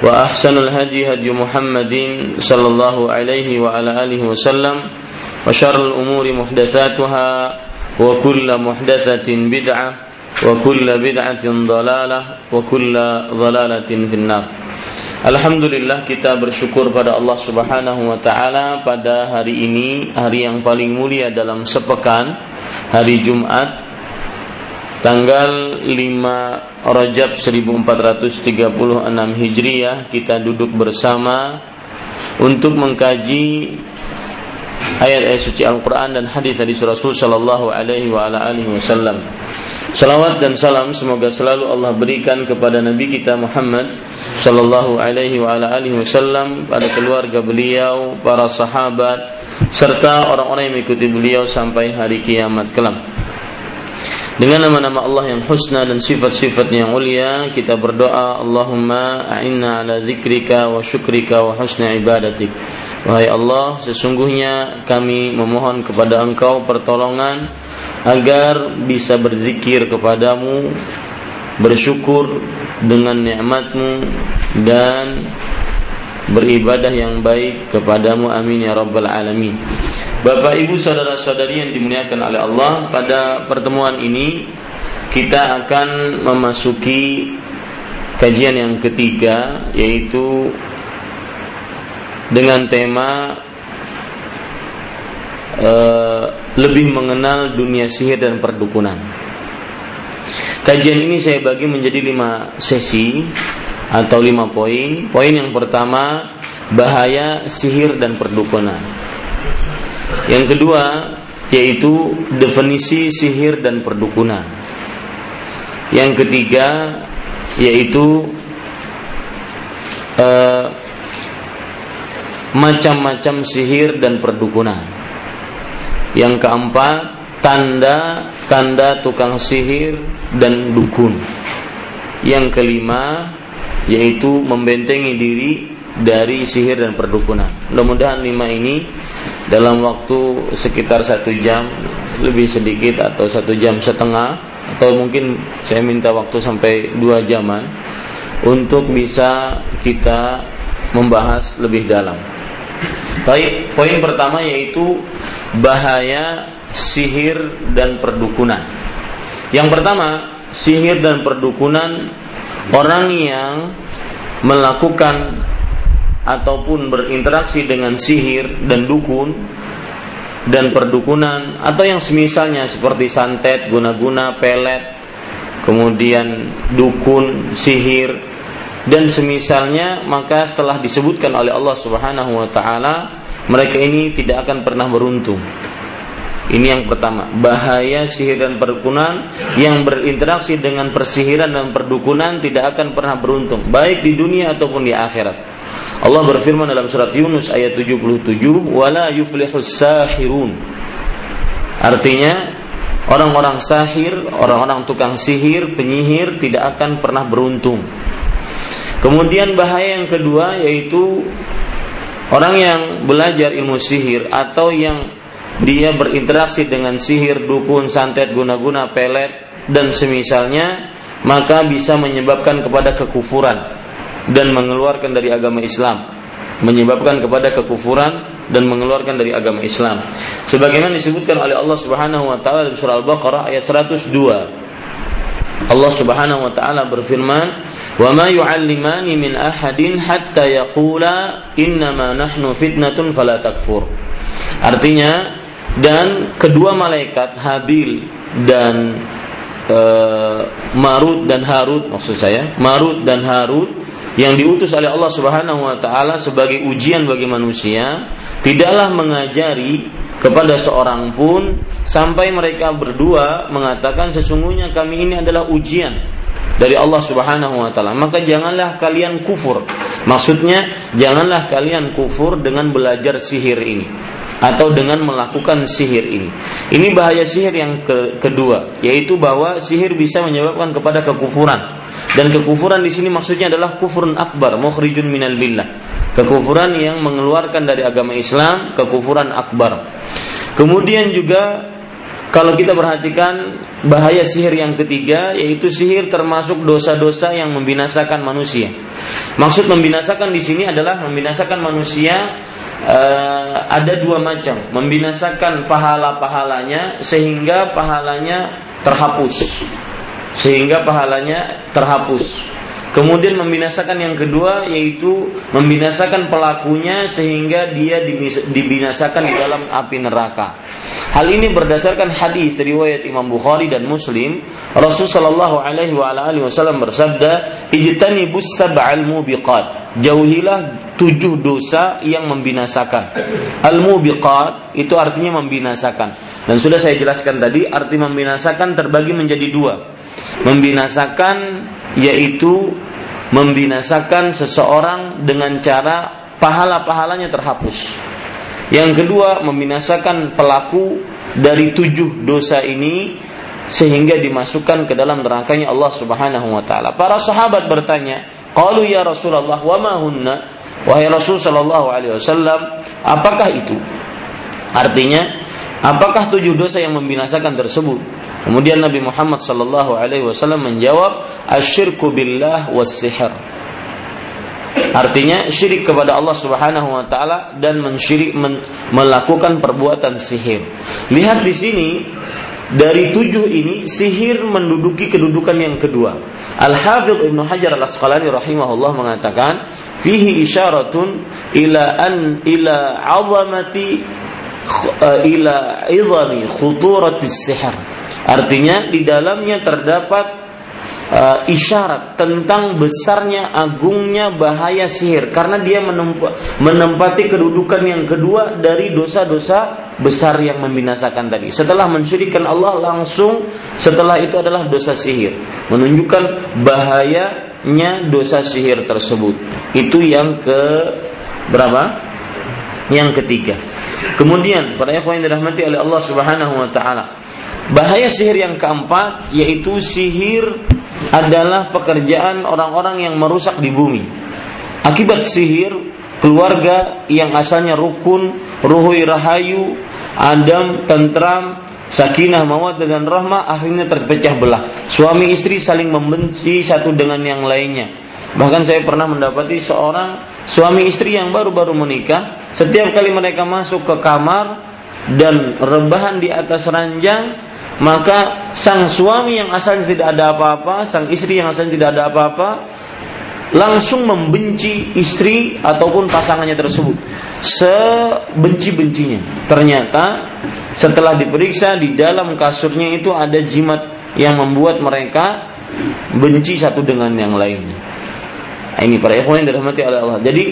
وأحسن الهدي هدي محمد صلى الله عليه وعلى آله وسلم وشر الأمور محدثاتها وكل محدثة بدعة وكل بدعة ضلالة وكل ضلالة في النار. الحمد لله kita bersyukur pada Allah Subhanahu wa taala pada hari ini hari yang paling mulia dalam sepekan hari Jumat tanggal 5 Rajab 1436 Hijriah kita duduk bersama untuk mengkaji ayat-ayat suci Al-Qur'an dan hadis-hadis Rasul sallallahu alaihi wa ala wasallam. Salawat dan salam semoga selalu Allah berikan kepada Nabi kita Muhammad sallallahu alaihi wa ala wasallam pada keluarga beliau, para sahabat serta orang-orang yang mengikuti beliau sampai hari kiamat kelak. Dengan nama-nama Allah yang husna dan sifat-sifat yang mulia kita berdoa Allahumma a'inna ala zikrika wa syukrika wa husna ibadatik. Wahai Allah sesungguhnya kami memohon kepada engkau pertolongan Agar bisa berzikir kepadamu Bersyukur dengan nikmatmu Dan beribadah yang baik kepadamu. Amin ya rabbal alamin Bapak ibu saudara saudari yang dimuliakan oleh Allah Pada pertemuan ini Kita akan memasuki Kajian yang ketiga Yaitu Dengan tema uh, Lebih mengenal dunia sihir dan perdukunan Kajian ini saya bagi menjadi lima sesi atau lima poin. Poin yang pertama bahaya sihir dan perdukunan. Yang kedua yaitu definisi sihir dan perdukunan. Yang ketiga yaitu eh, macam-macam sihir dan perdukunan. Yang keempat tanda-tanda tukang sihir dan dukun. Yang kelima yaitu membentengi diri dari sihir dan perdukunan. Mudah-mudahan lima ini dalam waktu sekitar satu jam lebih sedikit atau satu jam setengah atau mungkin saya minta waktu sampai dua jaman untuk bisa kita membahas lebih dalam. Baik, poin pertama yaitu bahaya sihir dan perdukunan. Yang pertama, sihir dan perdukunan orang yang melakukan ataupun berinteraksi dengan sihir dan dukun dan perdukunan atau yang semisalnya seperti santet, guna-guna, pelet, kemudian dukun, sihir dan semisalnya maka setelah disebutkan oleh Allah Subhanahu wa taala mereka ini tidak akan pernah beruntung ini yang pertama, bahaya sihir dan perdukunan yang berinteraksi dengan persihiran dan perdukunan tidak akan pernah beruntung, baik di dunia ataupun di akhirat. Allah berfirman dalam surat Yunus ayat 77, "Wala yuflihus sahirun." Artinya, orang-orang sahir, orang-orang tukang sihir, penyihir tidak akan pernah beruntung. Kemudian bahaya yang kedua yaitu orang yang belajar ilmu sihir atau yang dia berinteraksi dengan sihir, dukun, santet, guna-guna, pelet dan semisalnya maka bisa menyebabkan kepada kekufuran dan mengeluarkan dari agama Islam menyebabkan kepada kekufuran dan mengeluarkan dari agama Islam. Sebagaimana disebutkan oleh Allah Subhanahu wa taala dalam surah Al-Baqarah ayat 102. Allah Subhanahu wa taala berfirman, "Wa ma yu'allimani min ahadin hatta yaqula innama nahnu fitnatun fala takfur." Artinya dan kedua malaikat Habil dan uh, Marut dan Harut maksud saya, Marut dan Harut yang diutus oleh Allah Subhanahu wa taala sebagai ujian bagi manusia tidaklah mengajari kepada seorang pun sampai mereka berdua mengatakan sesungguhnya kami ini adalah ujian dari Allah Subhanahu wa taala. Maka janganlah kalian kufur. Maksudnya janganlah kalian kufur dengan belajar sihir ini atau dengan melakukan sihir ini. Ini bahaya sihir yang ke kedua, yaitu bahwa sihir bisa menyebabkan kepada kekufuran. Dan kekufuran di sini maksudnya adalah kufurun akbar, mukhrijun minal billah. Kekufuran yang mengeluarkan dari agama Islam, kekufuran akbar. Kemudian juga kalau kita perhatikan bahaya sihir yang ketiga yaitu sihir termasuk dosa-dosa yang membinasakan manusia. Maksud membinasakan di sini adalah membinasakan manusia uh, ada dua macam, membinasakan pahala-pahalanya sehingga pahalanya terhapus. Sehingga pahalanya terhapus. Kemudian membinasakan yang kedua yaitu membinasakan pelakunya sehingga dia dibinasakan di dalam api neraka. Hal ini berdasarkan hadis riwayat Imam Bukhari dan Muslim. Rasul Shallallahu Alaihi Wasallam bersabda, "Ijtanibus sab'al mubiqat." Jauhilah tujuh dosa yang membinasakan. Al mubiqat itu artinya membinasakan. Dan sudah saya jelaskan tadi arti membinasakan terbagi menjadi dua. Membinasakan yaitu membinasakan seseorang dengan cara pahala-pahalanya terhapus. Yang kedua, membinasakan pelaku dari tujuh dosa ini sehingga dimasukkan ke dalam nerakanya Allah Subhanahu wa taala. Para sahabat bertanya, "Qalu ya Rasulullah, wa ma hunna?" Wahai Rasul sallallahu alaihi wasallam, apakah itu? Artinya, apakah tujuh dosa yang membinasakan tersebut? Kemudian Nabi Muhammad sallallahu alaihi wasallam menjawab, "Asyirku billah was sihr." Artinya syirik kepada Allah Subhanahu wa taala dan mensyirik men, melakukan perbuatan sihir. Lihat di sini dari tujuh ini sihir menduduki kedudukan yang kedua. Al Hafidh Ibnu Hajar Al Asqalani rahimahullah mengatakan fihi isyaratun ila an ila azamati ila idami khuturatis sihr Artinya di dalamnya terdapat uh, isyarat tentang besarnya agungnya bahaya sihir karena dia menempati kedudukan yang kedua dari dosa-dosa besar yang membinasakan tadi. Setelah mensyirikan Allah langsung setelah itu adalah dosa sihir, menunjukkan bahayanya dosa sihir tersebut. Itu yang ke berapa? Yang ketiga. Kemudian para ikhwan yang dirahmati oleh Allah Subhanahu wa taala, Bahaya sihir yang keempat yaitu sihir adalah pekerjaan orang-orang yang merusak di bumi. Akibat sihir, keluarga yang asalnya rukun, ruhui rahayu, adam, tentram, sakinah, mawaddah dan rahmah akhirnya terpecah belah. Suami istri saling membenci satu dengan yang lainnya. Bahkan saya pernah mendapati seorang suami istri yang baru-baru menikah, setiap kali mereka masuk ke kamar dan rebahan di atas ranjang, maka sang suami yang asalnya tidak ada apa-apa, sang istri yang asalnya tidak ada apa-apa, langsung membenci istri ataupun pasangannya tersebut sebenci-bencinya. Ternyata setelah diperiksa di dalam kasurnya itu ada jimat yang membuat mereka benci satu dengan yang lainnya. Ini para ikhwan yang dirahmati oleh Allah. Jadi,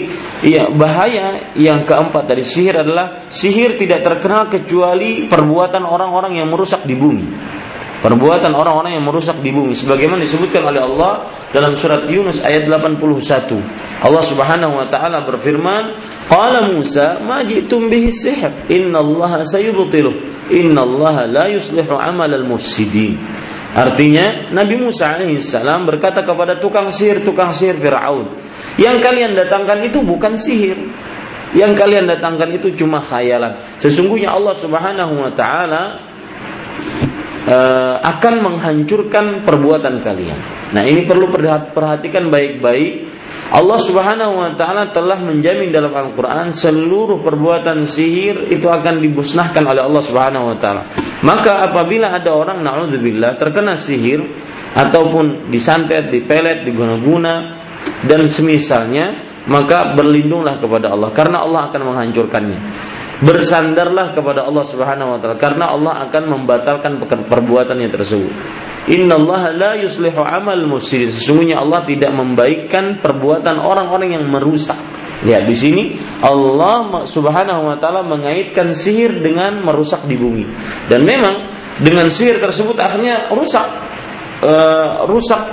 iya bahaya yang keempat dari sihir adalah sihir tidak terkenal kecuali perbuatan orang-orang yang merusak di bumi. Perbuatan orang-orang yang merusak di bumi sebagaimana disebutkan oleh Allah dalam surat Yunus ayat 81. Allah Subhanahu wa taala berfirman, "Qala Musa, ma ji'tum bihi sihr, innallaha sayubtiluh, innallaha la yuslihu amal al-mufsidin." Artinya Nabi Musa alaihissalam berkata kepada tukang sihir tukang sihir Fir'aun, yang kalian datangkan itu bukan sihir, yang kalian datangkan itu cuma khayalan. Sesungguhnya Allah Subhanahu wa taala uh, akan menghancurkan perbuatan kalian. Nah, ini perlu perhatikan baik-baik. Allah Subhanahu wa taala telah menjamin dalam Al-Qur'an seluruh perbuatan sihir itu akan dibusnahkan oleh Allah Subhanahu wa taala. Maka apabila ada orang naudzubillah terkena sihir ataupun disantet, dipelet, diguna-guna dan semisalnya maka berlindunglah kepada Allah karena Allah akan menghancurkannya. Bersandarlah kepada Allah Subhanahu wa taala karena Allah akan membatalkan perbuatannya tersebut. Inna Allah la yuslihu amal mufsidin. Sesungguhnya Allah tidak membaikkan perbuatan orang-orang yang merusak. Lihat di sini Allah Subhanahu wa taala mengaitkan sihir dengan merusak di bumi. Dan memang dengan sihir tersebut akhirnya rusak uh, rusak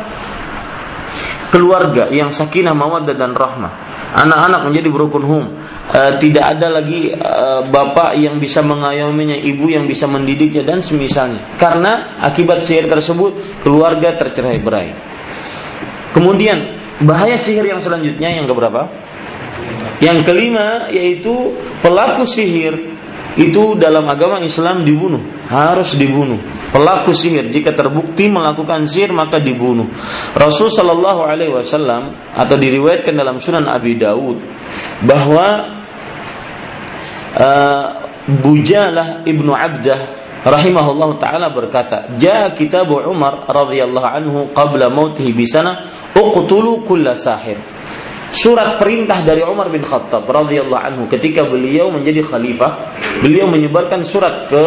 keluarga yang sakinah mawaddah dan rahmah. Anak-anak menjadi berukun hum. E, tidak ada lagi e, bapak yang bisa mengayominya ibu yang bisa mendidiknya dan semisalnya. Karena akibat sihir tersebut keluarga tercerai berai. Kemudian bahaya sihir yang selanjutnya yang keberapa? Yang kelima yaitu pelaku sihir itu dalam agama Islam dibunuh, harus dibunuh. Pelaku sihir jika terbukti melakukan sihir maka dibunuh. Rasul Shallallahu Alaihi Wasallam atau diriwayatkan dalam Sunan Abi Dawud bahwa uh, Bujalah ibnu Abdah rahimahullah taala berkata, "Ja kitab Umar radhiyallahu anhu qabla mautihi bisana, uqtulu kulla sahir." Surat perintah dari Umar bin Khattab radhiyallahu anhu ketika beliau menjadi khalifah, beliau menyebarkan surat ke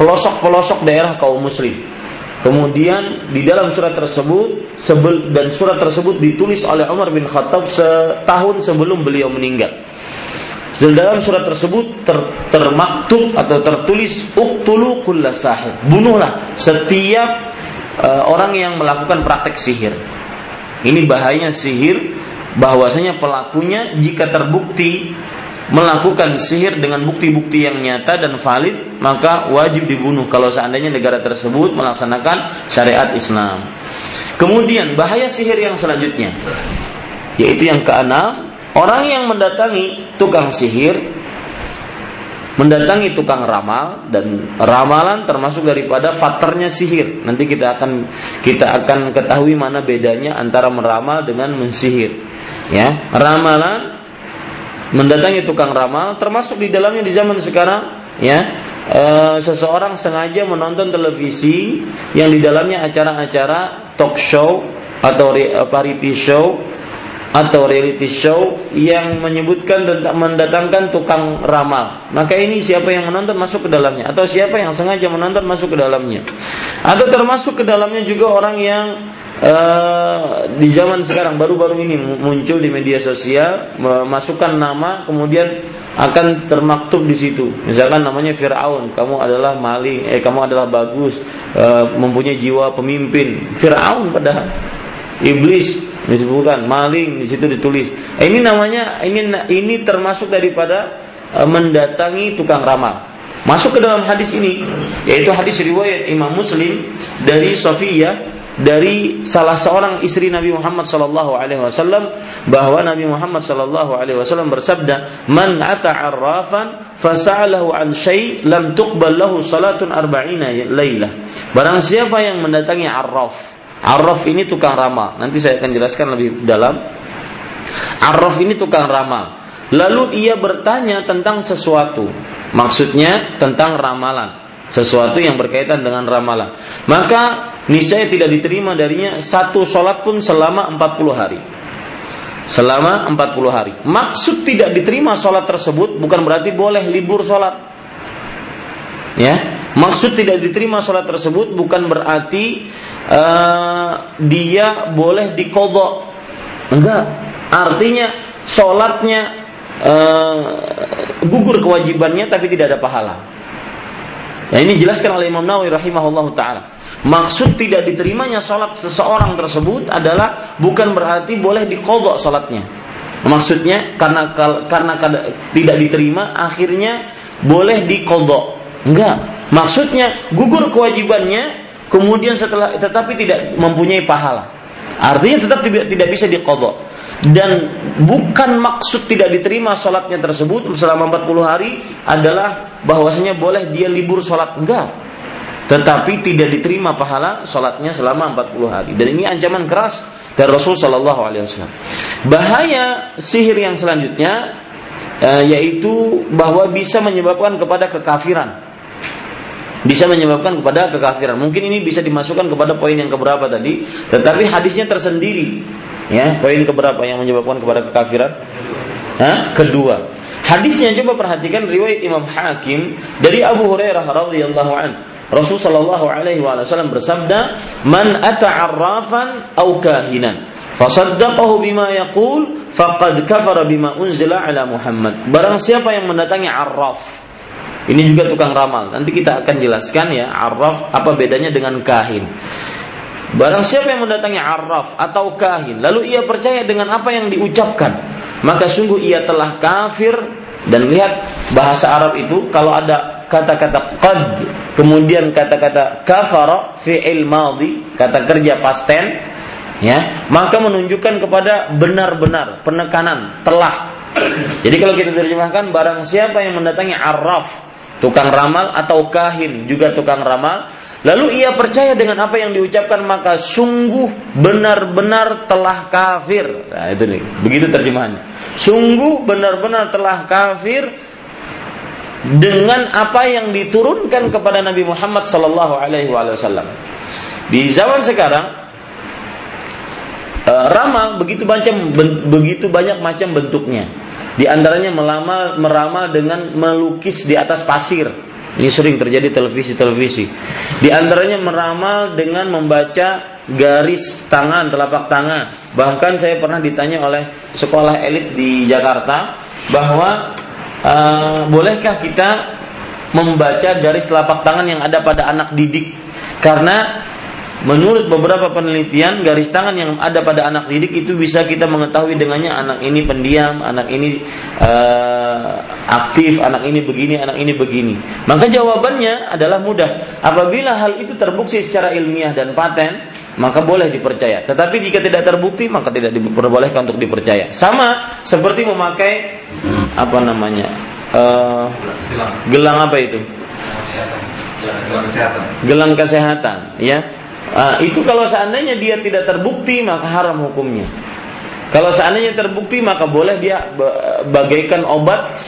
pelosok-pelosok daerah kaum muslim. Kemudian di dalam surat tersebut sebel, dan surat tersebut ditulis oleh Umar bin Khattab setahun sebelum beliau meninggal. Dan dalam surat tersebut ter, termaktub atau tertulis uktulu kulla sahir. Bunuhlah setiap uh, orang yang melakukan praktek sihir. Ini bahayanya sihir bahwasanya pelakunya jika terbukti melakukan sihir dengan bukti-bukti yang nyata dan valid maka wajib dibunuh kalau seandainya negara tersebut melaksanakan syariat Islam. Kemudian bahaya sihir yang selanjutnya yaitu yang keenam orang yang mendatangi tukang sihir mendatangi tukang ramal dan ramalan termasuk daripada faternya sihir. Nanti kita akan kita akan ketahui mana bedanya antara meramal dengan mensihir. Ya, ramalan mendatangi tukang ramal termasuk di dalamnya di zaman sekarang ya e, seseorang sengaja menonton televisi yang di dalamnya acara-acara talk show atau variety show atau reality show yang menyebutkan tentang mendatangkan tukang ramal. Maka ini siapa yang menonton masuk ke dalamnya atau siapa yang sengaja menonton masuk ke dalamnya. Atau termasuk ke dalamnya juga orang yang uh, di zaman sekarang baru-baru ini muncul di media sosial memasukkan nama kemudian akan termaktub di situ. Misalkan namanya Firaun, kamu adalah maling, eh kamu adalah bagus, uh, mempunyai jiwa pemimpin. Firaun padahal iblis disebutkan maling di situ ditulis. Ini namanya ini ini termasuk daripada e, mendatangi tukang ramal. Masuk ke dalam hadis ini yaitu hadis riwayat Imam Muslim dari Sofiyah dari salah seorang istri Nabi Muhammad sallallahu alaihi wasallam bahwa Nabi Muhammad sallallahu alaihi wasallam bersabda, "Man ata arrafan an syai' lam tuqbal lahu salatun arba'ina lailah." Barang siapa yang mendatangi arraf, Arraf ini tukang ramal. Nanti saya akan jelaskan lebih dalam. Arraf ini tukang ramal. Lalu ia bertanya tentang sesuatu. Maksudnya tentang ramalan. Sesuatu yang berkaitan dengan ramalan. Maka niscaya tidak diterima darinya satu sholat pun selama 40 hari. Selama 40 hari. Maksud tidak diterima sholat tersebut bukan berarti boleh libur sholat. Ya, maksud tidak diterima sholat tersebut bukan berarti uh, dia boleh dikodok. Enggak, artinya sholatnya uh, gugur kewajibannya tapi tidak ada pahala. Nah ini jelaskan oleh Imam Nawawi rahimahullah taala. Maksud tidak diterimanya sholat seseorang tersebut adalah bukan berarti boleh dikodok sholatnya. Maksudnya karena karena tidak diterima akhirnya boleh dikodok Enggak. Maksudnya gugur kewajibannya kemudian setelah tetapi tidak mempunyai pahala. Artinya tetap tidak, bisa dikodok. Dan bukan maksud tidak diterima sholatnya tersebut selama 40 hari adalah bahwasanya boleh dia libur sholat. Enggak. Tetapi tidak diterima pahala sholatnya selama 40 hari. Dan ini ancaman keras dari Rasul Shallallahu Alaihi Wasallam. Bahaya sihir yang selanjutnya uh, yaitu bahwa bisa menyebabkan kepada kekafiran bisa menyebabkan kepada kekafiran. Mungkin ini bisa dimasukkan kepada poin yang keberapa tadi, tetapi hadisnya tersendiri. Ya, poin keberapa yang menyebabkan kepada kekafiran? Hah? Kedua. Hadisnya coba perhatikan riwayat Imam Hakim dari Abu Hurairah radhiyallahu an. Rasul sallallahu alaihi wasallam bersabda, "Man ata 'arrafan aw kahinan" fasaddaqahu bima yaqul faqad kafara bima unzila ala Muhammad. Barang siapa yang mendatangi arraf. Ini juga tukang ramal. Nanti kita akan jelaskan ya arraf apa bedanya dengan kahin. Barang siapa yang mendatangi arraf atau kahin lalu ia percaya dengan apa yang diucapkan, maka sungguh ia telah kafir dan lihat bahasa Arab itu kalau ada kata-kata qad kemudian kata-kata kafara fi'il madhi kata kerja pasten ya maka menunjukkan kepada benar-benar penekanan telah jadi kalau kita terjemahkan barang siapa yang mendatangi arraf tukang ramal atau kahin juga tukang ramal. Lalu ia percaya dengan apa yang diucapkan maka sungguh benar-benar telah kafir. Nah itu nih begitu terjemahannya. Sungguh benar-benar telah kafir dengan apa yang diturunkan kepada Nabi Muhammad sallallahu alaihi wasallam. Di zaman sekarang uh, ramal begitu macam begitu banyak macam bentuknya. Di antaranya melamal meramal dengan melukis di atas pasir. Ini sering terjadi televisi-televisi. Di antaranya meramal dengan membaca garis tangan, telapak tangan. Bahkan saya pernah ditanya oleh sekolah elit di Jakarta bahwa uh, bolehkah kita membaca garis telapak tangan yang ada pada anak didik? Karena Menurut beberapa penelitian, garis tangan yang ada pada anak didik itu bisa kita mengetahui dengannya anak ini pendiam, anak ini uh, aktif, anak ini begini, anak ini begini. Maka jawabannya adalah mudah. Apabila hal itu terbukti secara ilmiah dan paten, maka boleh dipercaya. Tetapi jika tidak terbukti, maka tidak diperbolehkan untuk dipercaya. Sama seperti memakai apa namanya uh, gelang apa itu? Gelang kesehatan. Gelang kesehatan, ya Nah, itu kalau seandainya dia tidak terbukti maka haram hukumnya. Kalau seandainya terbukti maka boleh dia bagaikan obat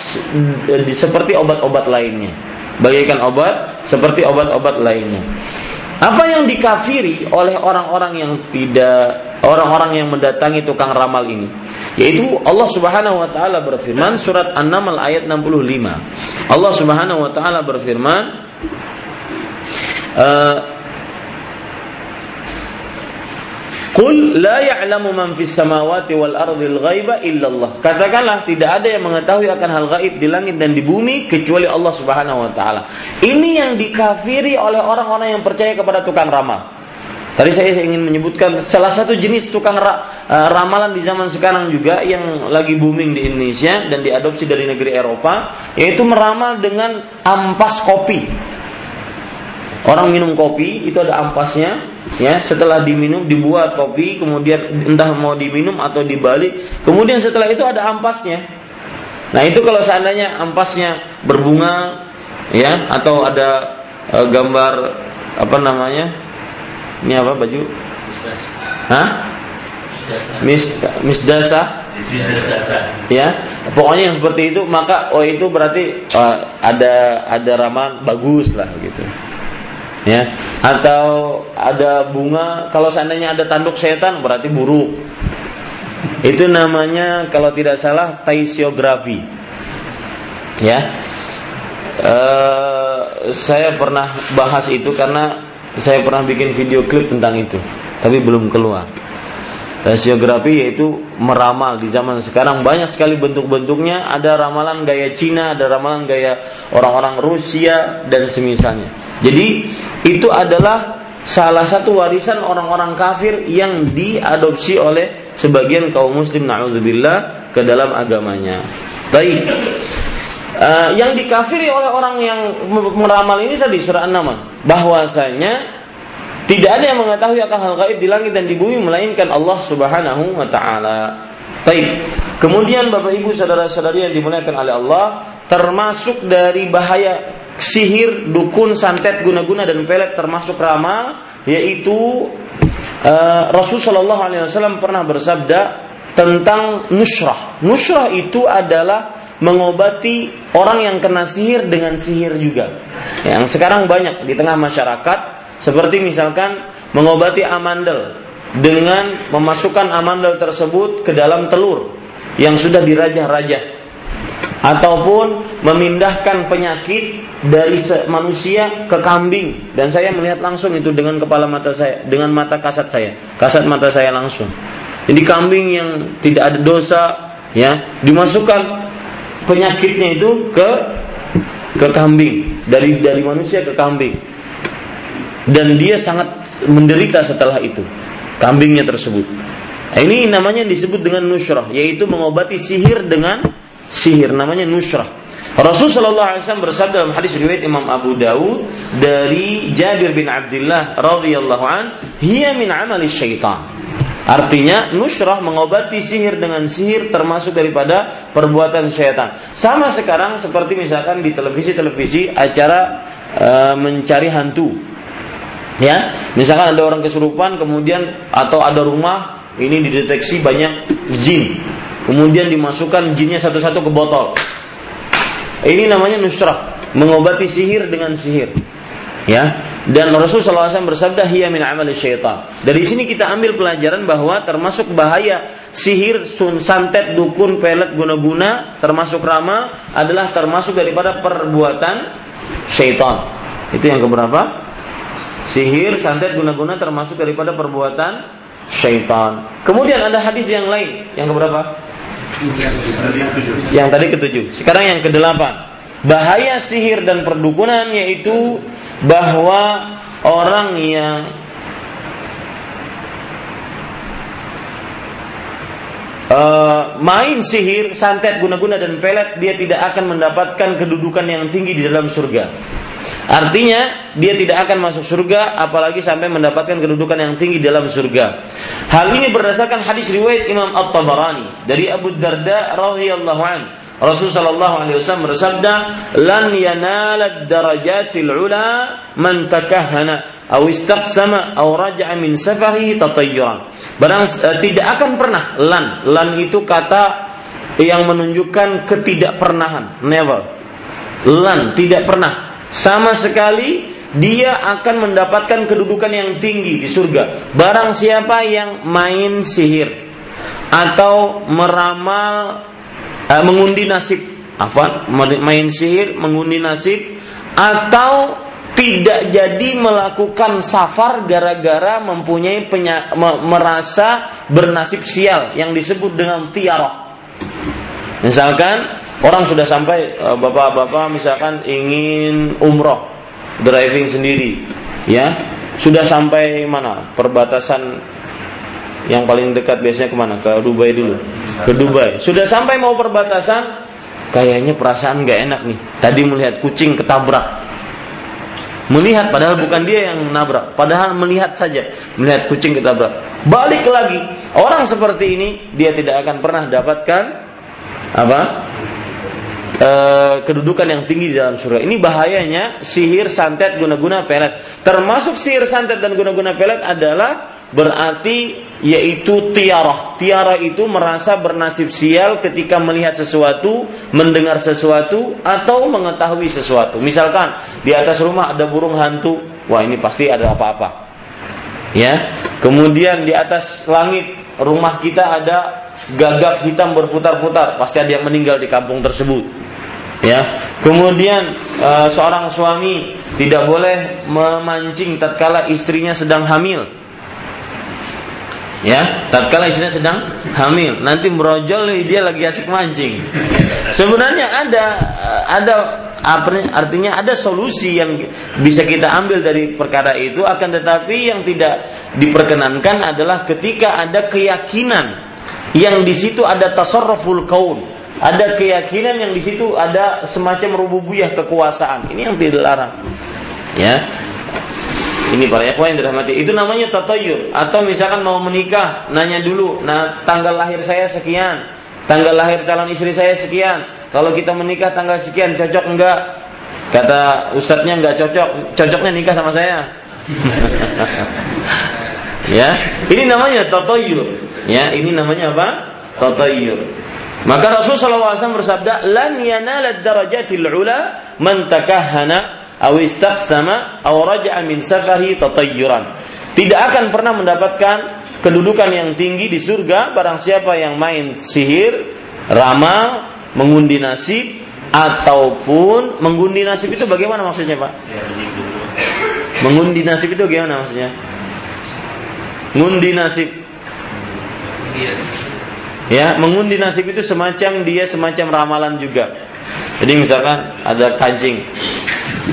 seperti obat-obat lainnya. Bagaikan obat seperti obat-obat lainnya. Apa yang dikafiri oleh orang-orang yang tidak orang-orang yang mendatangi tukang ramal ini yaitu Allah Subhanahu wa taala berfirman surat An-Naml ayat 65. Allah Subhanahu wa taala berfirman uh, Qul la ya'lamu man fis samawati wal ardil ghaiba illallah. Katakanlah tidak ada yang mengetahui akan hal gaib di langit dan di bumi kecuali Allah Subhanahu wa taala. Ini yang dikafiri oleh orang-orang yang percaya kepada tukang ramal. Tadi saya ingin menyebutkan salah satu jenis tukang ra eh, ramalan di zaman sekarang juga yang lagi booming di Indonesia dan diadopsi dari negeri Eropa, yaitu meramal dengan ampas kopi. Orang minum kopi itu ada ampasnya, ya. Setelah diminum dibuat kopi, kemudian entah mau diminum atau dibalik. Kemudian setelah itu ada ampasnya. Nah itu kalau seandainya ampasnya berbunga, ya, atau ada e, gambar apa namanya? Ini apa baju? Hah? Mis misdasa ya pokoknya yang seperti itu maka oh itu berarti oh, ada ada ramalan bagus lah gitu ya. Atau ada bunga kalau seandainya ada tanduk setan berarti buruk. Itu namanya kalau tidak salah taisiografi. Ya. Uh, saya pernah bahas itu karena saya pernah bikin video klip tentang itu tapi belum keluar Rasiografi yaitu meramal di zaman sekarang banyak sekali bentuk-bentuknya. Ada ramalan gaya Cina, ada ramalan gaya orang-orang Rusia dan semisalnya. Jadi itu adalah salah satu warisan orang-orang kafir yang diadopsi oleh sebagian kaum muslim naudzubillah ke dalam agamanya. Baik. Uh, yang dikafiri oleh orang yang meramal ini tadi surah An-Naml bahwasanya Tidak ada yang mengetahui akan hal gaib di langit dan di bumi melainkan Allah Subhanahu wa taala. Baik. Kemudian Bapak Ibu saudara-saudari yang dimuliakan oleh Allah, termasuk dari bahaya sihir, dukun, santet, guna-guna dan pelet termasuk ramal yaitu uh, Rasulullah SAW pernah bersabda tentang nusrah. Nusrah itu adalah mengobati orang yang kena sihir dengan sihir juga. Yang sekarang banyak di tengah masyarakat seperti misalkan mengobati amandel dengan memasukkan amandel tersebut ke dalam telur yang sudah dirajah-rajah. Ataupun memindahkan penyakit dari manusia ke kambing. Dan saya melihat langsung itu dengan kepala mata saya dengan mata kasat saya. Kasat mata saya langsung. Jadi kambing yang tidak ada dosa ya dimasukkan penyakitnya itu ke ke kambing. Dari dari manusia ke kambing dan dia sangat menderita setelah itu kambingnya tersebut. Nah, ini namanya disebut dengan nusrah, yaitu mengobati sihir dengan sihir, namanya nusrah. Rasul Shallallahu Alaihi Wasallam bersabda dalam hadis riwayat Imam Abu Dawud dari Jabir bin Abdullah radhiyallahu an, "Hiya min amali syaitan." Artinya nusrah mengobati sihir dengan sihir termasuk daripada perbuatan syaitan. Sama sekarang seperti misalkan di televisi-televisi acara e, mencari hantu Ya, misalkan ada orang kesurupan kemudian atau ada rumah ini dideteksi banyak jin. Kemudian dimasukkan jinnya satu-satu ke botol. Ini namanya nusrah, mengobati sihir dengan sihir. Ya, dan Rasulullah SAW bersabda hiya min amali syaitan. Dari sini kita ambil pelajaran bahwa termasuk bahaya sihir, sun, santet, dukun, pelet, guna-guna, termasuk ramal adalah termasuk daripada perbuatan syaitan. Itu yang keberapa? Sihir, santet, guna-guna termasuk daripada perbuatan syaitan. Kemudian ada hadis yang lain, yang keberapa? Yang tadi ketujuh. Sekarang yang kedelapan. Bahaya sihir dan perdukunan yaitu bahwa orang yang Uh, main sihir, santet, guna-guna dan pelet, dia tidak akan mendapatkan kedudukan yang tinggi di dalam surga. Artinya dia tidak akan masuk surga apalagi sampai mendapatkan kedudukan yang tinggi dalam surga. Hal ini berdasarkan hadis riwayat Imam At-Tabarani dari Abu Darda radhiyallahu an. Rasul sallallahu alaihi wasallam bersabda, "Lan yanala darajatil ula man takahhana aw istaqsama aw raja'a min safarihi tatayyuran." Barang uh, tidak akan pernah lan. Lan itu kata yang menunjukkan ketidakpernahan, never. Lan tidak pernah sama sekali dia akan mendapatkan kedudukan yang tinggi di surga. Barang siapa yang main sihir atau meramal uh, mengundi nasib, apa? Main sihir, mengundi nasib atau tidak jadi melakukan safar gara-gara mempunyai penya, me, merasa bernasib sial yang disebut dengan tiarah. Misalkan Orang sudah sampai eh, bapak-bapak misalkan ingin umroh, driving sendiri, ya sudah sampai mana perbatasan yang paling dekat biasanya ke mana? Ke Dubai dulu. Ke Dubai. Sudah sampai mau perbatasan, kayaknya perasaan nggak enak nih. Tadi melihat kucing ketabrak. Melihat padahal bukan dia yang nabrak, padahal melihat saja, melihat kucing ketabrak. Balik lagi, orang seperti ini dia tidak akan pernah dapatkan apa? uh, kedudukan yang tinggi di dalam surga. Ini bahayanya sihir, santet, guna-guna pelet. Termasuk sihir, santet dan guna-guna pelet adalah berarti yaitu tiara. Tiara itu merasa bernasib sial ketika melihat sesuatu, mendengar sesuatu atau mengetahui sesuatu. Misalkan di atas rumah ada burung hantu, wah ini pasti ada apa-apa. Ya. Kemudian di atas langit rumah kita ada gagak hitam berputar-putar, pasti ada yang meninggal di kampung tersebut. Ya. Kemudian uh, seorang suami tidak boleh memancing tatkala istrinya sedang hamil. Ya. Tatkala istrinya sedang hamil. Nanti merojol dia lagi asik mancing. Sebenarnya ada ada apa artinya ada solusi yang bisa kita ambil dari perkara itu. Akan tetapi yang tidak diperkenankan adalah ketika ada keyakinan yang di situ ada tasarruful kaun ada keyakinan yang di situ ada semacam rububiyah kekuasaan. Ini yang dilarang. Ya. Ini para ikhwan yang dirahmati. Itu namanya tatayur. Atau misalkan mau menikah, nanya dulu, nah tanggal lahir saya sekian, tanggal lahir calon istri saya sekian. Kalau kita menikah tanggal sekian, cocok enggak? Kata ustadznya enggak cocok, cocoknya nikah sama saya. ya, ini namanya tatayur. Ya, ini namanya apa? Tatayur. Maka Rasul SAW bersabda, "Lan yanala darajatil ula man takahhana aw istaqsama aw raja'a min safari tatayyuran. Tidak akan pernah mendapatkan kedudukan yang tinggi di surga barang siapa yang main sihir, ramal, mengundi nasib ataupun mengundi nasib itu bagaimana maksudnya, Pak? Mengundi nasib itu bagaimana maksudnya? Mengundi nasib. Ya, mengundi nasib itu semacam dia semacam ramalan juga. Jadi misalkan ada kancing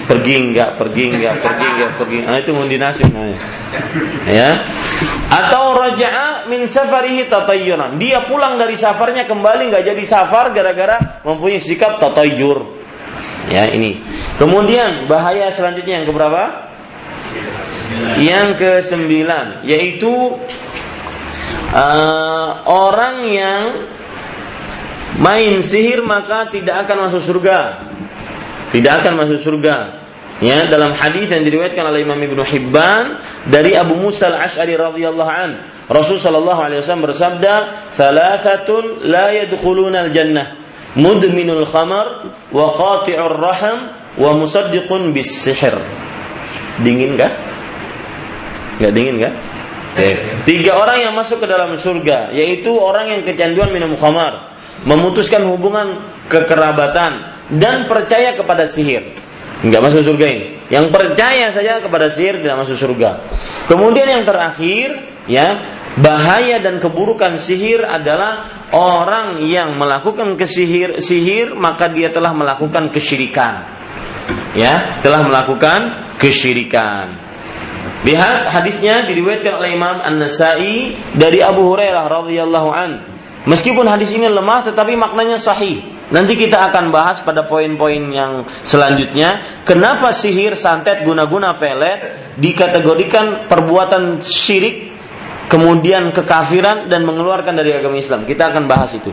pergi enggak, pergi enggak, pergi enggak, pergi. Nah, itu ngundi nasib namanya. Ya. Atau raja'a min safarihi tatayyuran. Dia pulang dari safarnya kembali enggak jadi safar gara-gara mempunyai sikap tatayyur. Ya, ini. Kemudian bahaya selanjutnya yang keberapa? Yang ke sembilan, yaitu uh, orang yang main sihir maka tidak akan masuk surga tidak akan masuk surga. Ya, dalam hadis yang diriwayatkan oleh Imam Ibnu Hibban dari Abu Musa Al-Asy'ari radhiyallahu an, Rasul sallallahu alaihi wasallam bersabda, "Thalathatun la yadkhuluna al-jannah, mudminul khamar wa qati'ur raham wa musaddiqun bis sihir." Enggak dingin? Eh, tiga orang yang masuk ke dalam surga, yaitu orang yang kecanduan minum khamar, memutuskan hubungan kekerabatan, dan percaya kepada sihir. Enggak masuk surga ini. Yang percaya saja kepada sihir tidak masuk surga. Kemudian yang terakhir, ya, bahaya dan keburukan sihir adalah orang yang melakukan kesihir sihir maka dia telah melakukan kesyirikan. Ya, telah melakukan kesyirikan. Lihat hadisnya diriwayatkan oleh Imam An-Nasai dari Abu Hurairah radhiyallahu an. Meskipun hadis ini lemah tetapi maknanya sahih. Nanti kita akan bahas pada poin-poin yang selanjutnya kenapa sihir, santet, guna-guna pelet dikategorikan perbuatan syirik, kemudian kekafiran dan mengeluarkan dari agama Islam. Kita akan bahas itu.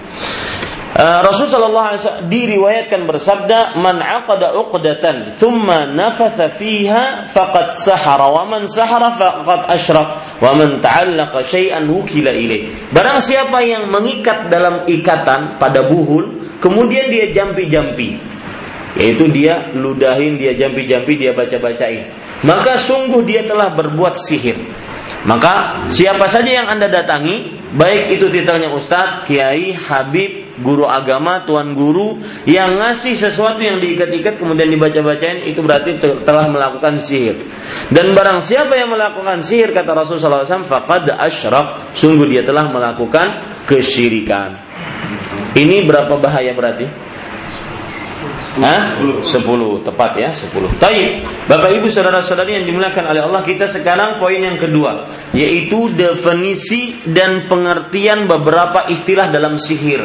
Uh, Rasul sallallahu alaihi wasallam diriwayatkan bersabda, "Man 'aqada 'uqdatan thumma nafatha fiha faqad sahara wa man sahara faqad asyrak wa man ta'allaqa syai'an wukila ilaih." Barang siapa yang mengikat dalam ikatan pada buhul Kemudian dia jampi-jampi. Yaitu dia ludahin, dia jampi-jampi, dia baca-bacain. Maka sungguh dia telah berbuat sihir. Maka siapa saja yang Anda datangi, baik itu titelnya ustadz, kiai, habib, guru agama, tuan guru yang ngasih sesuatu yang diikat-ikat kemudian dibaca-bacain itu berarti telah melakukan sihir. Dan barang siapa yang melakukan sihir kata Rasulullah SAW, faqad asyrak, sungguh dia telah melakukan kesyirikan. Ini berapa bahaya berarti? Hah? 10 tepat ya 10 Taib. Bapak ibu saudara saudari yang dimuliakan oleh Allah Kita sekarang poin yang kedua Yaitu definisi dan pengertian beberapa istilah dalam sihir.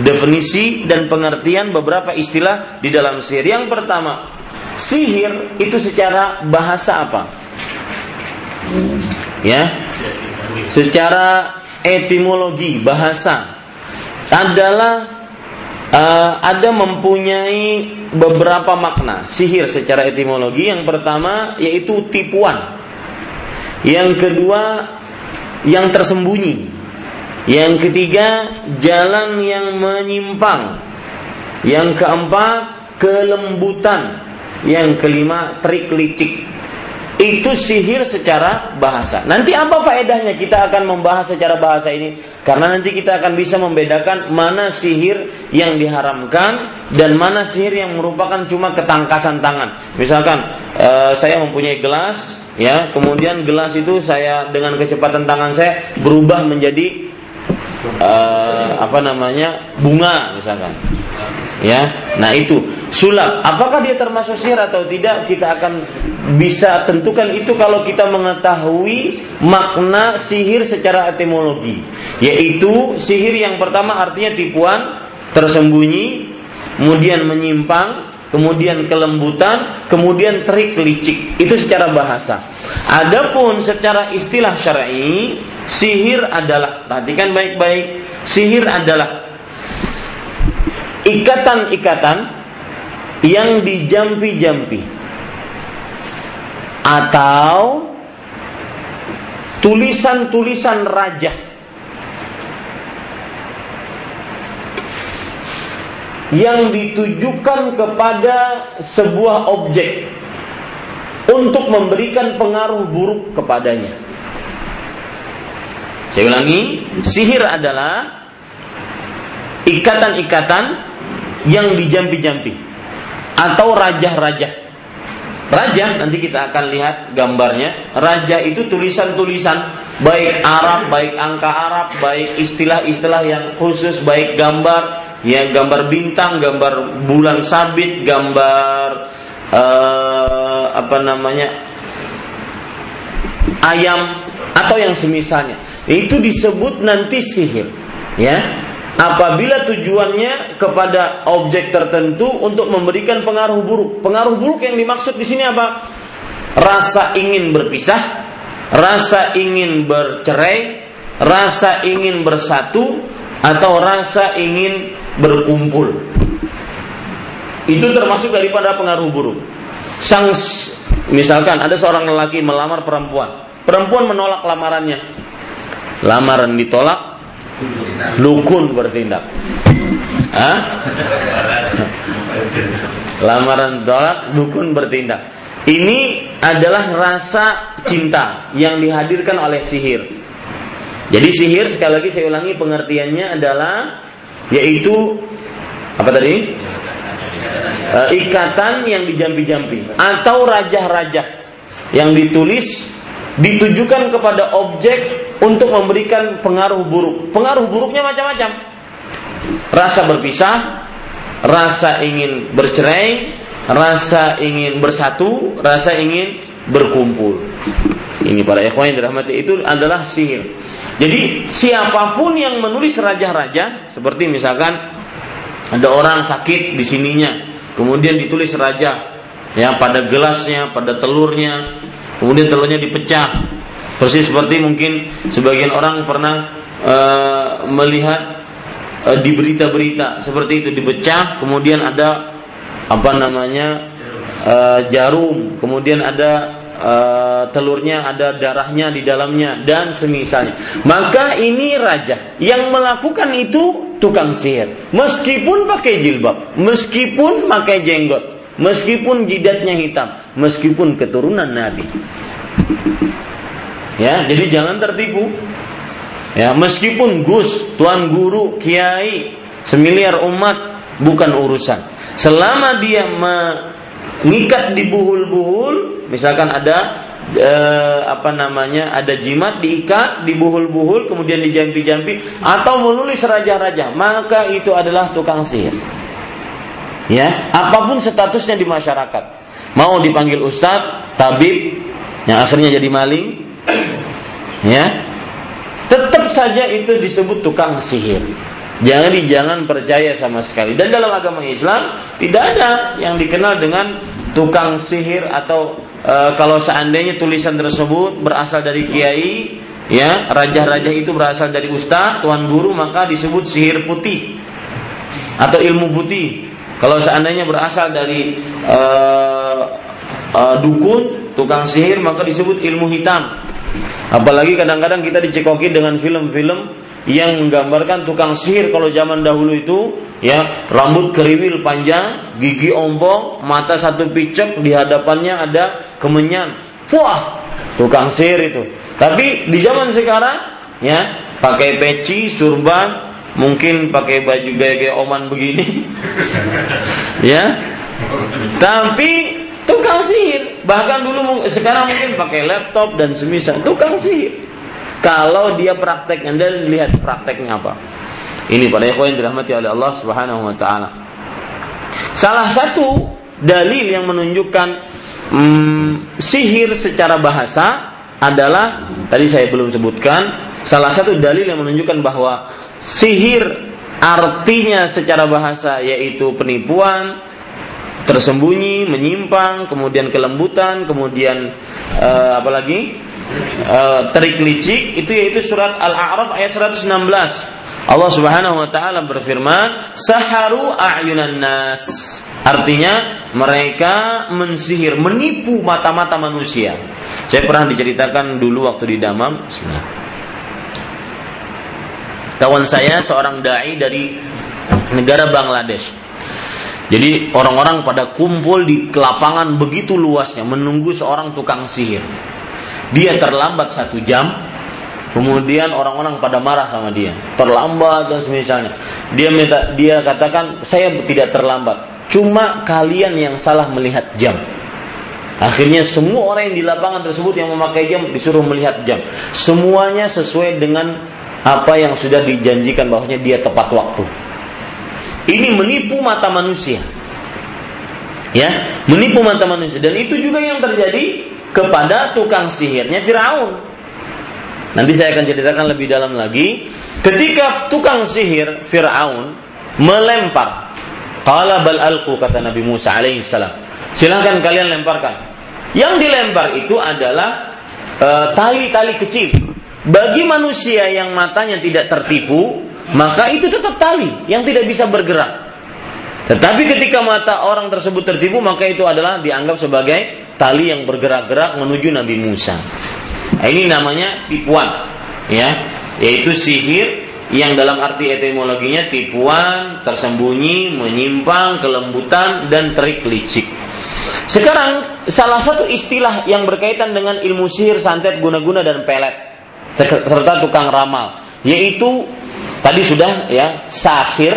Definisi dan pengertian beberapa istilah di dalam sihir. Yang pertama Sihir itu secara bahasa apa? Ya? Secara etimologi bahasa. Adalah uh, ada mempunyai beberapa makna sihir secara etimologi. Yang pertama yaitu tipuan. Yang kedua yang tersembunyi. Yang ketiga jalan yang menyimpang. Yang keempat kelembutan. Yang kelima trik licik. Itu sihir secara bahasa. Nanti apa faedahnya kita akan membahas secara bahasa ini? Karena nanti kita akan bisa membedakan mana sihir yang diharamkan dan mana sihir yang merupakan cuma ketangkasan tangan. Misalkan uh, saya mempunyai gelas, ya, kemudian gelas itu saya dengan kecepatan tangan saya berubah menjadi uh, apa namanya bunga misalkan ya nah itu sulap apakah dia termasuk sihir atau tidak kita akan bisa tentukan itu kalau kita mengetahui makna sihir secara etimologi yaitu sihir yang pertama artinya tipuan tersembunyi kemudian menyimpang kemudian kelembutan, kemudian terik licik. Itu secara bahasa. Adapun secara istilah syar'i, sihir adalah perhatikan baik-baik, sihir adalah ikatan-ikatan yang dijampi-jampi. Atau tulisan-tulisan raja yang ditujukan kepada sebuah objek. Untuk memberikan pengaruh buruk kepadanya. Saya ulangi, sihir adalah ikatan-ikatan yang dijampi-jampi atau raja-raja Raja nanti kita akan lihat gambarnya. Raja itu tulisan-tulisan baik Arab, baik angka Arab, baik istilah-istilah yang khusus, baik gambar, ya gambar bintang, gambar bulan sabit, gambar uh, apa namanya ayam atau yang semisalnya. Itu disebut nanti sihir, ya apabila tujuannya kepada objek tertentu untuk memberikan pengaruh buruk. Pengaruh buruk yang dimaksud di sini apa? Rasa ingin berpisah, rasa ingin bercerai, rasa ingin bersatu, atau rasa ingin berkumpul. Itu termasuk daripada pengaruh buruk. Sang misalkan ada seorang lelaki melamar perempuan, perempuan menolak lamarannya. Lamaran ditolak, Dukun bertindak. Hah? Lamaran tolak, dukun bertindak. Ini adalah rasa cinta yang dihadirkan oleh sihir. Jadi sihir sekali lagi saya ulangi pengertiannya adalah yaitu apa tadi? E, ikatan yang dijampi-jampi atau raja-raja yang ditulis ditujukan kepada objek untuk memberikan pengaruh buruk. Pengaruh buruknya macam-macam. Rasa berpisah, rasa ingin bercerai, rasa ingin bersatu, rasa ingin berkumpul. Ini para ikhwan yang dirahmati itu adalah sihir. Jadi siapa pun yang menulis raja-raja, seperti misalkan ada orang sakit di sininya, kemudian ditulis raja, ya pada gelasnya, pada telurnya, kemudian telurnya dipecah. Persis seperti mungkin sebagian orang pernah uh, melihat uh, di berita-berita seperti itu dipecah, kemudian ada apa namanya uh, jarum, kemudian ada uh, telurnya, ada darahnya di dalamnya dan semisalnya. Maka ini raja yang melakukan itu tukang sihir, meskipun pakai jilbab, meskipun pakai jenggot meskipun jidatnya hitam, meskipun keturunan Nabi. Ya, jadi jangan tertipu. Ya, meskipun Gus, tuan guru, kiai, semiliar umat bukan urusan. Selama dia mengikat di buhul-buhul, misalkan ada eh, apa namanya ada jimat diikat di buhul-buhul kemudian dijampi-jampi atau menulis raja-raja maka itu adalah tukang sihir ya apa pun statusnya di masyarakat. Mau dipanggil ustadz tabib yang akhirnya jadi maling ya tetap saja itu disebut tukang sihir. Jangan jangan percaya sama sekali. Dan dalam agama Islam tidak ada yang dikenal dengan tukang sihir atau e, kalau seandainya tulisan tersebut berasal dari kiai ya raja-raja itu berasal dari ustadz tuan guru maka disebut sihir putih atau ilmu putih kalau seandainya berasal dari uh, uh, dukun, tukang sihir, maka disebut ilmu hitam. Apalagi kadang-kadang kita dicekoki dengan film-film yang menggambarkan tukang sihir kalau zaman dahulu itu ya rambut keriwil panjang, gigi ompong, mata satu picek, di hadapannya ada kemenyan. Wah, tukang sihir itu. Tapi di zaman sekarang ya pakai peci, surban, mungkin pakai baju gaya-gaya oman begini. Ya. Tapi tukang sihir. Bahkan dulu sekarang mungkin pakai laptop dan semisal. Tukang sihir. Kalau dia praktek anda lihat prakteknya apa. Ini pada yang dirahmati oleh Allah Subhanahu wa taala. Salah satu dalil yang menunjukkan hmm, sihir secara bahasa adalah tadi saya belum sebutkan salah satu dalil yang menunjukkan bahwa sihir artinya secara bahasa yaitu penipuan tersembunyi, menyimpang, kemudian kelembutan, kemudian uh, apa lagi? Uh, terik licik itu yaitu surat Al-A'raf ayat 116. Allah Subhanahu wa taala berfirman, "Saharu a'yunan nas." Artinya mereka mensihir, menipu mata-mata manusia. Saya pernah diceritakan dulu waktu di Damam. Bismillah. Kawan saya seorang dai dari negara Bangladesh jadi orang-orang pada kumpul di lapangan begitu luasnya menunggu seorang tukang sihir. Dia terlambat satu jam, kemudian orang-orang pada marah sama dia. Terlambat dan semisalnya. Dia minta, dia katakan saya tidak terlambat, cuma kalian yang salah melihat jam. Akhirnya semua orang yang di lapangan tersebut yang memakai jam disuruh melihat jam. Semuanya sesuai dengan apa yang sudah dijanjikan bahwasanya dia tepat waktu. Ini menipu mata manusia. Ya, menipu mata manusia dan itu juga yang terjadi kepada tukang sihirnya Firaun. Nanti saya akan ceritakan lebih dalam lagi. Ketika tukang sihir Firaun melempar, qala bal alqu kata Nabi Musa alaihi salam. Silahkan kalian lemparkan. Yang dilempar itu adalah eh, tali-tali uh, kecil. Bagi manusia yang matanya tidak tertipu, maka itu tetap tali yang tidak bisa bergerak. Tetapi ketika mata orang tersebut tertipu, maka itu adalah dianggap sebagai tali yang bergerak-gerak menuju Nabi Musa. Ini namanya tipuan, ya, yaitu sihir yang dalam arti etimologinya tipuan, tersembunyi, menyimpang, kelembutan, dan trik licik. Sekarang salah satu istilah yang berkaitan dengan ilmu sihir, santet, guna-guna dan pelet serta tukang ramal, yaitu Tadi sudah ya sahir,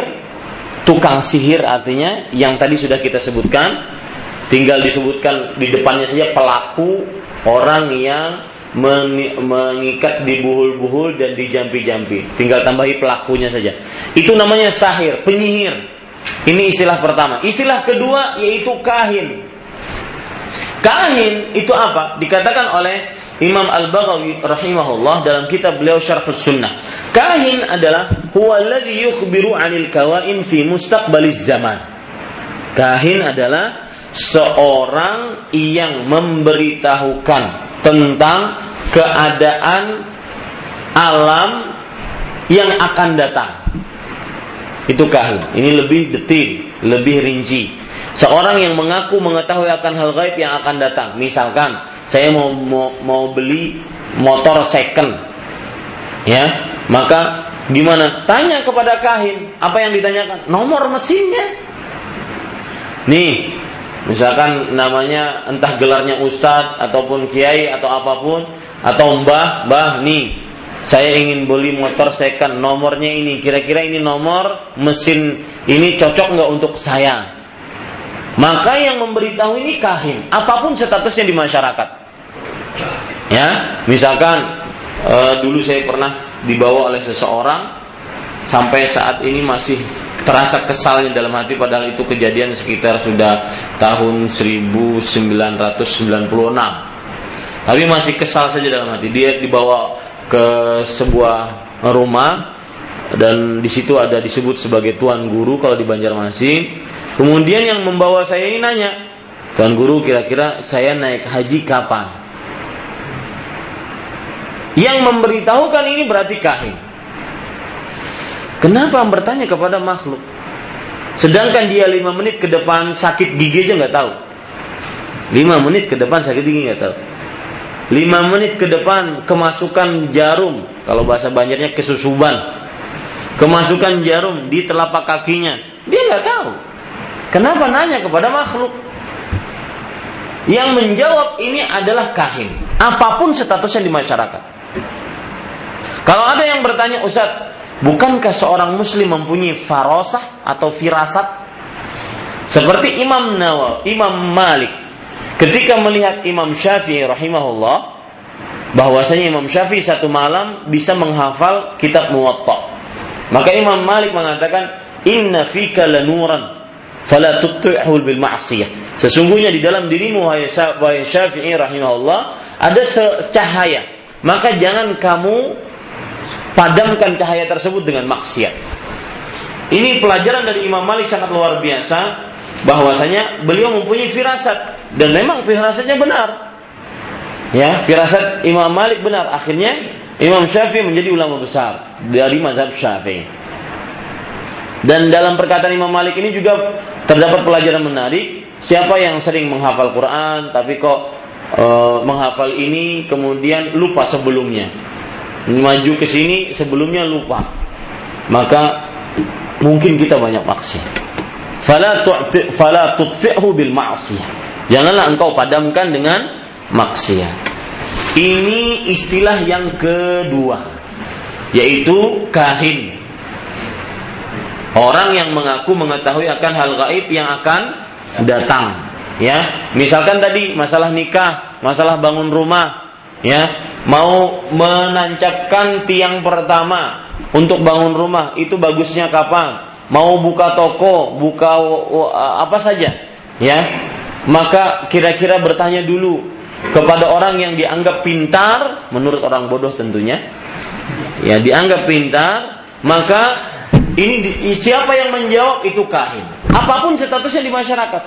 tukang sihir artinya yang tadi sudah kita sebutkan. Tinggal disebutkan di depannya saja pelaku orang yang mengikat di buhul-buhul dan di jampi-jampi. Tinggal tambahi pelakunya saja. Itu namanya sahir, penyihir. Ini istilah pertama. Istilah kedua yaitu kahin. Kahin itu apa? Dikatakan oleh Imam Al-Baghawi rahimahullah dalam kitab beliau Syarhus Sunnah. Kahin adalah huwa alladhi yukhbiru 'anil kawain fi mustaqbaliz zaman. Kahin adalah seorang yang memberitahukan tentang keadaan alam yang akan datang. Itu kahin. Ini lebih detil, lebih rinci. Seorang yang mengaku mengetahui akan hal gaib yang akan datang. Misalkan saya mau mau, mau beli motor second. Ya, maka gimana? Tanya kepada kahin, apa yang ditanyakan? Nomor mesinnya. Nih, misalkan namanya entah gelarnya ustadz ataupun kiai atau apa pun atau mbah, mbah nih saya ingin beli motor second nomornya ini kira-kira ini nomor mesin ini cocok nggak untuk saya maka yang memberitahu ini kahin, apa pun statusnya di masyarakat. Ya, misalkan e, dulu saya pernah dibawa oleh seseorang sampai saat ini masih terasa kesalnya dalam hati padahal itu kejadian sekitar sudah tahun 1996. Tapi masih kesal saja dalam hati. Dia dibawa ke sebuah rumah dan di situ ada disebut sebagai tuan guru kalau di Banjarmasin. Kemudian yang membawa saya ini nanya, tuan guru kira-kira saya naik haji kapan? Yang memberitahukan ini berarti kahin. Kenapa bertanya kepada makhluk? Sedangkan dia lima menit ke depan sakit gigi aja nggak tahu. Lima menit ke depan sakit gigi nggak tahu. Lima menit ke depan kemasukan jarum, kalau bahasa banjarnya kesusuban kemasukan jarum di telapak kakinya. Dia nggak tahu. Kenapa nanya kepada makhluk? Yang menjawab ini adalah kahin. Apa pun statusnya di masyarakat. Kalau ada yang bertanya, Ustaz, bukankah seorang muslim mempunyai farosah atau firasat? Seperti Imam Nawawi, Imam Malik. Ketika melihat Imam Syafi'i rahimahullah, bahwasanya Imam Syafi'i satu malam bisa menghafal kitab Muwatta. Maka Imam Malik mengatakan, Inna fika lanuran, fala tutti'hu bil ma'siyah. Sesungguhnya di dalam dirimu wahai Syafi'i rahimahullah ada cahaya. Maka jangan kamu padamkan cahaya tersebut dengan maksiat. Ini pelajaran dari Imam Malik sangat luar biasa bahwasanya beliau mempunyai firasat dan memang firasatnya benar. Ya, firasat Imam Malik benar. Akhirnya Imam Syafi'i menjadi ulama besar dari mazhab Syafi'i. Dan dalam perkataan Imam Malik ini juga terdapat pelajaran menarik. Siapa yang sering menghafal Quran tapi kok e, menghafal ini kemudian lupa sebelumnya. Maju ke sini sebelumnya lupa. Maka mungkin kita banyak maksiat fala tu'ti fala tutfi'hu bil ma'siyah. Janganlah engkau padamkan dengan maksiat. Ini istilah yang kedua yaitu kahin. Orang yang mengaku mengetahui akan hal gaib yang akan datang. Ya, misalkan tadi masalah nikah, masalah bangun rumah, ya, mau menancapkan tiang pertama untuk bangun rumah itu bagusnya kapan? mau buka toko, buka apa saja, ya, maka kira-kira bertanya dulu kepada orang yang dianggap pintar, menurut orang bodoh tentunya, ya dianggap pintar, maka ini siapa yang menjawab itu kahin. Apa pun statusnya di masyarakat,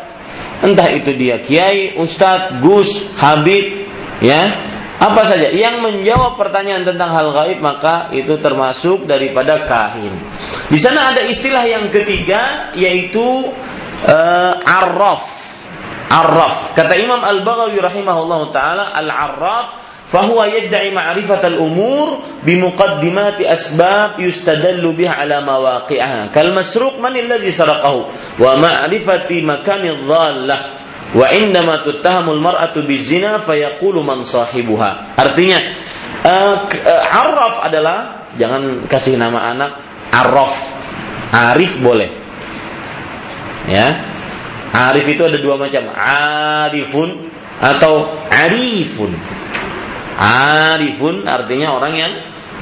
entah itu dia kiai, ustadz, gus, habib, ya, apa saja yang menjawab pertanyaan tentang hal gaib maka itu termasuk daripada kahin. Di sana ada istilah yang ketiga yaitu uh, arraf. Arraf. Kata Imam Al-Baghawi rahimahullah taala al-arraf فهو يدعي معرفة الأمور بمقدمات أسباب يستدل بها على مواقعها كالمسروق من الذي سرقه ومعرفة مكان الضالة Wa indama tuttahamul mar'atu bizina fayaqulu man sahibuha. Artinya uh, arraf adalah jangan kasih nama anak arraf. Arif boleh. Ya. Arif itu ada dua macam, arifun atau arifun. Arifun artinya orang yang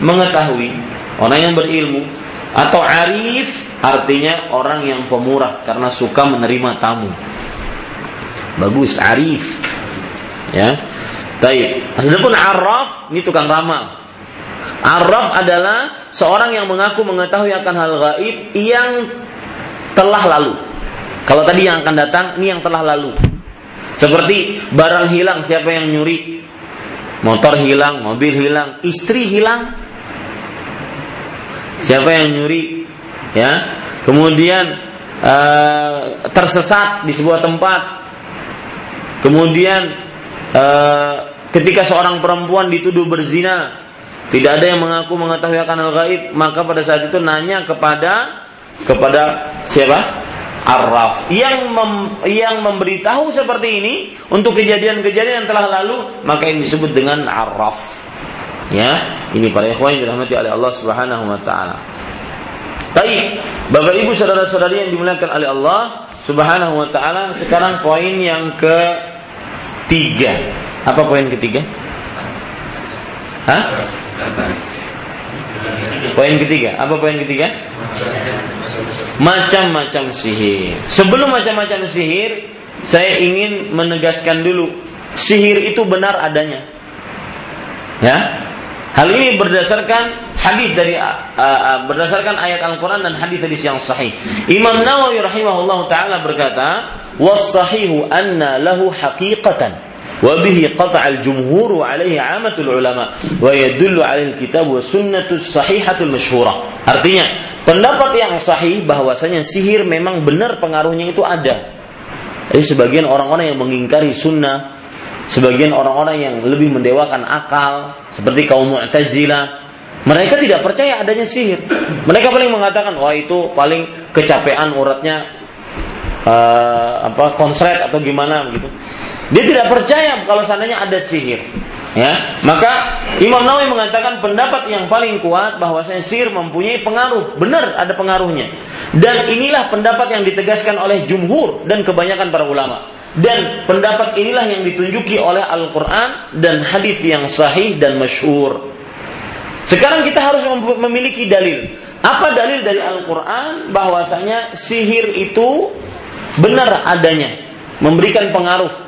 mengetahui, orang yang berilmu atau arif artinya orang yang pemurah karena suka menerima tamu bagus arif ya Taib. Adapun araf ini tukang ramal. Araf adalah seorang yang mengaku mengetahui akan hal gaib yang telah lalu. Kalau tadi yang akan datang, ini yang telah lalu. Seperti barang hilang, siapa yang nyuri? Motor hilang, mobil hilang, istri hilang. Siapa yang nyuri? Ya. Kemudian uh, tersesat di sebuah tempat, Kemudian uh, ketika seorang perempuan dituduh berzina, tidak ada yang mengaku mengetahui akan hal gaib, maka pada saat itu nanya kepada kepada siapa? Arraf yang mem, yang memberitahu seperti ini untuk kejadian-kejadian yang telah lalu, maka ini disebut dengan Arraf. Ya, ini para ikhwan yang dirahmati oleh Allah Subhanahu wa taala. Baik, Bapak Ibu saudara-saudari yang dimuliakan oleh Allah Subhanahu wa taala, sekarang poin yang ke Tiga. Apa poin ketiga? Hah? Poin ketiga. Apa poin ketiga? Macam-macam sihir. Sebelum macam-macam sihir, saya ingin menegaskan dulu, sihir itu benar adanya. Ya, Hal ini berdasarkan hadis dari uh, uh, berdasarkan ayat Al-Qur'an dan hadis-hadis yang sahih. Imam Nawawi rahimahullah taala berkata, "Was sahihu anna lahu haqiqatan bihi qata'a al-jumhur wa wa yadullu 'alaihi al-kitab wa sunnatu sahihatul masyhurah." Artinya, pendapat yang sahih bahwasanya sihir memang benar pengaruhnya itu ada. Jadi sebagian orang-orang yang mengingkari sunnah sebagian orang-orang yang lebih mendewakan akal seperti kaum Mu'tazilah mereka tidak percaya adanya sihir. Mereka paling mengatakan wah itu paling kecapean uratnya uh, apa konslet atau gimana begitu. Dia tidak percaya kalau seandainya ada sihir. Ya, maka Imam Nawawi mengatakan pendapat yang paling kuat bahwa sihir mempunyai pengaruh, benar ada pengaruhnya. Dan inilah pendapat yang ditegaskan oleh jumhur dan kebanyakan para ulama. Dan pendapat inilah yang ditunjuki oleh Al-Quran dan hadis yang sahih dan masyhur. Sekarang kita harus memiliki dalil. Apa dalil dari Al-Quran bahwasanya sihir itu benar adanya, memberikan pengaruh.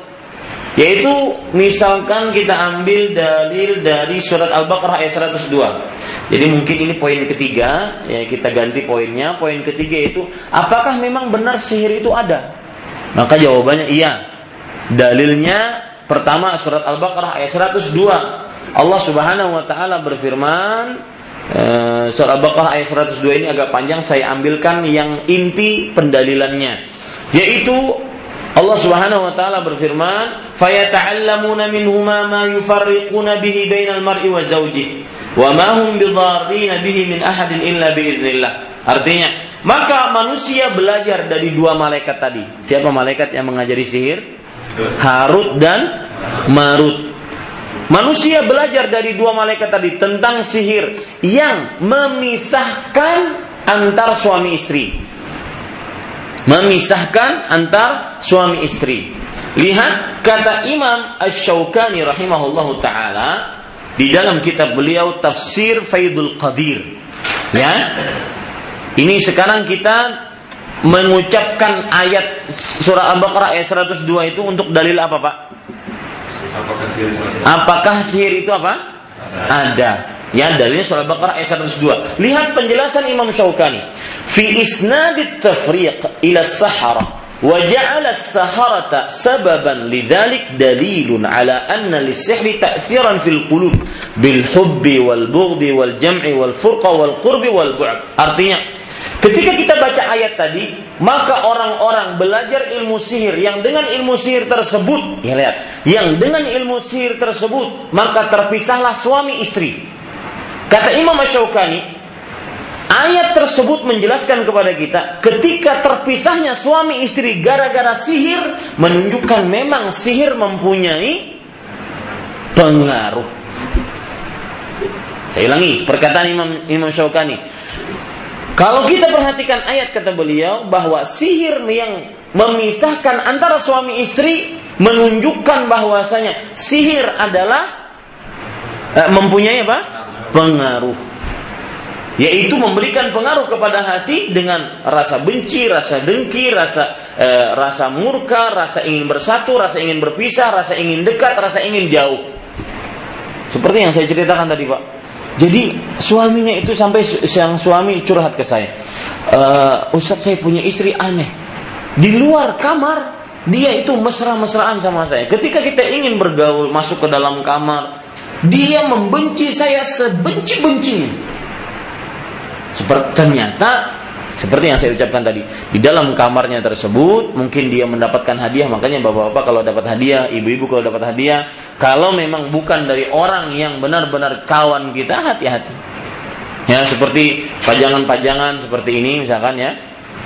Yaitu misalkan kita ambil dalil dari surat Al-Baqarah ayat 102. Jadi mungkin ini poin ketiga, ya kita ganti poinnya. Poin ketiga itu apakah memang benar sihir itu ada? Maka jawabannya iya. Dalilnya pertama surat Al-Baqarah ayat 102. Allah Subhanahu wa taala berfirman uh, surat Al-Baqarah ayat 102 ini agak panjang saya ambilkan yang inti pendalilannya yaitu Allah Subhanahu wa taala berfirman, "Fayata'allamuna minhuma ma yufarriquna bihi bainal mar'i wa zawjihi wa ma hum bidarrin bihi min ahadin illa biidznillah." Artinya, maka manusia belajar dari dua malaikat tadi. Siapa malaikat yang mengajari sihir? Harut dan Marut. Manusia belajar dari dua malaikat tadi tentang sihir yang memisahkan antar suami istri memisahkan antar suami istri. Lihat kata Imam Ash-Shawkani rahimahullahu taala di dalam kitab beliau Tafsir Faidul Qadir. Ya. Ini sekarang kita mengucapkan ayat surah Al-Baqarah ayat 102 itu untuk dalil apa, Pak? Apakah sihir itu apa? Ada. Ya dalilnya surah Al-Baqarah ayat 102. Lihat penjelasan Imam Syaukani. Fi isnadit tafriq ila sahara wa ja'ala as-saharata sababan lidzalik dalilun ala anna lis-sihri ta'thiran fil qulub bil hubbi wal bughdi wal jam'i wal furqa wal qurbi wal bu'd. Artinya Ketika kita baca ayat tadi, maka orang-orang belajar ilmu sihir yang dengan ilmu sihir tersebut, ya lihat, yang dengan ilmu sihir tersebut, maka terpisahlah suami istri. Kata Imam Asyaukani, ayat tersebut menjelaskan kepada kita ketika terpisahnya suami istri gara-gara sihir menunjukkan memang sihir mempunyai pengaruh. Saya ulangi perkataan Imam Imam Syaukani. Kalau kita perhatikan ayat kata beliau bahwa sihir yang memisahkan antara suami istri menunjukkan bahwasanya sihir adalah eh, mempunyai apa? Pengaruh yaitu memberikan pengaruh kepada hati dengan rasa benci, rasa dengki, rasa e, rasa murka, rasa ingin bersatu, rasa ingin berpisah, rasa ingin dekat, rasa ingin jauh. Seperti yang saya ceritakan tadi, Pak. Jadi suaminya itu sampai yang suami curhat ke saya, e, Ustadz saya punya istri aneh. Di luar kamar dia itu mesra-mesraan sama saya. Ketika kita ingin bergaul masuk ke dalam kamar, dia membenci saya sebenci-bencinya. Seperti ternyata seperti yang saya ucapkan tadi, di dalam kamarnya tersebut mungkin dia mendapatkan hadiah, makanya bapak-bapak kalau dapat hadiah, ibu-ibu kalau dapat hadiah, kalau memang bukan dari orang yang benar-benar kawan kita, hati-hati. Ya, seperti pajangan-pajangan seperti ini misalkan ya,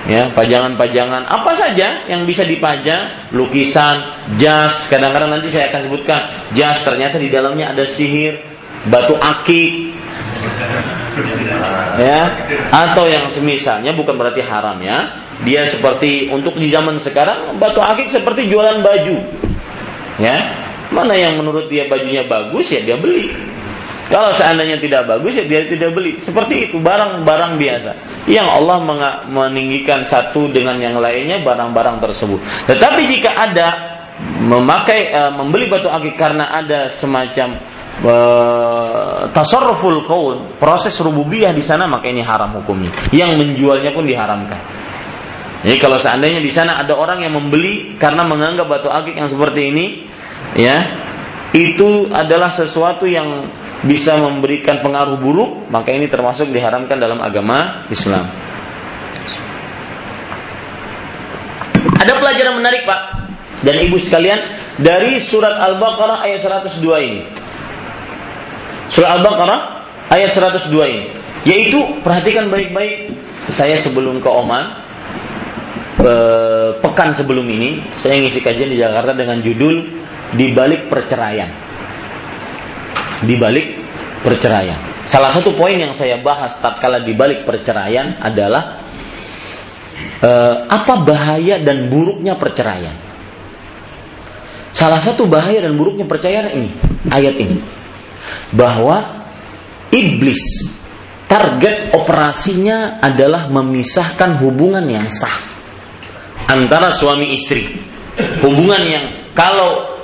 ya pajangan-pajangan. Apa saja yang bisa dipajang? Lukisan jas. Kadang-kadang nanti saya akan sebutkan jas. Ternyata di dalamnya ada sihir batu akik. Ya atau yang semisalnya bukan berarti haram ya. Dia seperti untuk di zaman sekarang batu akik seperti jualan baju. Ya mana yang menurut dia bajunya bagus ya dia beli kalau seandainya tidak bagus ya dia tidak beli. Seperti itu barang-barang biasa. Yang Allah meninggikan satu dengan yang lainnya barang-barang tersebut. Tetapi jika ada memakai uh, membeli batu akik karena ada semacam uh, tasarruful kaun, proses rububiyah di sana maka ini haram hukumnya. Yang menjualnya pun diharamkan. Jadi kalau seandainya di sana ada orang yang membeli karena menganggap batu akik yang seperti ini, ya, itu adalah sesuatu yang bisa memberikan pengaruh buruk, maka ini termasuk diharamkan dalam agama Islam. Ada pelajaran menarik Pak dan Ibu sekalian dari surat Al-Baqarah ayat 102 ini. Surat Al-Baqarah ayat 102 ini. Yaitu perhatikan baik-baik saya sebelum ke Oman eh, pekan sebelum ini saya ngisi kajian di Jakarta dengan judul di balik perceraian di balik perceraian. Salah satu poin yang saya bahas tatkala di balik perceraian adalah eh, apa bahaya dan buruknya perceraian. Salah satu bahaya dan buruknya perceraian ini ayat ini bahwa iblis target operasinya adalah memisahkan hubungan yang sah antara suami istri. Hubungan yang kalau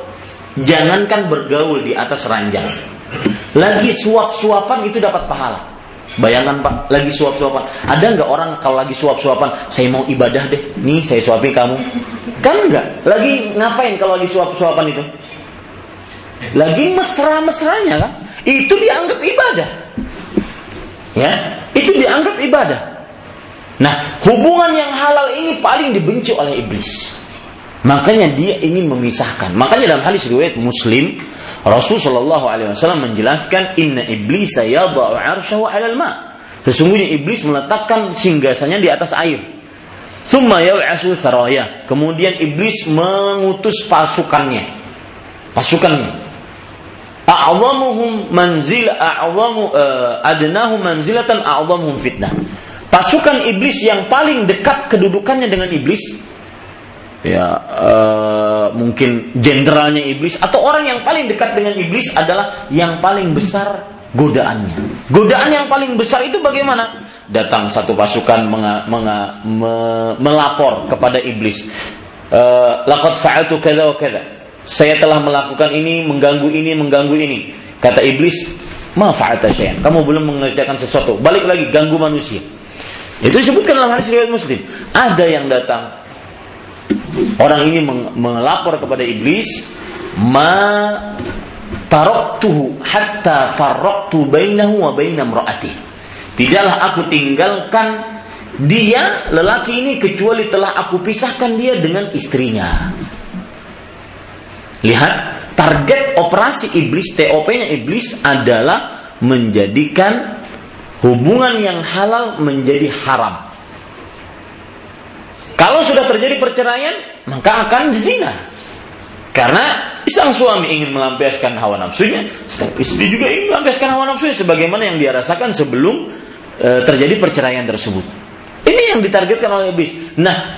jangankan bergaul di atas ranjang, lagi suap-suapan itu dapat pahala. Bayangkan Pak, lagi suap-suapan. Ada nggak orang kalau lagi suap-suapan, saya mau ibadah deh, nih saya suapi kamu. Kan nggak? Lagi ngapain kalau lagi suap-suapan itu? Lagi mesra-mesranya kan? Itu dianggap ibadah. Ya, itu dianggap ibadah. Nah, hubungan yang halal ini paling dibenci oleh iblis. Makanya dia ingin memisahkan. Makanya dalam hadis riwayat Muslim, Rasul Shallallahu Alaihi Wasallam menjelaskan Inna iblis yadau arsyahu alal ma. Sesungguhnya iblis meletakkan singgasanya di atas air. Thumma yaw'asu tharaya. Kemudian iblis mengutus pasukannya. Pasukannya. A'zamuhum manzil a'zamu uh, adnahu manzilatan a'zamuhum fitnah. Pasukan iblis yang paling dekat kedudukannya dengan iblis ya uh, mungkin jenderalnya iblis atau orang yang paling dekat dengan iblis adalah yang paling besar godaannya. Godaan yang paling besar itu bagaimana? Datang satu pasukan menga, menga, me, melapor kepada iblis. Uh, Laqad fa'altu kada wa kada. Saya telah melakukan ini, mengganggu ini, mengganggu ini. Kata iblis, "Ma fa'alta syai'an." Kamu belum mengerjakan sesuatu. Balik lagi ganggu manusia. Itu disebutkan dalam hadis riwayat Muslim. Ada yang datang Orang ini melapor kepada iblis, ma taraktuhu hatta farraqtu bainahu wa baina imraati. Tidaklah aku tinggalkan dia lelaki ini kecuali telah aku pisahkan dia dengan istrinya. Lihat, target operasi iblis, TOP-nya iblis adalah menjadikan hubungan yang halal menjadi haram. Kalau sudah terjadi perceraian, maka akan zina. Karena sang suami ingin melampiaskan hawa nafsunya, istri juga ingin melampiaskan hawa nafsunya sebagaimana yang dia rasakan sebelum e, terjadi perceraian tersebut. Ini yang ditargetkan oleh iblis. Nah,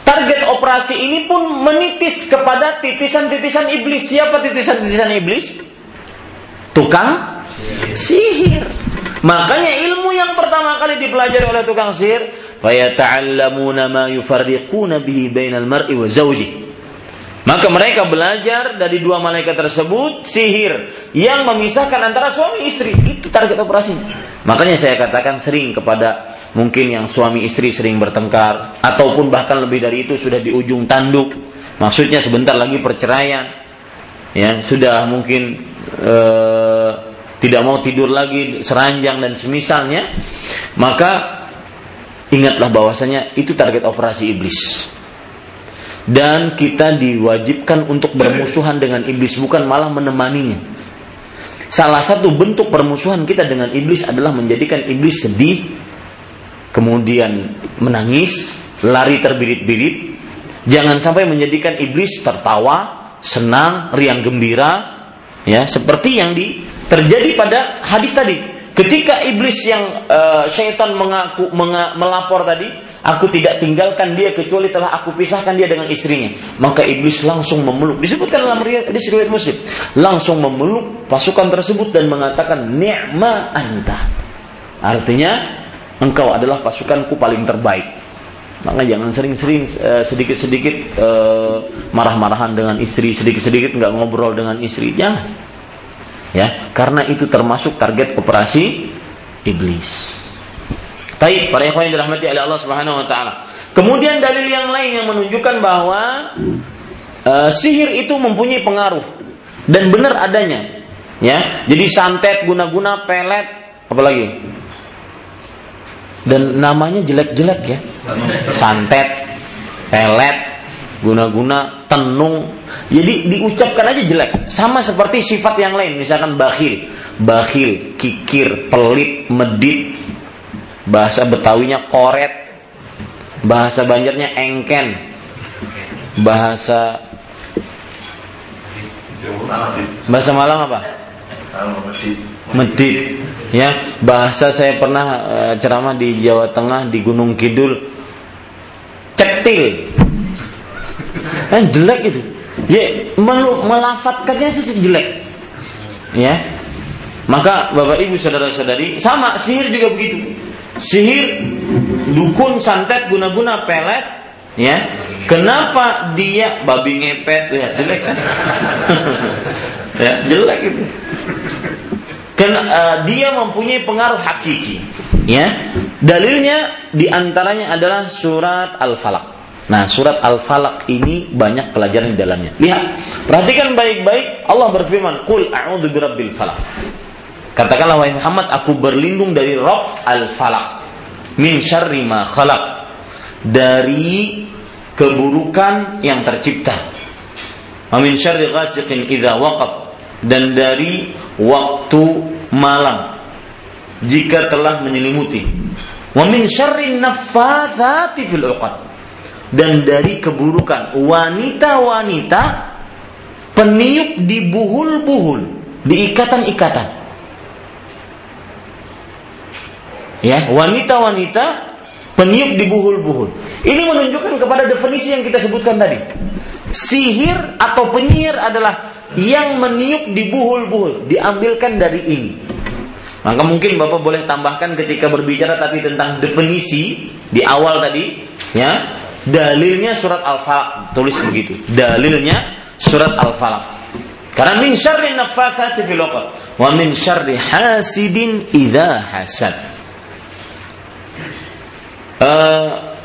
target operasi ini pun menitis kepada titisan-titisan iblis. Siapa titisan-titisan iblis? Tukang sihir. Makanya ilmu yang pertama kali dipelajari oleh tukang sihir fayata'allamuna ma yufarriquna bihi bainal mar'i wa zawji. Maka mereka belajar dari dua malaikat tersebut sihir yang memisahkan antara suami istri. Itu target operasi. Makanya saya katakan sering kepada mungkin yang suami istri sering bertengkar ataupun bahkan lebih dari itu sudah di ujung tanduk. Maksudnya sebentar lagi perceraian. Ya, sudah mungkin uh, tidak mau tidur lagi seranjang dan semisalnya, maka Ingatlah bahwasanya itu target operasi iblis. Dan kita diwajibkan untuk bermusuhan dengan iblis bukan malah menemaninya. Salah satu bentuk permusuhan kita dengan iblis adalah menjadikan iblis sedih, kemudian menangis, lari terbirit-birit. Jangan sampai menjadikan iblis tertawa, senang, riang gembira, ya seperti yang di, terjadi pada hadis tadi Ketika iblis yang uh, syaitan mengaku menga, melapor tadi, aku tidak tinggalkan dia kecuali telah aku pisahkan dia dengan istrinya. Maka iblis langsung memeluk. Disebutkan dalam hadis riwayat Muslim, langsung memeluk pasukan tersebut dan mengatakan ni'ma anta. Artinya engkau adalah pasukanku paling terbaik. Maka jangan sering-sering uh, sedikit-sedikit uh, marah-marahan dengan istri, sedikit-sedikit nggak ngobrol dengan istri. Jangan ya karena itu termasuk target operasi iblis. Taib para ikhwan yang dirahmati oleh Allah Subhanahu wa taala. Kemudian dalil yang lain yang menunjukkan bahwa uh, sihir itu mempunyai pengaruh dan benar adanya. Ya, jadi santet guna-guna pelet apalagi dan namanya jelek-jelek ya. Santet, pelet, guna-guna, tenung, jadi diucapkan aja jelek. Sama seperti sifat yang lain, misalkan bakhil, bakhil, kikir, pelit, medit. Bahasa Betawinya koret, bahasa Banjarnya engken, bahasa bahasa Malang apa? Medit. Ya, bahasa saya pernah uh, ceramah di Jawa Tengah di Gunung Kidul. Cetil. Kan jelek itu. Ya melafatkannya sih jelek. Ya. Maka bapak ibu saudara saudari sama sihir juga begitu. Sihir dukun santet guna-guna pelet ya. Kenapa dia babi ngepet? Ya jelek kan? Ya jelek itu. Ken, uh, dia mempunyai pengaruh hakiki. Ya, dalilnya di antaranya adalah surat Al-Falaq. Nah, surat Al-Falaq ini banyak pelajaran di dalamnya. Lihat, perhatikan baik-baik. Allah berfirman, "Qul a'udzu birabbil falaq." Katakanlah wahai Muhammad, aku berlindung dari Rabb Al-Falaq. Min syarri ma khalaq. Dari keburukan yang tercipta. Wa min syarri ghasiqin idza waqab. Dan dari waktu malam jika telah menyelimuti. Wa min syarri naffatsati fil 'uqad dan dari keburukan wanita-wanita peniup di buhul-buhul, di ikatan-ikatan. Ya, wanita-wanita peniup di buhul-buhul. Ini menunjukkan kepada definisi yang kita sebutkan tadi. Sihir atau penyihir adalah yang meniup di buhul-buhul, diambilkan dari ini. Maka mungkin Bapak boleh tambahkan ketika berbicara tadi tentang definisi di awal tadi, ya, Dalilnya surat Al-Falaq, tulis begitu. Dalilnya surat Al-Falaq. Karena min syarri naffatsati fil 'uqad wa min syarri hasidin idza hasad. Uh,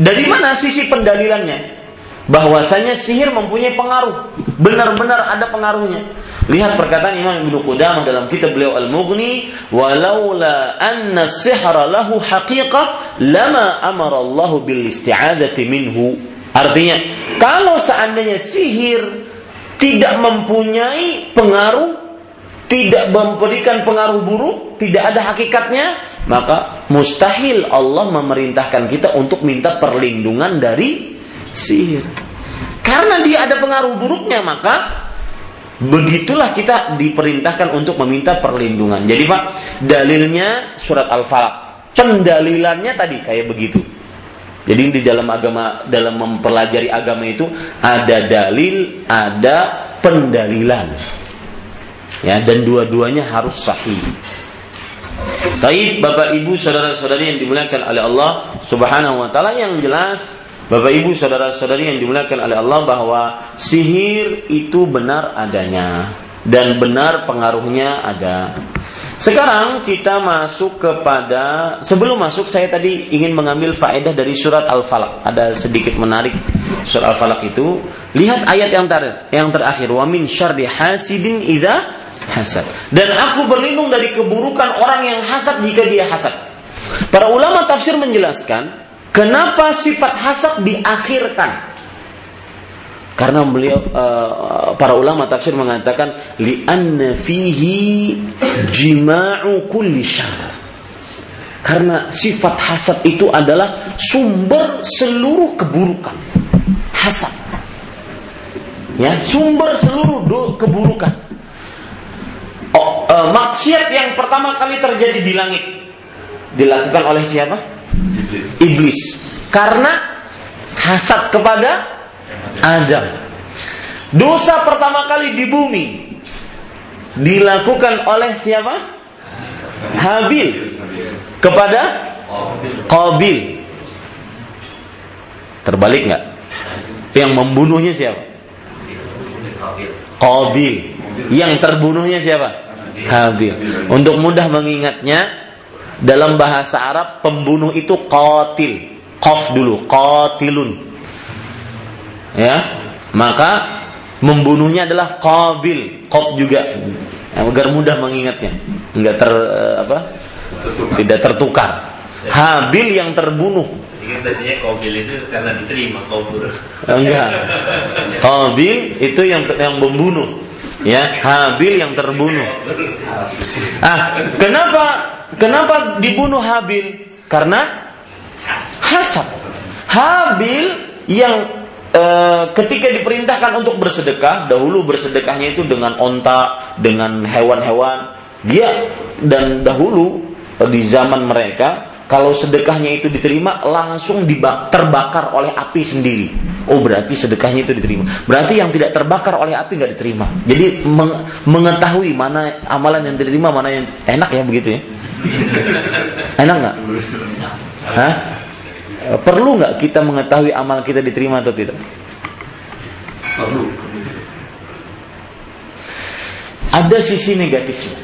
dari mana sisi pendalilannya? Bahwasanya sihir mempunyai pengaruh. Benar-benar ada pengaruhnya. Lihat perkataan Imam Ibnu Qudamah dalam kitab beliau Al-Mughni, "Walaula anna sihra lahu haqiqah lama amara Allah bil isti'adati minhu." Artinya, kalau seandainya sihir tidak mempunyai pengaruh, tidak memberikan pengaruh buruk, tidak ada hakikatnya, maka mustahil Allah memerintahkan kita untuk minta perlindungan dari sihir. Karena dia ada pengaruh buruknya, maka begitulah kita diperintahkan untuk meminta perlindungan. Jadi Pak, dalilnya surat Al-Falaq. Pendalilannya tadi kayak begitu. Jadi di dalam agama dalam mempelajari agama itu ada dalil, ada pendalilan. Ya, dan dua-duanya harus sahih. Taib Bapak Ibu saudara-saudari yang dimuliakan oleh Allah Subhanahu wa taala yang jelas Bapak Ibu saudara-saudari yang dimuliakan oleh Allah bahwa sihir itu benar adanya dan benar pengaruhnya ada. Sekarang kita masuk kepada sebelum masuk saya tadi ingin mengambil faedah dari surat Al-Falaq. Ada sedikit menarik surat Al-Falaq itu. Lihat ayat yang ter yang terakhir wa min syarri hasidin idza hasad. Dan aku berlindung dari keburukan orang yang hasad jika dia hasad. Para ulama tafsir menjelaskan Kenapa sifat hasad diakhirkan? Karena beliau uh, para ulama tafsir mengatakan anna fihi jima'u kulli syarr. Karena sifat hasad itu adalah sumber seluruh keburukan. Hasad. Ya, sumber seluruh keburukan. Oh, uh, maksiat yang pertama kali terjadi di langit dilakukan oleh siapa? Iblis karena hasad kepada Adam. Dosa pertama kali di bumi dilakukan oleh siapa? Habil kepada Qabil. Terbalik nggak? Yang membunuhnya siapa? Qabil. Yang terbunuhnya siapa? Habil. Untuk mudah mengingatnya, dalam bahasa Arab pembunuh itu qatil. Qaf dulu, qatilun. Ya. Maka membunuhnya adalah qabil, qaf juga. Agar mudah mengingatnya. Enggak ter apa? Tidak tertukar. Habil yang terbunuh. tadinya Qabil itu karena diterima kabur. Enggak. Qabil itu yang yang membunuh. Ya, Habil yang terbunuh. Ah, kenapa Kenapa dibunuh Habil? Karena hasad. Habil yang e, ketika diperintahkan untuk bersedekah, dahulu bersedekahnya itu dengan onta, dengan hewan-hewan. Dia dan dahulu di zaman mereka kalau sedekahnya itu diterima langsung terbakar oleh api sendiri. Oh berarti sedekahnya itu diterima. Berarti yang tidak terbakar oleh api nggak diterima. Jadi meng, mengetahui mana amalan yang diterima mana yang enak ya begitu ya. Enak nggak? Hah? Perlu nggak kita mengetahui amal kita diterima atau tidak? Perlu. Ada sisi negatifnya.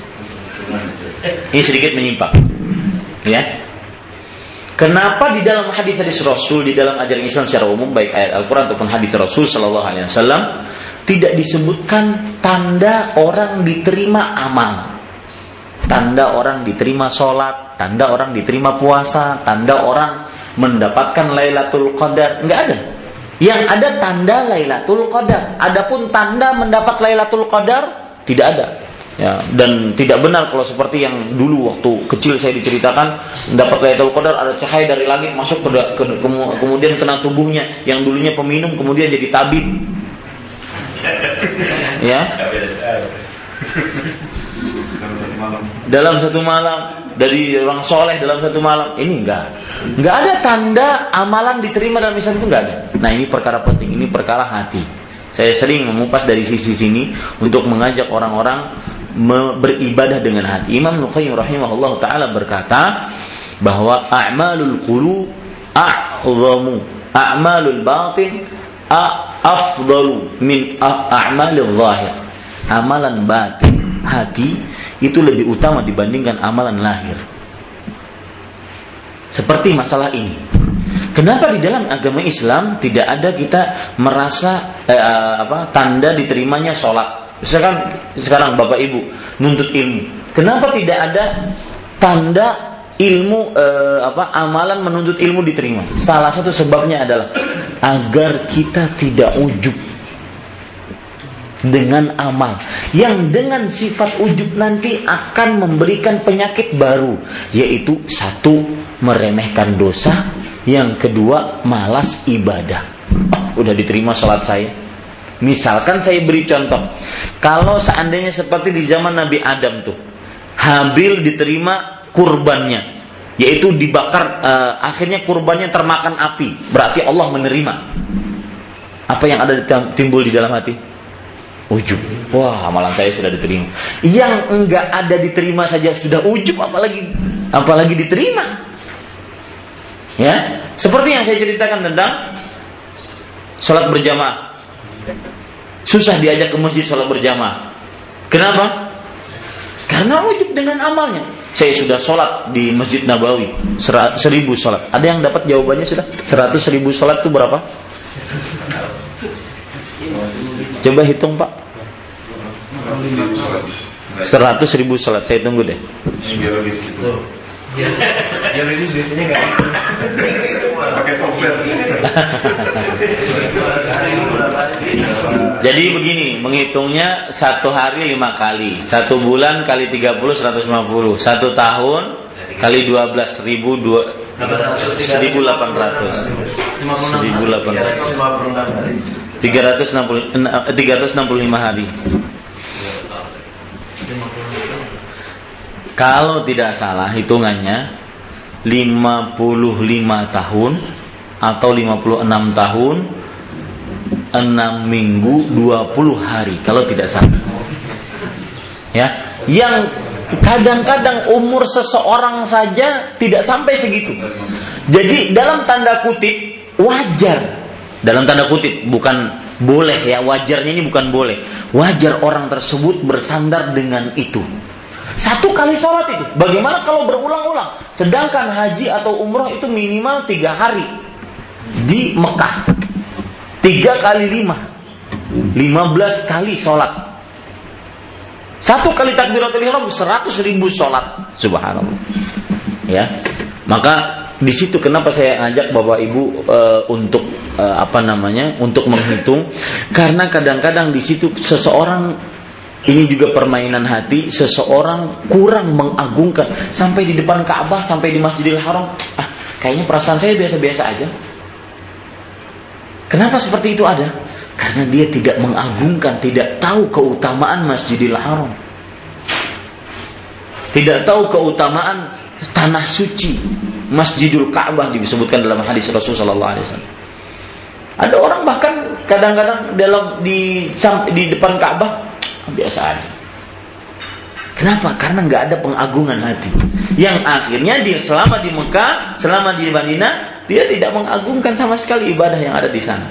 Ini sedikit menyimpang. Ya. Kenapa di dalam hadis-hadis Rasul, di dalam ajaran Islam secara umum, baik ayat Al-Quran ataupun hadis Rasul Shallallahu Alaihi Wasallam, tidak disebutkan tanda orang diterima amal, tanda orang diterima sholat, tanda orang diterima puasa, tanda orang mendapatkan Lailatul Qadar, nggak ada. Yang ada tanda Lailatul Qadar. Adapun tanda mendapat Lailatul Qadar tidak ada ya dan tidak benar kalau seperti yang dulu waktu kecil saya diceritakan dapat Lailatul Qadar ada cahaya dari langit masuk ke, ke, ke kemudian kena tubuhnya. Yang dulunya peminum kemudian jadi tabib. Ya? Dalam satu malam dari orang soleh dalam satu malam. Ini enggak enggak ada tanda amalan diterima dalam Islam itu enggak ada. Nah ini perkara penting ini perkara hati. Saya sering mengupas dari sisi sini untuk mengajak orang-orang beribadah dengan hati. Imam Nuqayyim rahimahullah taala berkata bahwa a'malul qulub a'zamu a'malul batin afdalu min a'malil zahir. Amalan batin hati itu lebih utama dibandingkan amalan lahir. Seperti masalah ini. Kenapa di dalam agama Islam tidak ada kita merasa eh, apa tanda diterimanya sholat Misalkan sekarang Bapak Ibu nuntut ilmu. Kenapa tidak ada tanda ilmu eh, apa amalan menuntut ilmu diterima? Salah satu sebabnya adalah agar kita tidak ujub dengan amal yang dengan sifat ujub nanti akan memberikan penyakit baru yaitu satu meremehkan dosa yang kedua malas ibadah oh, udah diterima sholat saya Misalkan saya beri contoh, kalau seandainya seperti di zaman Nabi Adam tuh, Habil diterima kurbannya, yaitu dibakar, uh, akhirnya kurbannya termakan api, berarti Allah menerima. Apa yang ada timbul di dalam hati? Ujub. Wah, amalan saya sudah diterima. Yang enggak ada diterima saja sudah ujub, apalagi apalagi diterima. Ya, seperti yang saya ceritakan tentang sholat berjamaah Susah diajak ke masjid sholat berjamaah. Kenapa? Karena wujud dengan amalnya. Saya sudah sholat di Masjid Nabawi seribu sholat. Ada yang dapat jawabannya sudah? Seratus ribu sholat itu berapa? Coba hitung pak. Seratus ribu sholat. Saya tunggu deh. Juridis biasanya nggak pakai software. Jadi begini, menghitungnya satu hari lima kali, satu bulan kali tiga puluh seratus lima puluh, satu tahun kali dua belas ribu dua seribu delapan ratus, seribu delapan ratus, tiga ratus enam puluh tiga ratus enam puluh lima hari. Kalau tidak salah hitungannya 55 tahun atau 56 tahun 6 minggu 20 hari kalau tidak salah. Ya, yang kadang-kadang umur seseorang saja tidak sampai segitu. Jadi dalam tanda kutip wajar dalam tanda kutip bukan boleh ya wajarnya ini bukan boleh wajar orang tersebut bersandar dengan itu satu kali sholat itu. Bagaimana kalau berulang-ulang? Sedangkan haji atau umroh itu minimal tiga hari di Mekah. Tiga kali lima. Lima belas kali sholat. Satu kali takbiratul ihram seratus ribu sholat. Subhanallah. Ya, maka di situ kenapa saya ngajak bapak ibu e, untuk e, apa namanya untuk menghitung karena kadang-kadang di situ seseorang ini juga permainan hati seseorang kurang mengagungkan sampai di depan Ka'bah sampai di Masjidil Haram ah kayaknya perasaan saya biasa-biasa aja kenapa seperti itu ada? Karena dia tidak mengagungkan tidak tahu keutamaan Masjidil Haram. Tidak tahu keutamaan tanah suci Masjidul Ka'bah disebutkan dalam hadis Rasulullah SAW ada orang bahkan kadang-kadang dalam di di depan Ka'bah biasa aja. Kenapa? Karena nggak ada pengagungan hati. Yang akhirnya dia selama di Mekah, selama di Madinah, dia tidak mengagungkan sama sekali ibadah yang ada di sana.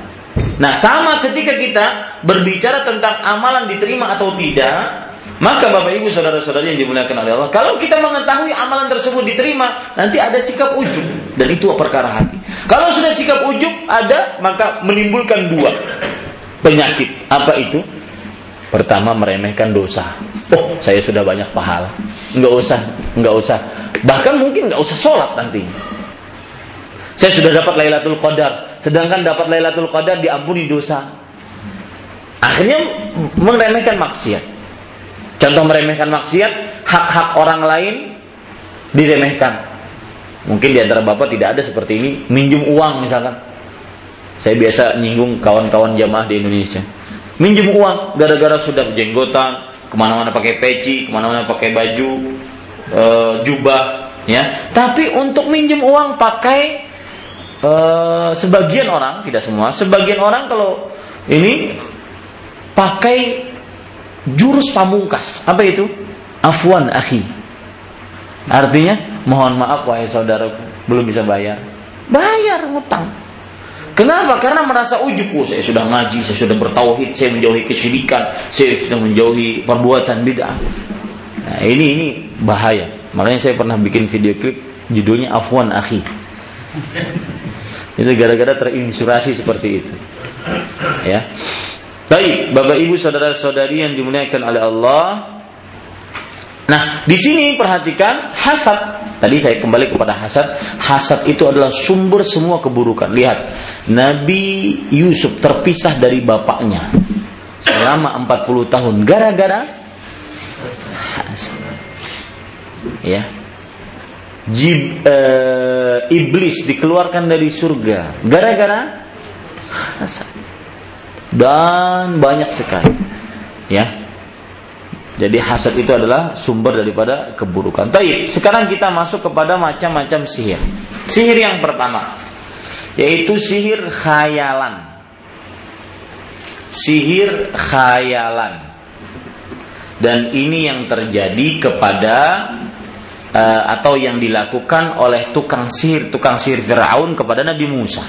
Nah, sama ketika kita berbicara tentang amalan diterima atau tidak, Maka Bapak Ibu saudara-saudari yang dimuliakan oleh Allah, kalau kita mengetahui amalan tersebut diterima, nanti ada sikap ujub dan itu perkara hati. Kalau sudah sikap ujub ada, maka menimbulkan dua penyakit. Apa itu? Pertama meremehkan dosa. Oh, saya sudah banyak pahala. Enggak usah, enggak usah. Bahkan mungkin enggak usah sholat nanti. Saya sudah dapat Lailatul Qadar, sedangkan dapat Lailatul Qadar diampuni dosa. Akhirnya meremehkan maksiat. Contoh meremehkan maksiat, hak-hak orang lain diremehkan. Mungkin di antara bapak tidak ada seperti ini, minjem uang misalkan. Saya biasa nyinggung kawan-kawan jamaah di Indonesia. Minjem uang gara-gara sudah jenggotan, ke mana-mana pakai peci, ke mana-mana pakai baju, e, jubah, ya. Tapi untuk minjem uang pakai e, sebagian orang, tidak semua, sebagian orang kalau ini pakai jurus pamungkas. Apa itu? Afwan akhi. Artinya, mohon maaf wahai saudaraku, belum bisa bayar. Bayar ngutang. Kenapa? Karena merasa ujub, oh, saya sudah ngaji, saya sudah bertauhid, saya menjauhi kesyirikan, saya sudah menjauhi perbuatan bid'ah. Nah, ini ini bahaya. Makanya saya pernah bikin video klip judulnya Afwan Akhi. itu gara-gara terinspirasi seperti itu. Ya. Baik, Bapak Ibu saudara-saudari yang dimuliakan oleh Allah. Nah, di sini perhatikan hasad. Tadi saya kembali kepada hasad. Hasad itu adalah sumber semua keburukan. Lihat, Nabi Yusuf terpisah dari bapaknya selama 40 tahun gara-gara hasad. Ya. Jib, e, iblis dikeluarkan dari surga gara-gara hasad dan banyak sekali. Ya. Jadi hasad itu adalah sumber daripada keburukan. Tapi sekarang kita masuk kepada macam-macam sihir. Sihir yang pertama yaitu sihir khayalan. Sihir khayalan. Dan ini yang terjadi kepada uh, atau yang dilakukan oleh tukang sihir tukang sihir Firaun kepada Nabi Musa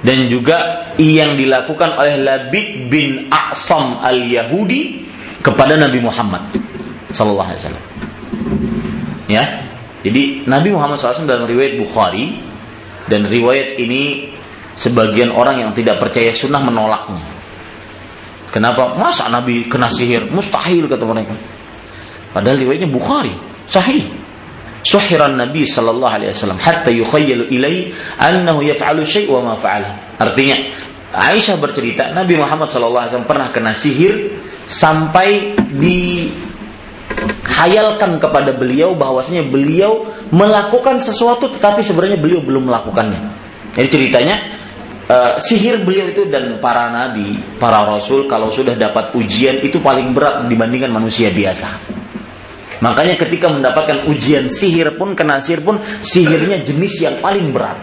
dan juga yang dilakukan oleh Labid bin A'sam al-Yahudi kepada Nabi Muhammad sallallahu alaihi wasallam. Ya. Jadi Nabi Muhammad SAW dalam riwayat Bukhari dan riwayat ini sebagian orang yang tidak percaya sunnah menolaknya. Kenapa? Masa Nabi kena sihir? Mustahil kata mereka. Padahal riwayatnya Bukhari, sahih. Suhiran Nabi sallallahu alaihi wasallam hatta yukhayyalu ilai annahu yaf'alu syai' wa ma fa'ala. Artinya Aisyah bercerita Nabi Muhammad sallallahu alaihi wasallam pernah kena sihir sampai dihayalkan kepada beliau bahwasanya beliau melakukan sesuatu tetapi sebenarnya beliau belum melakukannya. Jadi ceritanya uh, sihir beliau itu dan para nabi, para rasul kalau sudah dapat ujian itu paling berat dibandingkan manusia biasa. Makanya ketika mendapatkan ujian sihir pun, kena sihir pun, sihirnya jenis yang paling berat.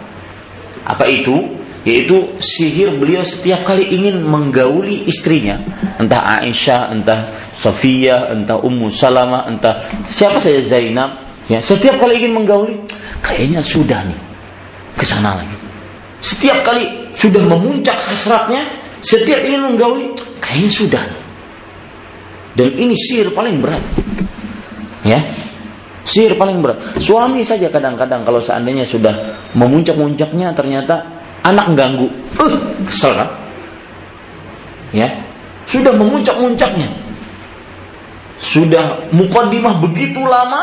Apa itu? Yaitu sihir beliau setiap kali ingin menggauli istrinya. Entah Aisyah, entah Sofia, entah Ummu Salamah, entah siapa saja Zainab. Ya, setiap kali ingin menggauli, kayaknya sudah nih ke sana lagi. Setiap kali sudah memuncak hasratnya, setiap ingin menggauli, kayaknya sudah nih. Dan ini sihir paling berat. Ya. Sihir paling berat. Suami saja kadang-kadang kalau seandainya sudah memuncak-muncaknya ternyata anak ganggu. Uh, kesel kan? Ya. Sudah memuncak-muncaknya. Sudah mukadimah begitu lama.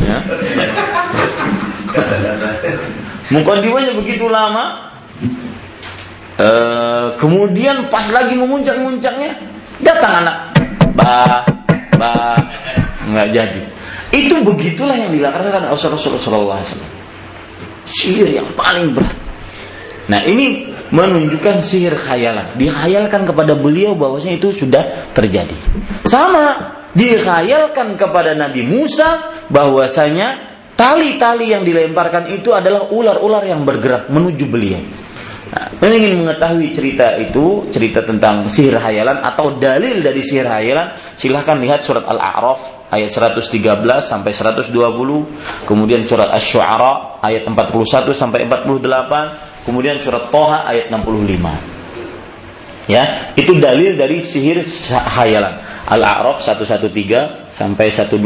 ya. Mukadimahnya begitu lama. Uh, kemudian pas lagi memuncak-muncaknya datang anak ba ba nggak jadi itu begitulah yang dilakukan Rasulullah SAW sihir yang paling berat. Nah ini menunjukkan sihir khayalan. Dihayalkan kepada beliau bahwasanya itu sudah terjadi. Sama dihayalkan kepada Nabi Musa bahwasanya tali-tali yang dilemparkan itu adalah ular-ular yang bergerak menuju beliau Nah, ingin mengetahui cerita itu, cerita tentang sihir hayalan atau dalil dari sihir hayalan, silahkan lihat surat Al-A'raf ayat 113 sampai 120, kemudian surat Asy-Syu'ara ayat 41 sampai 48, kemudian surat Toha ayat 65. Ya, itu dalil dari sihir hayalan. Al-A'raf 113 sampai 120.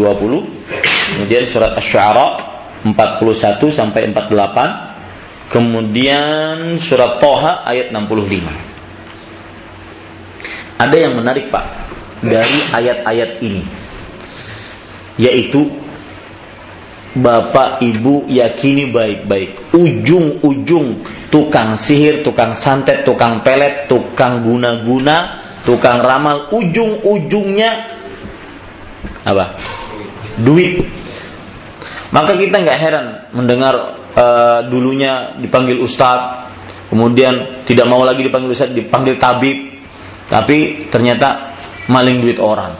Kemudian surat Asy-Syu'ara 41 sampai 48. Kemudian surat Toha ayat 65. Ada yang menarik Pak dari ayat-ayat ini. Yaitu Bapak Ibu yakini baik-baik ujung-ujung tukang sihir, tukang santet, tukang pelet, tukang guna-guna, tukang ramal ujung-ujungnya apa? Duit. Maka kita nggak heran mendengar uh, dulunya dipanggil ustadz, kemudian tidak mau lagi dipanggil ustadz, dipanggil tabib, tapi ternyata maling duit orang.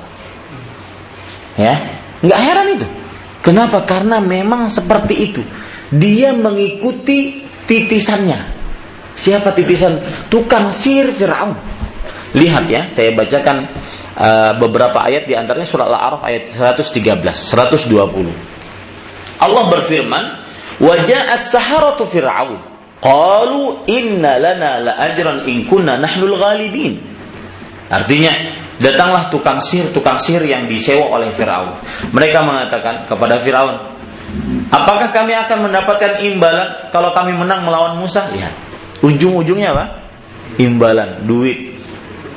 Ya, nggak heran itu. Kenapa? Karena memang seperti itu. Dia mengikuti titisannya. Siapa titisan? Tukang sihir Fir'aun. Lihat ya, saya bacakan uh, beberapa ayat di antaranya surah Al-A'raf ayat 113, 120. Allah berfirman, "Wajah as-saharatu Fir'aun, qalu inna lana la ajran in kunna nahnul ghalibin." Artinya, Datanglah tukang sihir, tukang sihir yang disewa oleh Firaun. Mereka mengatakan kepada Firaun, "Apakah kami akan mendapatkan imbalan kalau kami menang melawan Musa?" Lihat, ujung-ujungnya apa? Imbalan, duit.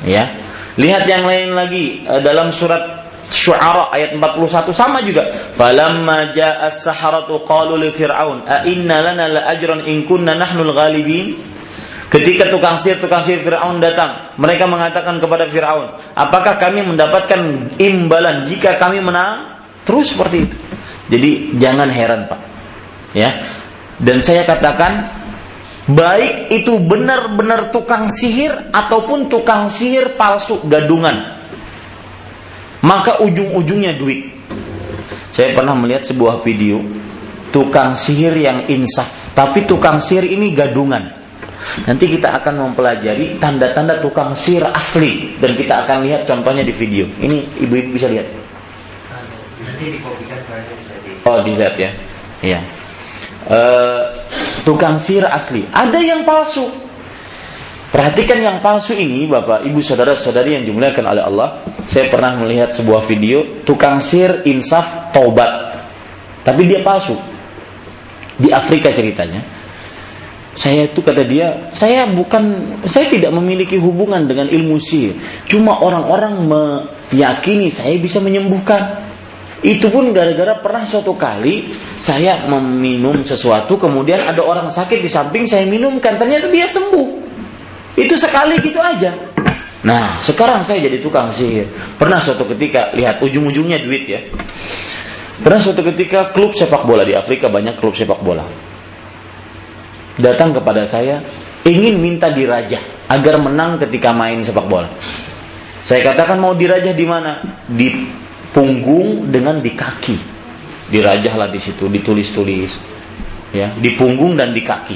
Ya. Lihat yang lain lagi eh, dalam surat Syu'ara ayat 41 sama juga. Falamma ja'a as-saharatu qalu li fir'aun, "A inna lana la ajran in kunna nahnul ghalibin?" Ketika tukang sihir tukang sihir Firaun datang, mereka mengatakan kepada Firaun, "Apakah kami mendapatkan imbalan jika kami menang?" Terus seperti itu. Jadi jangan heran, Pak. Ya. Dan saya katakan baik itu benar-benar tukang sihir ataupun tukang sihir palsu gadungan. Maka ujung-ujungnya duit. Saya pernah melihat sebuah video tukang sihir yang insaf, tapi tukang sihir ini gadungan. Nanti kita akan mempelajari tanda-tanda tukang sihir asli dan kita akan lihat contohnya di video. Ini ibu-ibu bisa lihat. Oh dilihat ya, iya. Uh, tukang sihir asli. Ada yang palsu. Perhatikan yang palsu ini, Bapak, Ibu, saudara-saudari yang dimuliakan oleh Allah. Saya pernah melihat sebuah video tukang sihir insaf taubat. Tapi dia palsu. Di Afrika ceritanya saya itu kata dia, saya bukan, saya tidak memiliki hubungan dengan ilmu sihir. Cuma orang-orang meyakini saya bisa menyembuhkan. Itu pun gara-gara pernah suatu kali saya meminum sesuatu, kemudian ada orang sakit di samping saya minumkan, ternyata dia sembuh. Itu sekali gitu aja. Nah, sekarang saya jadi tukang sihir. Pernah suatu ketika, lihat ujung-ujungnya duit ya. Pernah suatu ketika klub sepak bola di Afrika banyak klub sepak bola datang kepada saya ingin minta dirajah agar menang ketika main sepak bola. Saya katakan mau dirajah di mana? Di punggung dengan di kaki. Dirajahlah di situ, ditulis-tulis. Ya, di punggung dan di kaki.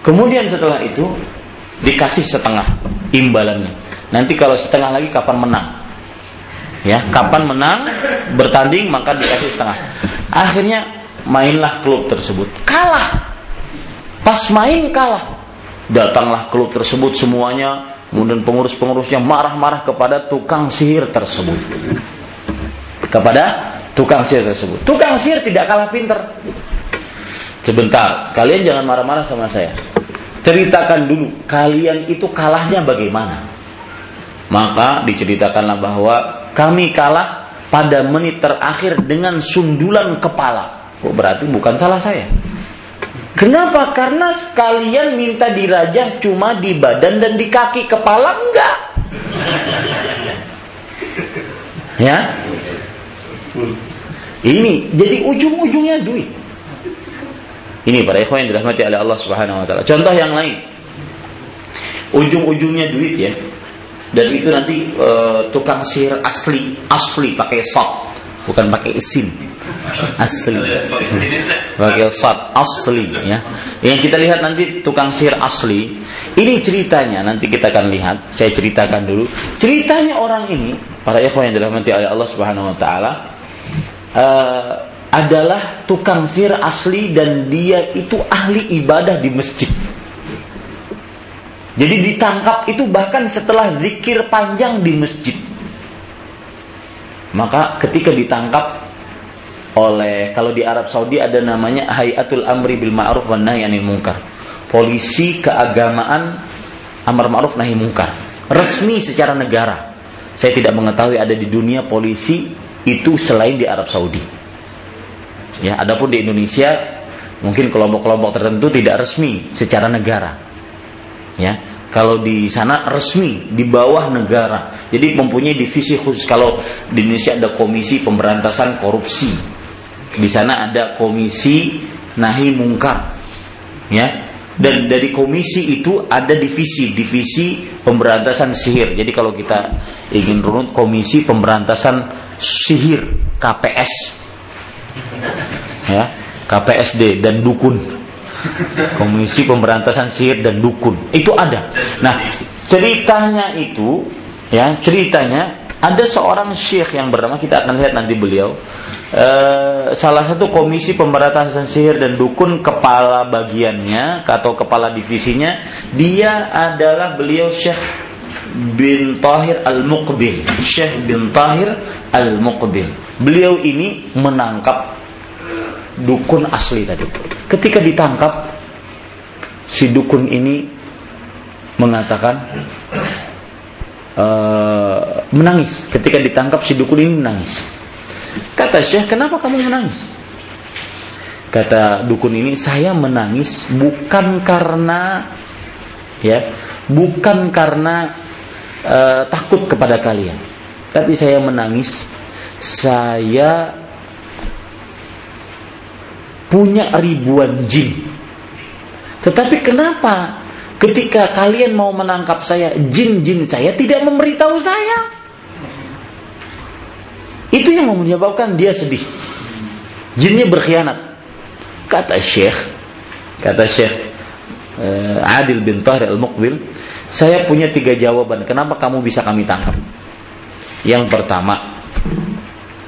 Kemudian setelah itu dikasih setengah imbalannya. Nanti kalau setengah lagi kapan menang? Ya, kapan menang bertanding maka dikasih setengah. Akhirnya mainlah klub tersebut. Kalah Pas main kalah. Datanglah klub tersebut semuanya, kemudian pengurus-pengurusnya marah-marah kepada tukang sihir tersebut. Kepada tukang sihir tersebut. Tukang sihir tidak kalah pinter. Sebentar, kalian jangan marah-marah sama saya. Ceritakan dulu, kalian itu kalahnya bagaimana? Maka diceritakanlah bahwa kami kalah pada menit terakhir dengan sundulan kepala. Oh, berarti bukan salah saya. Kenapa? Karena sekalian minta dirajah cuma di badan dan di kaki, kepala enggak. Ya. Ini jadi ujung-ujungnya duit. Ini para ikhwan yang dirahmati oleh Allah Subhanahu wa taala. Contoh yang lain. Ujung-ujungnya duit ya. Dan itu nanti uh, tukang sihir asli, asli pakai sok, bukan pakai isim. Asli. Bagi sad asli ya. Yang kita lihat nanti tukang sihir asli. Ini ceritanya nanti kita akan lihat. Saya ceritakan dulu. Ceritanya orang ini para ikhwan yang dirahmati oleh Allah Subhanahu wa taala uh, adalah tukang sihir asli dan dia itu ahli ibadah di masjid Jadi ditangkap itu bahkan setelah zikir panjang di masjid. Maka ketika ditangkap oleh kalau di Arab Saudi ada namanya Hayatul Amri bil Ma'ruf wan Nahi anil Munkar. Polisi keagamaan amar ma'ruf nahi munkar. Resmi secara negara. Saya tidak mengetahui ada di dunia polisi itu selain di Arab Saudi. Ya, adapun di Indonesia mungkin kelompok-kelompok tertentu tidak resmi secara negara. Ya, kalau di sana resmi di bawah negara. Jadi mempunyai divisi khusus. Kalau di Indonesia ada komisi pemberantasan korupsi. Di sana ada komisi nahi mungkar. Ya, dan dari komisi itu ada divisi divisi pemberantasan sihir jadi kalau kita ingin runut komisi pemberantasan sihir KPS ya KPSD dan dukun. Komisi pemberantasan sihir dan dukun. Itu ada. Nah ceritanya itu ya ceritanya ada seorang syekh yang bernama kita akan lihat nanti beliau uh, salah satu komisi pemberantasan sihir dan dukun kepala bagiannya atau kepala divisinya dia adalah beliau Syekh bin Tahir Al-Muqbil. Syekh bin Tahir Al-Muqbil beliau ini menangkap dukun asli tadi ketika ditangkap si dukun ini mengatakan uh, menangis. Ketika ditangkap si dukun ini menangis. Kata Syekh, kenapa kamu menangis? Kata dukun ini, saya menangis bukan karena ya, bukan karena uh, takut kepada kalian, tapi saya menangis saya punya ribuan jin. Tetapi kenapa Ketika kalian mau menangkap saya, jin-jin saya tidak memberitahu saya. Itu yang menyebabkan dia sedih. Jinnya berkhianat. Kata Syekh, kata Syekh uh, Adil bin Tahir Al-Muqbil, saya punya tiga jawaban. Kenapa kamu bisa kami tangkap? Yang pertama,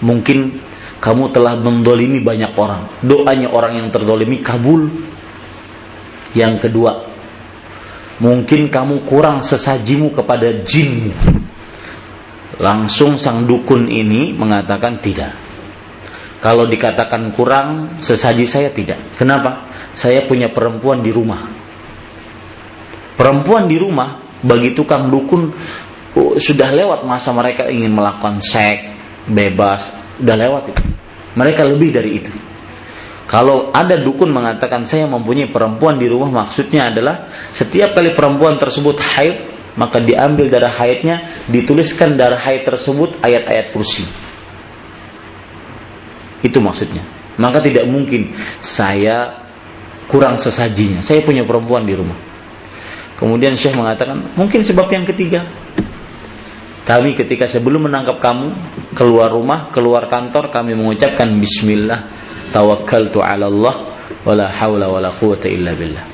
mungkin kamu telah mendolimi banyak orang. Doanya orang yang terdolimi kabul. Yang kedua, mungkin kamu kurang sesajimu kepada jinmu. Langsung sang dukun ini mengatakan tidak. Kalau dikatakan kurang, sesaji saya tidak. Kenapa? Saya punya perempuan di rumah. Perempuan di rumah bagi tukang dukun sudah lewat masa mereka ingin melakukan seks bebas, sudah lewat itu. Mereka lebih dari itu. Kalau ada dukun mengatakan saya mempunyai perempuan di rumah maksudnya adalah setiap kali perempuan tersebut haid maka diambil darah haidnya dituliskan darah haid tersebut ayat-ayat kursi. Itu maksudnya. Maka tidak mungkin saya kurang sesajinya. Saya punya perempuan di rumah. Kemudian Syekh mengatakan, mungkin sebab yang ketiga. Kami ketika sebelum menangkap kamu, keluar rumah, keluar kantor, kami mengucapkan bismillah tawakkaltu 'ala Allah wala haula wala quwata illa billah.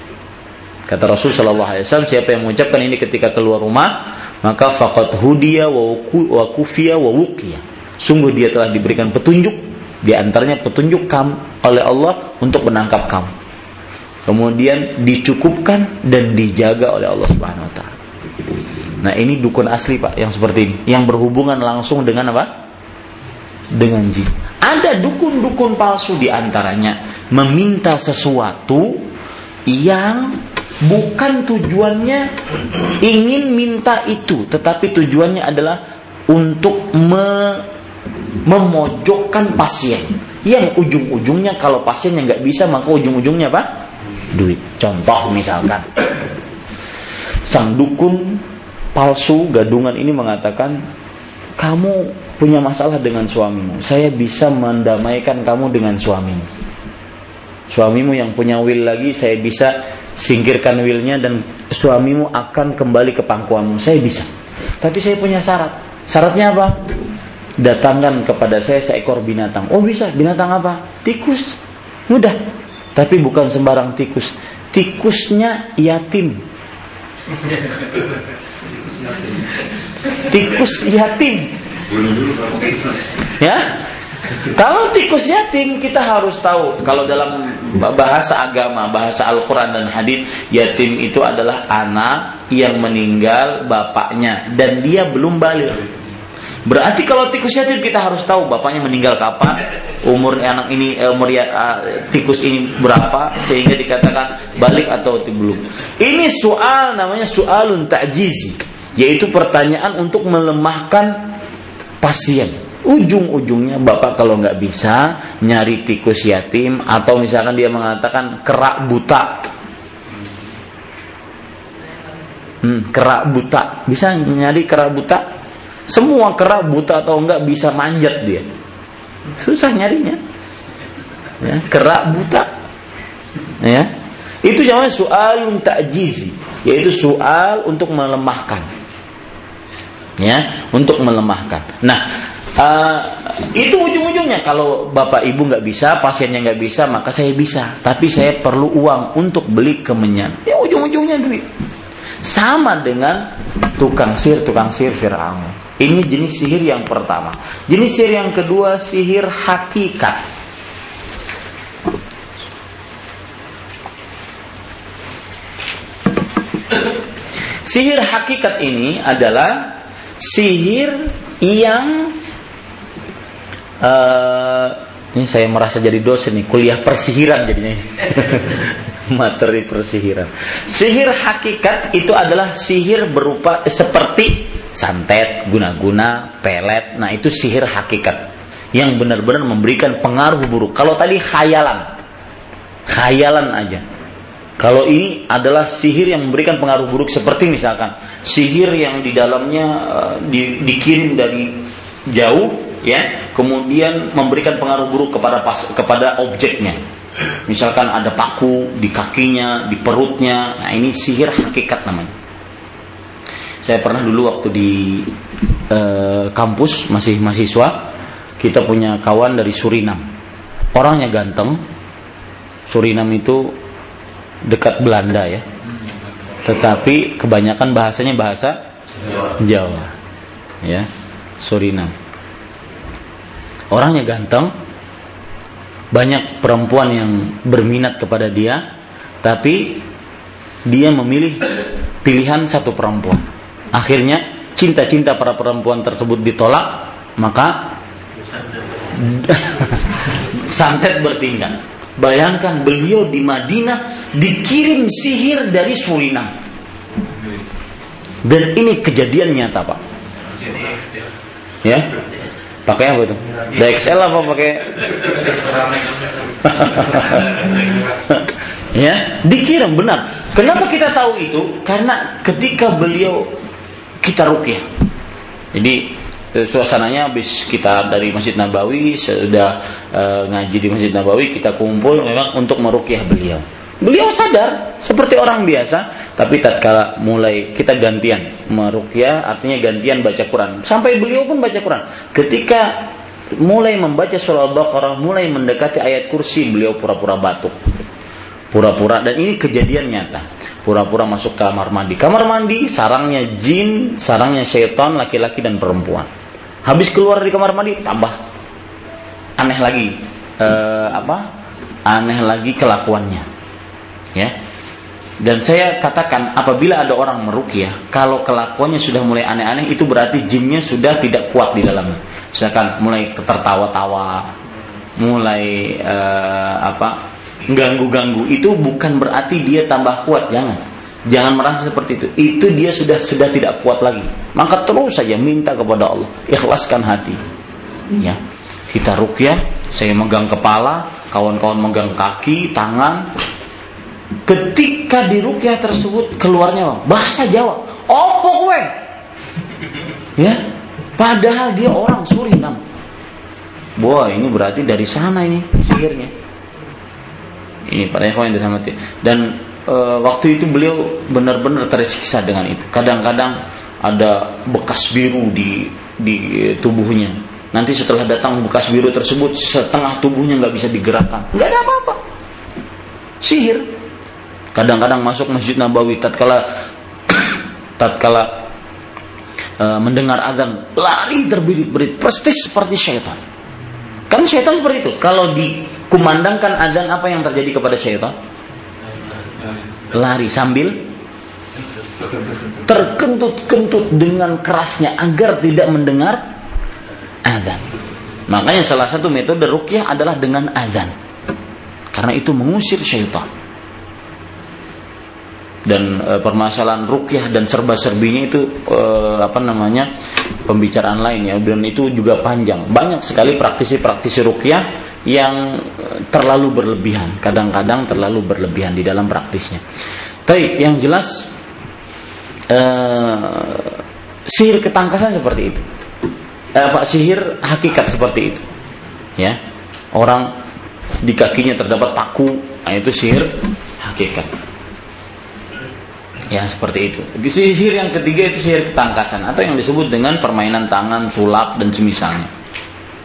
Kata Rasul sallallahu alaihi wasallam siapa yang mengucapkan ini ketika keluar rumah maka faqad hudiya wa kufiya wa wuqiya. Sungguh dia telah diberikan petunjuk di antaranya petunjuk kamu oleh Allah untuk menangkap kamu. Kemudian dicukupkan dan dijaga oleh Allah Subhanahu wa taala. Nah, ini dukun asli, Pak, yang seperti ini, yang berhubungan langsung dengan apa? Dengan jin. Ada dukun-dukun palsu di antaranya meminta sesuatu yang bukan tujuannya ingin minta itu, tetapi tujuannya adalah untuk me memojokkan pasien. Yang ujung-ujungnya kalau pasiennya nggak bisa maka ujung-ujungnya apa? Duit. Contoh misalkan sang dukun palsu gadungan ini mengatakan kamu punya masalah dengan suamimu, saya bisa mendamaikan kamu dengan suamimu. Suamimu yang punya will lagi, saya bisa singkirkan willnya dan suamimu akan kembali ke pangkuanmu. Saya bisa. Tapi saya punya syarat. Syaratnya apa? Datangkan kepada saya seekor binatang. Oh bisa, binatang apa? Tikus. Mudah. Tapi bukan sembarang tikus. Tikusnya yatim. Tikus yatim. Ya? Kalau tikus yatim kita harus tahu kalau dalam bahasa agama, bahasa Al-Qur'an dan hadis, yatim itu adalah anak yang meninggal bapaknya dan dia belum balik. Berarti kalau tikus yatim kita harus tahu bapaknya meninggal kapan, umur anak ini eh, umur ya, uh, tikus ini berapa sehingga dikatakan balik atau belum. Ini soal namanya soalun ta'jizi, yaitu pertanyaan untuk melemahkan pasien. Ujung-ujungnya bapak kalau nggak bisa nyari tikus yatim atau misalkan dia mengatakan kerak buta. Hmm, kerak buta. Bisa nyari kerak buta? Semua kerak buta atau enggak bisa manjat dia. Susah nyarinya. Ya, kerak buta. Ya. Itu namanya soal takjizi yaitu soal untuk melemahkan ya untuk melemahkan nah Uh, itu ujung-ujungnya kalau bapak ibu nggak bisa, pasiennya nggak bisa, maka saya bisa. Tapi saya perlu uang untuk beli kemenyan. Ya ujung-ujungnya duit. Sama dengan tukang sihir, tukang sihir Fir'aun. Ini jenis sihir yang pertama. Jenis sihir yang kedua sihir hakikat. Sihir hakikat ini adalah sihir yang uh, ini saya merasa jadi dosen nih kuliah persihiran jadinya. Materi persihiran. Sihir hakikat itu adalah sihir berupa seperti santet guna-guna pelet. Nah itu sihir hakikat yang benar-benar memberikan pengaruh buruk. Kalau tadi khayalan khayalan aja kalau ini adalah sihir yang memberikan pengaruh buruk seperti misalkan sihir yang di dalamnya uh, di, dikirim dari jauh ya kemudian memberikan pengaruh buruk kepada pas, kepada objeknya. Misalkan ada paku di kakinya di perutnya. Nah ini sihir hakikat namanya. Saya pernah dulu waktu di eh, kampus masih mahasiswa kita punya kawan dari Surinam. Orangnya ganteng. Surinam itu dekat Belanda ya. Tetapi kebanyakan bahasanya bahasa Jawa. Ya Surinam orangnya ganteng, banyak perempuan yang berminat kepada dia, tapi dia memilih pilihan satu perempuan. Akhirnya cinta-cinta para perempuan tersebut ditolak, maka santet bertindak. Bayangkan beliau di Madinah dikirim sihir dari Surinam. Dan ini kejadian nyata, Pak. Ya, Pakai apa itu? DXL apa pakai? ya, dikirim benar. Kenapa kita tahu itu? Karena ketika beliau kita rukyah. Jadi suasananya habis kita dari Masjid Nabawi sudah e, ngaji di Masjid Nabawi kita kumpul memang untuk merukyah beliau. Beliau sadar seperti orang biasa, tapi tatkala mulai kita gantian merukyah artinya gantian baca Quran. Sampai beliau pun baca Quran. Ketika mulai membaca surah Al-Baqarah, mulai mendekati ayat kursi, beliau pura-pura batuk. Pura-pura dan ini kejadian nyata. Pura-pura masuk kamar mandi. Kamar mandi sarangnya jin, sarangnya syaitan laki-laki dan perempuan. Habis keluar dari kamar mandi tambah aneh lagi. Eh, apa? Aneh lagi kelakuannya. Ya, dan saya katakan apabila ada orang merukyah, kalau kelakuannya sudah mulai aneh-aneh itu berarti jinnya sudah tidak kuat di dalamnya. Misalkan mulai tertawa-tawa, mulai uh, apa ganggu-ganggu itu bukan berarti dia tambah kuat, jangan. Jangan merasa seperti itu. Itu dia sudah sudah tidak kuat lagi. Maka terus saja minta kepada Allah, ikhlaskan hati. Ya. Kita rukyah, saya megang kepala, kawan-kawan megang kaki, tangan, Ketika di rukyah tersebut keluarnya bang, bahasa Jawa, opo kowe? Ya, padahal dia orang Surinam. Wah, ini berarti dari sana ini sihirnya. Ini para yang dirahmati. Dan e, waktu itu beliau benar-benar tersiksa dengan itu. Kadang-kadang ada bekas biru di di tubuhnya. Nanti setelah datang bekas biru tersebut, setengah tubuhnya nggak bisa digerakkan. Nggak ada apa-apa. Sihir. Kadang-kadang masuk Masjid Nabawi tatkala tatkala e, mendengar azan lari terbirit-birit persis seperti syaitan. Kan syaitan seperti itu. Kalau dikumandangkan adzan apa yang terjadi kepada syaitan? Lari sambil terkentut-kentut dengan kerasnya agar tidak mendengar adzan. Makanya salah satu metode rukyah adalah dengan adzan. Karena itu mengusir syaitan. Dan e, permasalahan rukyah dan serba-serbinya itu e, apa namanya pembicaraan lain ya dan itu juga panjang. Banyak sekali praktisi-praktisi rukyah yang terlalu berlebihan, kadang-kadang terlalu berlebihan di dalam praktisnya. Tapi yang jelas e, sihir ketangkasan seperti itu. Eh, Pak sihir hakikat seperti itu. Ya. Orang di kakinya terdapat paku, nah itu sihir hakikat. Ya seperti itu. Sihir yang ketiga itu sihir ketangkasan atau yang disebut dengan permainan tangan, sulap dan semisalnya.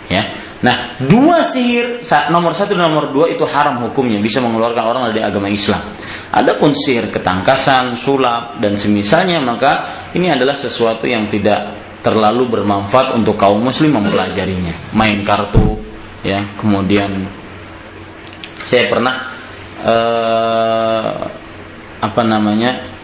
Ya. Nah, dua sihir nomor satu dan nomor dua itu haram hukumnya bisa mengeluarkan orang dari agama Islam. Adapun sihir ketangkasan, sulap dan semisalnya maka ini adalah sesuatu yang tidak terlalu bermanfaat untuk kaum muslim mempelajarinya. Main kartu, ya, kemudian saya pernah uh, apa namanya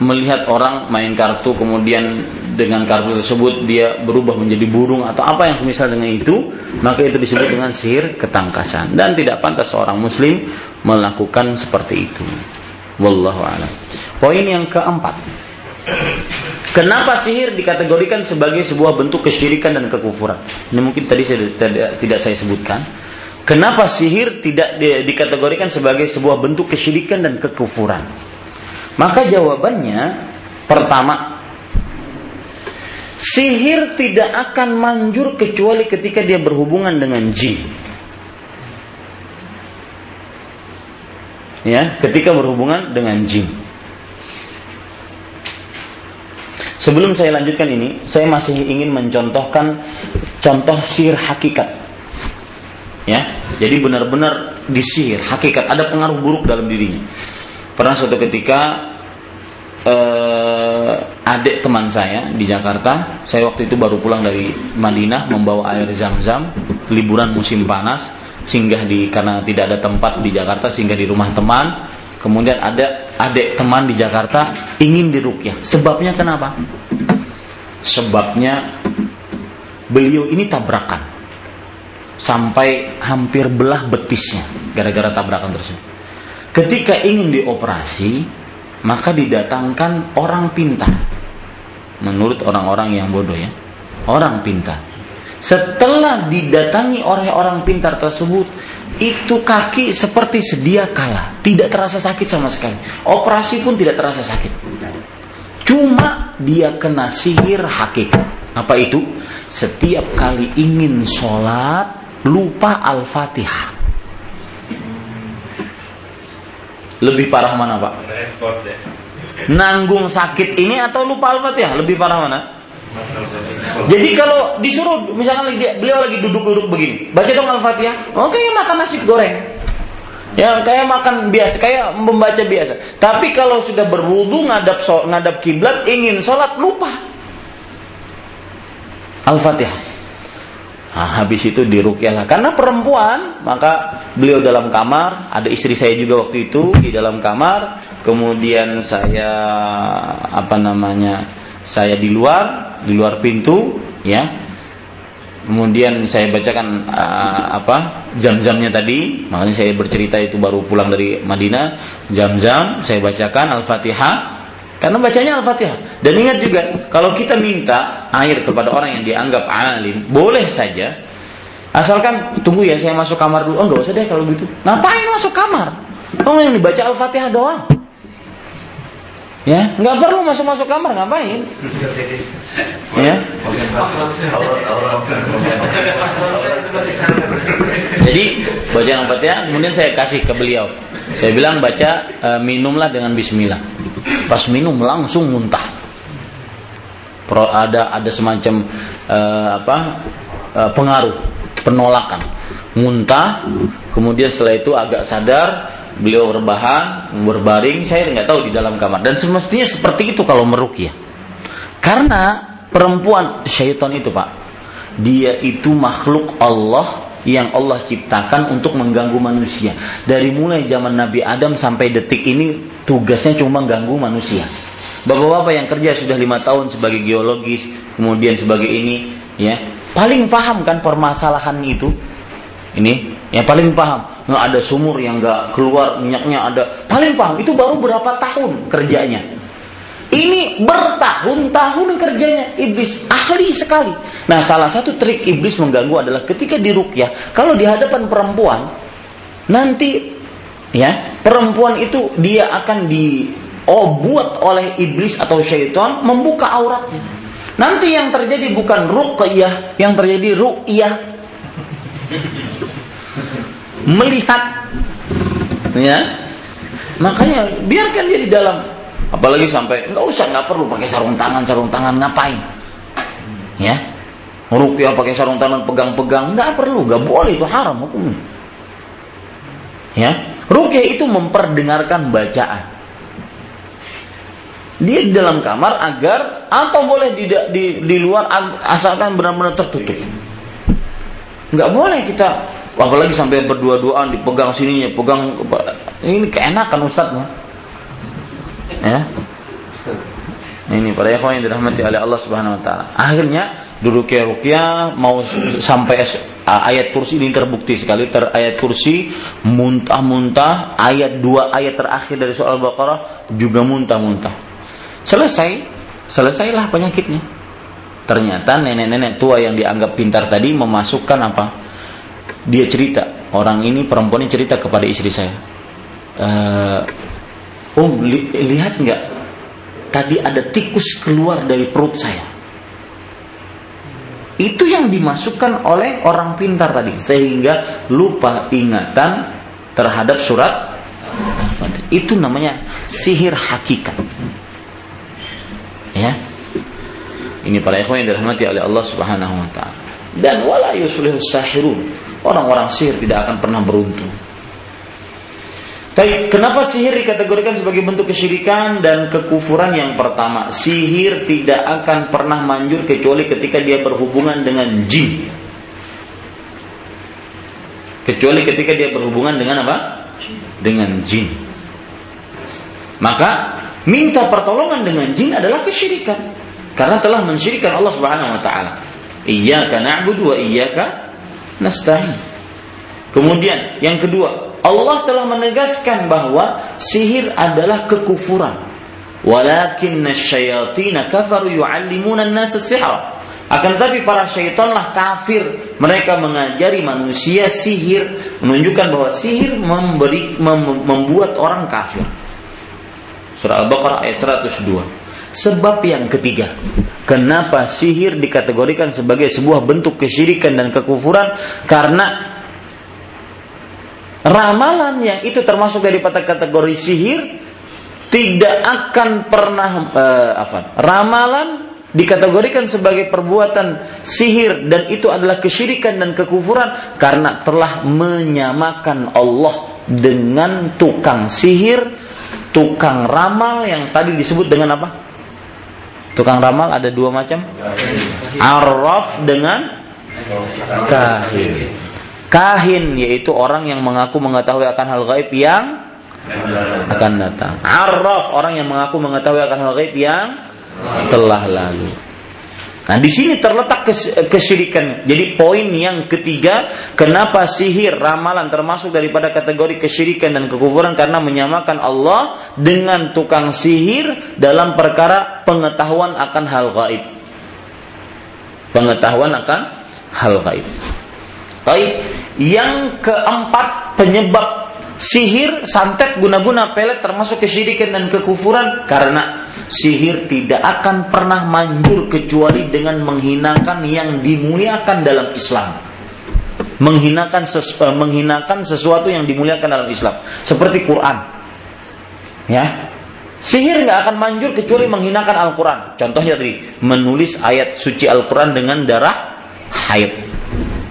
melihat orang main kartu kemudian dengan kartu tersebut dia berubah menjadi burung atau apa yang semisal dengan itu maka itu disebut dengan sihir ketangkasan. Dan tidak pantas seorang muslim melakukan seperti itu. Wallahu alam. Poin yang keempat. Kenapa sihir dikategorikan sebagai sebuah bentuk kesyirikan dan kekufuran? Ini mungkin tadi saya tidak, tidak saya sebutkan. Kenapa sihir tidak dikategorikan sebagai sebuah bentuk kesyirikan dan kekufuran maka jawabannya pertama sihir tidak akan manjur kecuali ketika dia berhubungan dengan jin. Ya, ketika berhubungan dengan jin. Sebelum saya lanjutkan ini, saya masih ingin mencontohkan contoh sihir hakikat. Ya, jadi benar-benar disihir hakikat ada pengaruh buruk dalam dirinya. Pernah suatu ketika eh, adik teman saya di Jakarta. Saya waktu itu baru pulang dari Madinah membawa air zam-zam, liburan musim panas, singgah di karena tidak ada tempat di Jakarta singgah di rumah teman. Kemudian ada adik teman di Jakarta ingin dirukyah. Sebabnya kenapa? Sebabnya beliau ini tabrakan sampai hampir belah betisnya gara-gara tabrakan tersebut. Ketika ingin dioperasi, maka didatangkan orang pintar. Menurut orang-orang yang bodoh ya. Orang pintar. Setelah didatangi oleh orang pintar tersebut, itu kaki seperti sedia kala, tidak terasa sakit sama sekali. Operasi pun tidak terasa sakit. Cuma dia kena sihir hakikat. Apa itu? Setiap kali ingin sholat, lupa Al-Fatihah. Lebih parah mana pak? Nanggung sakit ini atau lupa al-fatihah? Lebih parah mana? Jadi kalau disuruh, misalkan dia, beliau lagi duduk-duduk begini, baca dong al-fatihah. Oke, oh, makan nasi goreng. Ya kayak makan biasa, kayak membaca biasa. Tapi kalau sudah berwudu ngadap so, ngadap kiblat, ingin sholat lupa. Al-Fatihah. Nah, habis itu dirukyah Karena perempuan, maka beliau dalam kamar, ada istri saya juga waktu itu di dalam kamar, kemudian saya apa namanya? Saya di luar, di luar pintu, ya. Kemudian saya bacakan uh, apa jam-jamnya tadi, makanya saya bercerita itu baru pulang dari Madinah. Jam-jam saya bacakan Al-Fatihah, karena bacanya Al-Fatihah. Dan ingat juga, kalau kita minta air kepada orang yang dianggap alim, boleh saja. Asalkan tunggu ya saya masuk kamar dulu. Oh nggak usah deh kalau gitu. Ngapain masuk kamar? Oh yang dibaca Al-Fatihah doang. Ya, nggak perlu masuk-masuk kamar, ngapain? Ya. Jadi baca Al-Fatihah, kemudian saya kasih ke beliau. Saya bilang baca e, minumlah dengan Bismillah. Pas minum langsung muntah. Pro, ada ada semacam e, apa e, pengaruh, penolakan, muntah. Kemudian setelah itu agak sadar, beliau rebahan, berbaring. Saya nggak tahu di dalam kamar. Dan semestinya seperti itu kalau merukyah. Karena perempuan syaitan itu pak, dia itu makhluk Allah yang Allah ciptakan untuk mengganggu manusia. Dari mulai zaman Nabi Adam sampai detik ini tugasnya cuma mengganggu manusia. Bapak-bapak yang kerja sudah lima tahun sebagai geologis, kemudian sebagai ini, ya paling paham kan permasalahan itu. Ini yang paling paham. Nggak ada sumur yang nggak keluar minyaknya ada. Paling paham. Itu baru berapa tahun kerjanya. Ini bertahun-tahun kerjanya iblis ahli sekali. Nah, salah satu trik iblis mengganggu adalah ketika di rukyah, kalau di hadapan perempuan, nanti ya perempuan itu dia akan di oh buat oleh iblis atau syaitan membuka auratnya. Nanti yang terjadi bukan ruqyah, yang terjadi ru'yah. Melihat. Ya. Makanya biarkan dia di dalam. Apalagi sampai nggak usah nggak perlu pakai sarung tangan sarung tangan ngapain? Ya. Rukyah pakai sarung tangan pegang-pegang nggak perlu nggak boleh itu haram hukum ya. Rukyah itu memperdengarkan bacaan. Dia di dalam kamar agar atau boleh di di, di luar asalkan benar-benar tertutup. Nggak boleh kita apalagi sampai berdua-duaan dipegang sininya, pegang ini keenakan Ustaz Ya. Ini para ikhwan yang dirahmati oleh Allah Subhanahu wa taala. Akhirnya duduk rukyah mau sampai ayat kursi ini terbukti sekali ter ayat kursi muntah-muntah ayat dua ayat terakhir dari soal Baqarah juga muntah-muntah Selesai, selesailah penyakitnya. Ternyata nenek-nenek tua yang dianggap pintar tadi memasukkan apa? Dia cerita, orang ini perempuan ini cerita kepada istri saya. Uh, um, li lihat nggak? Tadi ada tikus keluar dari perut saya. Itu yang dimasukkan oleh orang pintar tadi sehingga lupa ingatan terhadap surat Itu namanya sihir hakikat. Ya. Ini para ikhwan yang dirahmati oleh Allah Subhanahu wa taala. Dan wala yuslihu sahirun. Orang-orang sihir tidak akan pernah beruntung. Tapi kenapa sihir dikategorikan sebagai bentuk kesyirikan dan kekufuran yang pertama? Sihir tidak akan pernah manjur kecuali ketika dia berhubungan dengan jin. Kecuali ketika dia berhubungan dengan apa? Dengan jin. Maka minta pertolongan dengan jin adalah kesyirikan karena telah mensyirikan Allah Subhanahu wa taala. Iyyaka na'budu wa iyyaka nasta'in. Kemudian yang kedua, Allah telah menegaskan bahwa sihir adalah kekufuran. Walakin syayatin kafaru yu'allimuna an-nasa sihra. Akan tetapi para syaitanlah kafir. Mereka mengajari manusia sihir. Menunjukkan bahwa sihir memberi, mem, membuat orang kafir. Surah Al-Baqarah ayat 102. Sebab yang ketiga, kenapa sihir dikategorikan sebagai sebuah bentuk kesyirikan dan kekufuran? Karena ramalan yang itu termasuk dari kategori sihir tidak akan pernah uh, apa? Ramalan dikategorikan sebagai perbuatan sihir dan itu adalah kesyirikan dan kekufuran karena telah menyamakan Allah dengan tukang sihir tukang ramal yang tadi disebut dengan apa? Tukang ramal ada dua macam. Arraf dengan kahin. Kahin yaitu orang yang mengaku mengetahui akan hal gaib yang akan datang. Arraf orang yang mengaku mengetahui akan hal gaib yang telah lalu. Nah, di sini terletak kesyirikan. Jadi poin yang ketiga, kenapa sihir, ramalan termasuk daripada kategori kesyirikan dan kekufuran karena menyamakan Allah dengan tukang sihir dalam perkara pengetahuan akan hal gaib. Pengetahuan akan hal gaib. Baik, yang keempat penyebab sihir, santet, guna-guna pelet termasuk kesyirikan dan kekufuran karena sihir tidak akan pernah manjur kecuali dengan menghinakan yang dimuliakan dalam Islam. Menghinakan sesu, uh, menghinakan sesuatu yang dimuliakan dalam Islam, seperti Quran. Ya. Sihir nggak akan manjur kecuali menghinakan Al-Quran. Contohnya tadi, menulis ayat suci Al-Quran dengan darah haid.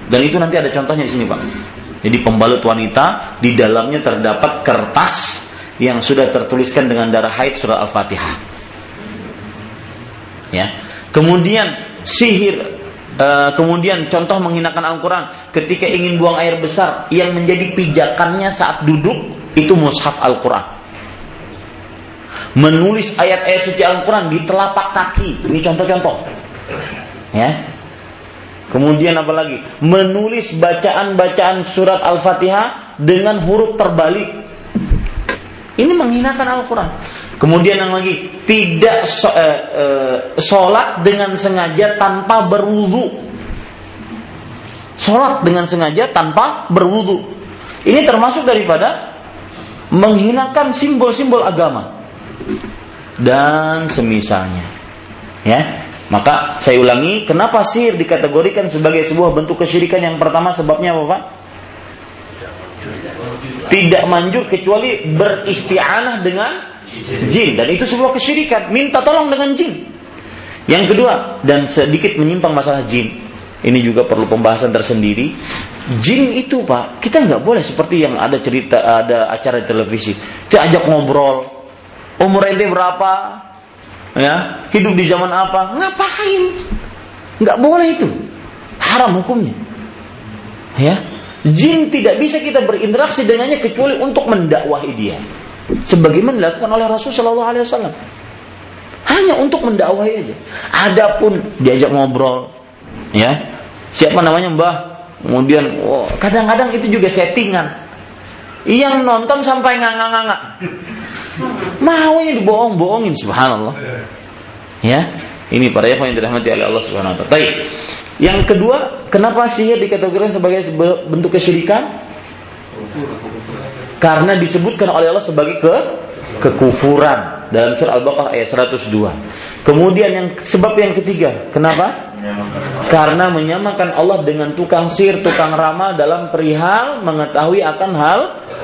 Dan itu nanti ada contohnya di sini, Pak. Jadi pembalut wanita di dalamnya terdapat kertas yang sudah tertuliskan dengan darah haid surah Al-Fatihah. Ya. Kemudian sihir Uh, kemudian contoh menghinakan Al-Quran ketika ingin buang air besar yang menjadi pijakannya saat duduk itu mushaf Al-Quran. Menulis ayat-ayat suci Al-Quran di telapak kaki ini contoh-contoh. Ya. Kemudian apa lagi? Menulis bacaan-bacaan surat Al-Fatihah dengan huruf terbalik. Ini menghinakan Al-Quran. Kemudian yang lagi tidak eh, eh, sholat dengan sengaja tanpa berwudu. Sholat dengan sengaja tanpa berwudu. Ini termasuk daripada menghinakan simbol-simbol agama dan semisalnya. Ya, maka saya ulangi, kenapa sihir dikategorikan sebagai sebuah bentuk kesyirikan yang pertama sebabnya apa Pak? Tidak manjur kecuali beristianah dengan jin. Dan itu sebuah kesyirikan. Minta tolong dengan jin. Yang kedua dan sedikit menyimpang masalah jin. Ini juga perlu pembahasan tersendiri. Jin itu pak kita nggak boleh seperti yang ada cerita ada acara televisi. Kita ajak ngobrol. Umur ente berapa? Ya? Hidup di zaman apa? Ngapain? Nggak boleh itu. Haram hukumnya. Ya jin tidak bisa kita berinteraksi dengannya kecuali untuk mendakwahi dia sebagaimana dilakukan oleh Rasul Shallallahu Alaihi Wasallam hanya untuk mendakwahi aja. Adapun diajak ngobrol, ya siapa namanya Mbah, kemudian kadang-kadang itu juga settingan. Yang nonton sampai nganga-nganga, maunya dibohong-bohongin, subhanallah. Ya, ini para yang dirahmati oleh Allah Subhanahu Wa Taala. Yang kedua, kenapa sihir dikategorikan sebagai bentuk kesyirikan? karena disebutkan oleh Allah sebagai ke kekufuran dalam surah Al-Baqarah ayat 102. Kemudian yang sebab yang ketiga, kenapa? Karena menyamakan Allah dengan tukang sihir, tukang ramal dalam perihal mengetahui akan hal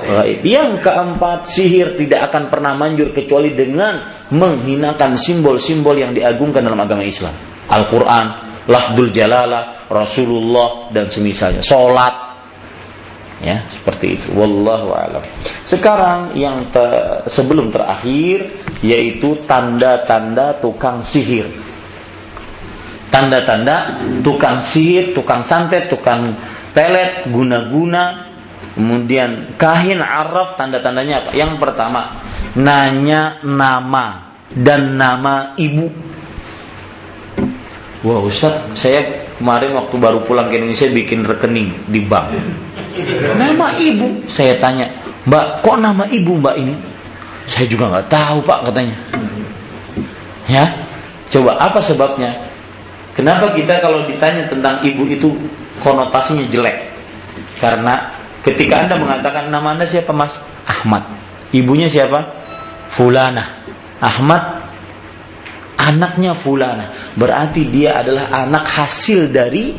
gaib. Yang keempat, sihir tidak akan pernah manjur kecuali dengan menghinakan simbol-simbol yang diagungkan dalam agama Islam. Al-Qur'an, lafzul jalalah, Rasulullah dan semisalnya. Salat, ya seperti itu. Wallahu alam. Sekarang yang te, sebelum terakhir yaitu tanda-tanda tukang sihir. Tanda-tanda tukang sihir tukang santet tukang pelet guna-guna. Kemudian kahin araf tanda-tandanya apa? Yang pertama nanya nama dan nama ibu Wah Ustaz, saya kemarin waktu baru pulang ke Indonesia bikin rekening di bank. Nama ibu, saya tanya, Mbak, kok nama ibu Mbak ini? Saya juga nggak tahu Pak katanya. Ya, coba apa sebabnya? Kenapa kita kalau ditanya tentang ibu itu konotasinya jelek? Karena ketika anda mengatakan nama anda siapa Mas? Ahmad. Ibunya siapa? Fulana. Ahmad anaknya fulana. Berarti dia adalah anak hasil dari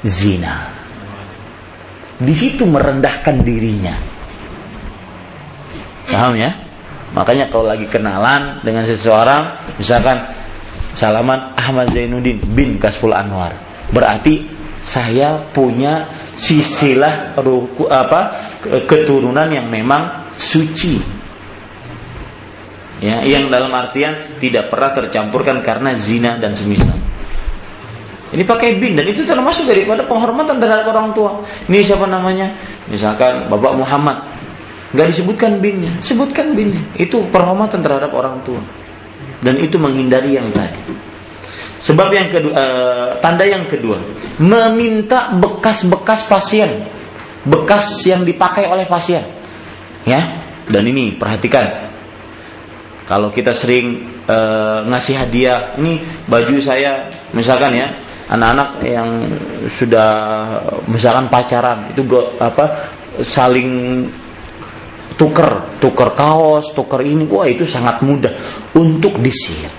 zina. Di situ merendahkan dirinya. Paham ya? Makanya kalau lagi kenalan dengan seseorang, misalkan Salaman Ahmad Zainuddin bin Kasful Anwar. Berarti saya punya sisilah ruku, apa keturunan yang memang suci ya yang dalam artian tidak pernah tercampurkan karena zina dan semisal. Ini pakai bin dan itu termasuk daripada penghormatan terhadap orang tua. Ini siapa namanya? Misalkan bapak Muhammad. Nggak disebutkan binnya. Sebutkan binnya. Itu penghormatan terhadap orang tua. Dan itu menghindari yang tadi. Sebab yang kedua uh, tanda yang kedua. Meminta bekas-bekas pasien. Bekas yang dipakai oleh pasien. Ya dan ini perhatikan kalau kita sering e, ngasih hadiah, ini baju saya misalkan ya, anak-anak yang sudah misalkan pacaran itu go, apa saling tuker, tuker kaos, tuker ini, wah itu sangat mudah untuk disihir.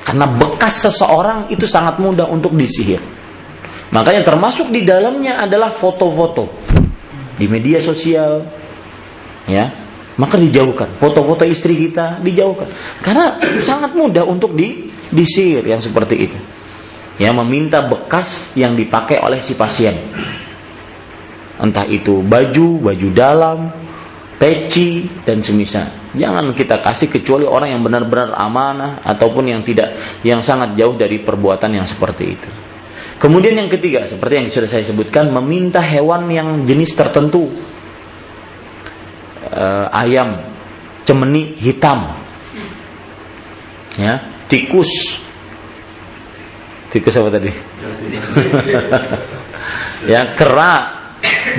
Karena bekas seseorang itu sangat mudah untuk disihir. Makanya termasuk di dalamnya adalah foto-foto di media sosial, ya maka dijauhkan. Foto-foto istri kita dijauhkan. Karena sangat mudah untuk di disir yang seperti itu. Yang meminta bekas yang dipakai oleh si pasien. Entah itu baju, baju dalam, peci dan semisal. Jangan kita kasih kecuali orang yang benar-benar amanah ataupun yang tidak yang sangat jauh dari perbuatan yang seperti itu. Kemudian yang ketiga, seperti yang sudah saya sebutkan, meminta hewan yang jenis tertentu. E, ayam, cemeni hitam. Ya, tikus. Tikus apa tadi? ya, kera,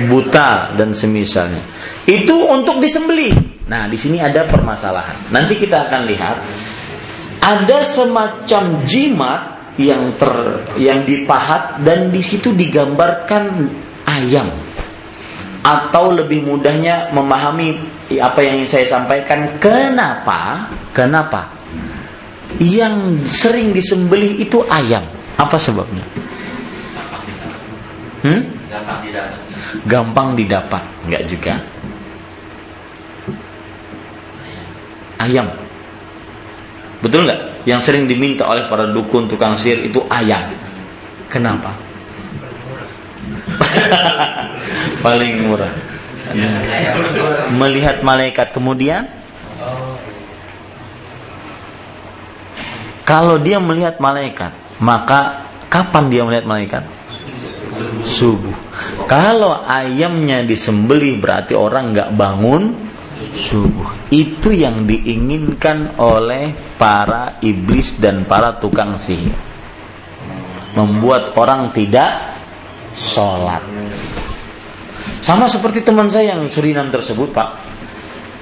buta dan semisalnya. Itu untuk disembeli. Nah, di sini ada permasalahan. Nanti kita akan lihat ada semacam jimat yang ter yang dipahat dan di situ digambarkan ayam. Atau lebih mudahnya memahami apa yang saya sampaikan, kenapa? Kenapa? Yang sering disembelih itu ayam. Apa sebabnya? Hmm? gampang didapat nggak juga ayam betul nggak yang sering diminta oleh para dukun tukang sihir itu ayam kenapa paling murah melihat malaikat kemudian kalau dia melihat malaikat maka kapan dia melihat malaikat subuh. Kalau ayamnya disembelih berarti orang nggak bangun subuh. Itu yang diinginkan oleh para iblis dan para tukang sihir. Membuat orang tidak sholat. Sama seperti teman saya yang Surinam tersebut, Pak.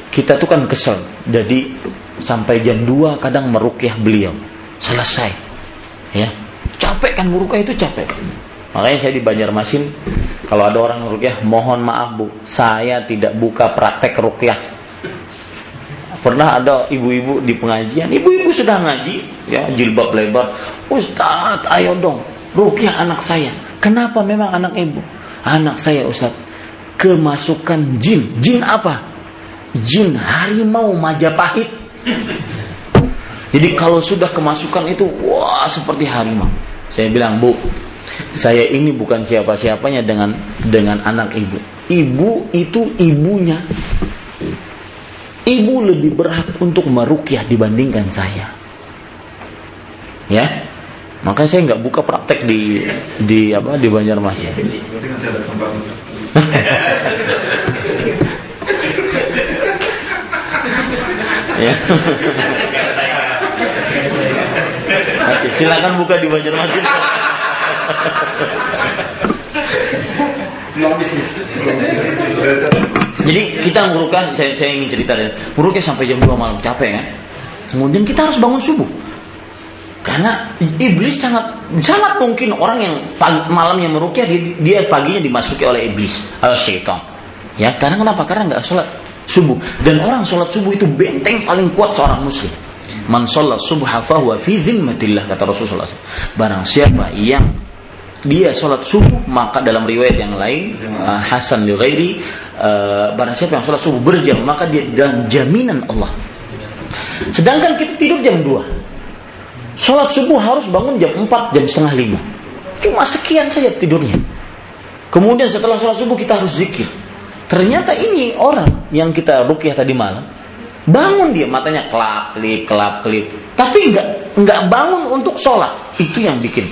Kita tuh kan kesel. Jadi sampai jam 2 kadang merukyah beliau. Selesai. Ya. Capek kan merukyah itu capek. Makanya saya di Banjarmasin kalau ada orang rukyah mohon maaf Bu, saya tidak buka praktek rukyah. Pernah ada ibu-ibu di pengajian, ibu-ibu sudah ngaji, ya jilbab lebar. Ustaz, ayo dong, rukyah anak saya. Kenapa memang anak ibu? Anak saya Ustaz, kemasukan jin. Jin apa? Jin harimau Majapahit. Jadi kalau sudah kemasukan itu, wah seperti harimau. Saya bilang, Bu, saya ini bukan siapa-siapanya dengan dengan anak ibu. Ibu itu ibunya. Ibu lebih berhak untuk merukyah dibandingkan saya. Ya, maka saya nggak buka praktek di di apa di Banjarmasin. ya. Masih, silakan buka di Banjarmasin. Jadi kita merukah, saya, saya ingin cerita deh, merukah sampai jam 2 malam capek kan. Kemudian kita harus bangun subuh. Karena iblis sangat sangat mungkin orang yang malamnya merukyah dia, dia paginya dimasuki oleh iblis, al syaitan. Ya, karena kenapa? Karena nggak sholat subuh. Dan orang sholat subuh itu benteng paling kuat seorang muslim. Man sholat subuh fahuwa fi zimmatillah kata Rasulullah. Barang siapa yang dia sholat subuh maka dalam riwayat yang lain uh, Hasan li ghairi uh, barang siapa yang sholat subuh berjam maka dia dalam jaminan Allah sedangkan kita tidur jam 2 sholat subuh harus bangun jam 4 jam setengah 5 cuma sekian saja tidurnya kemudian setelah sholat subuh kita harus zikir ternyata ini orang yang kita rukyah tadi malam bangun dia matanya kelap kelip kelap kelip tapi nggak nggak bangun untuk sholat itu yang bikin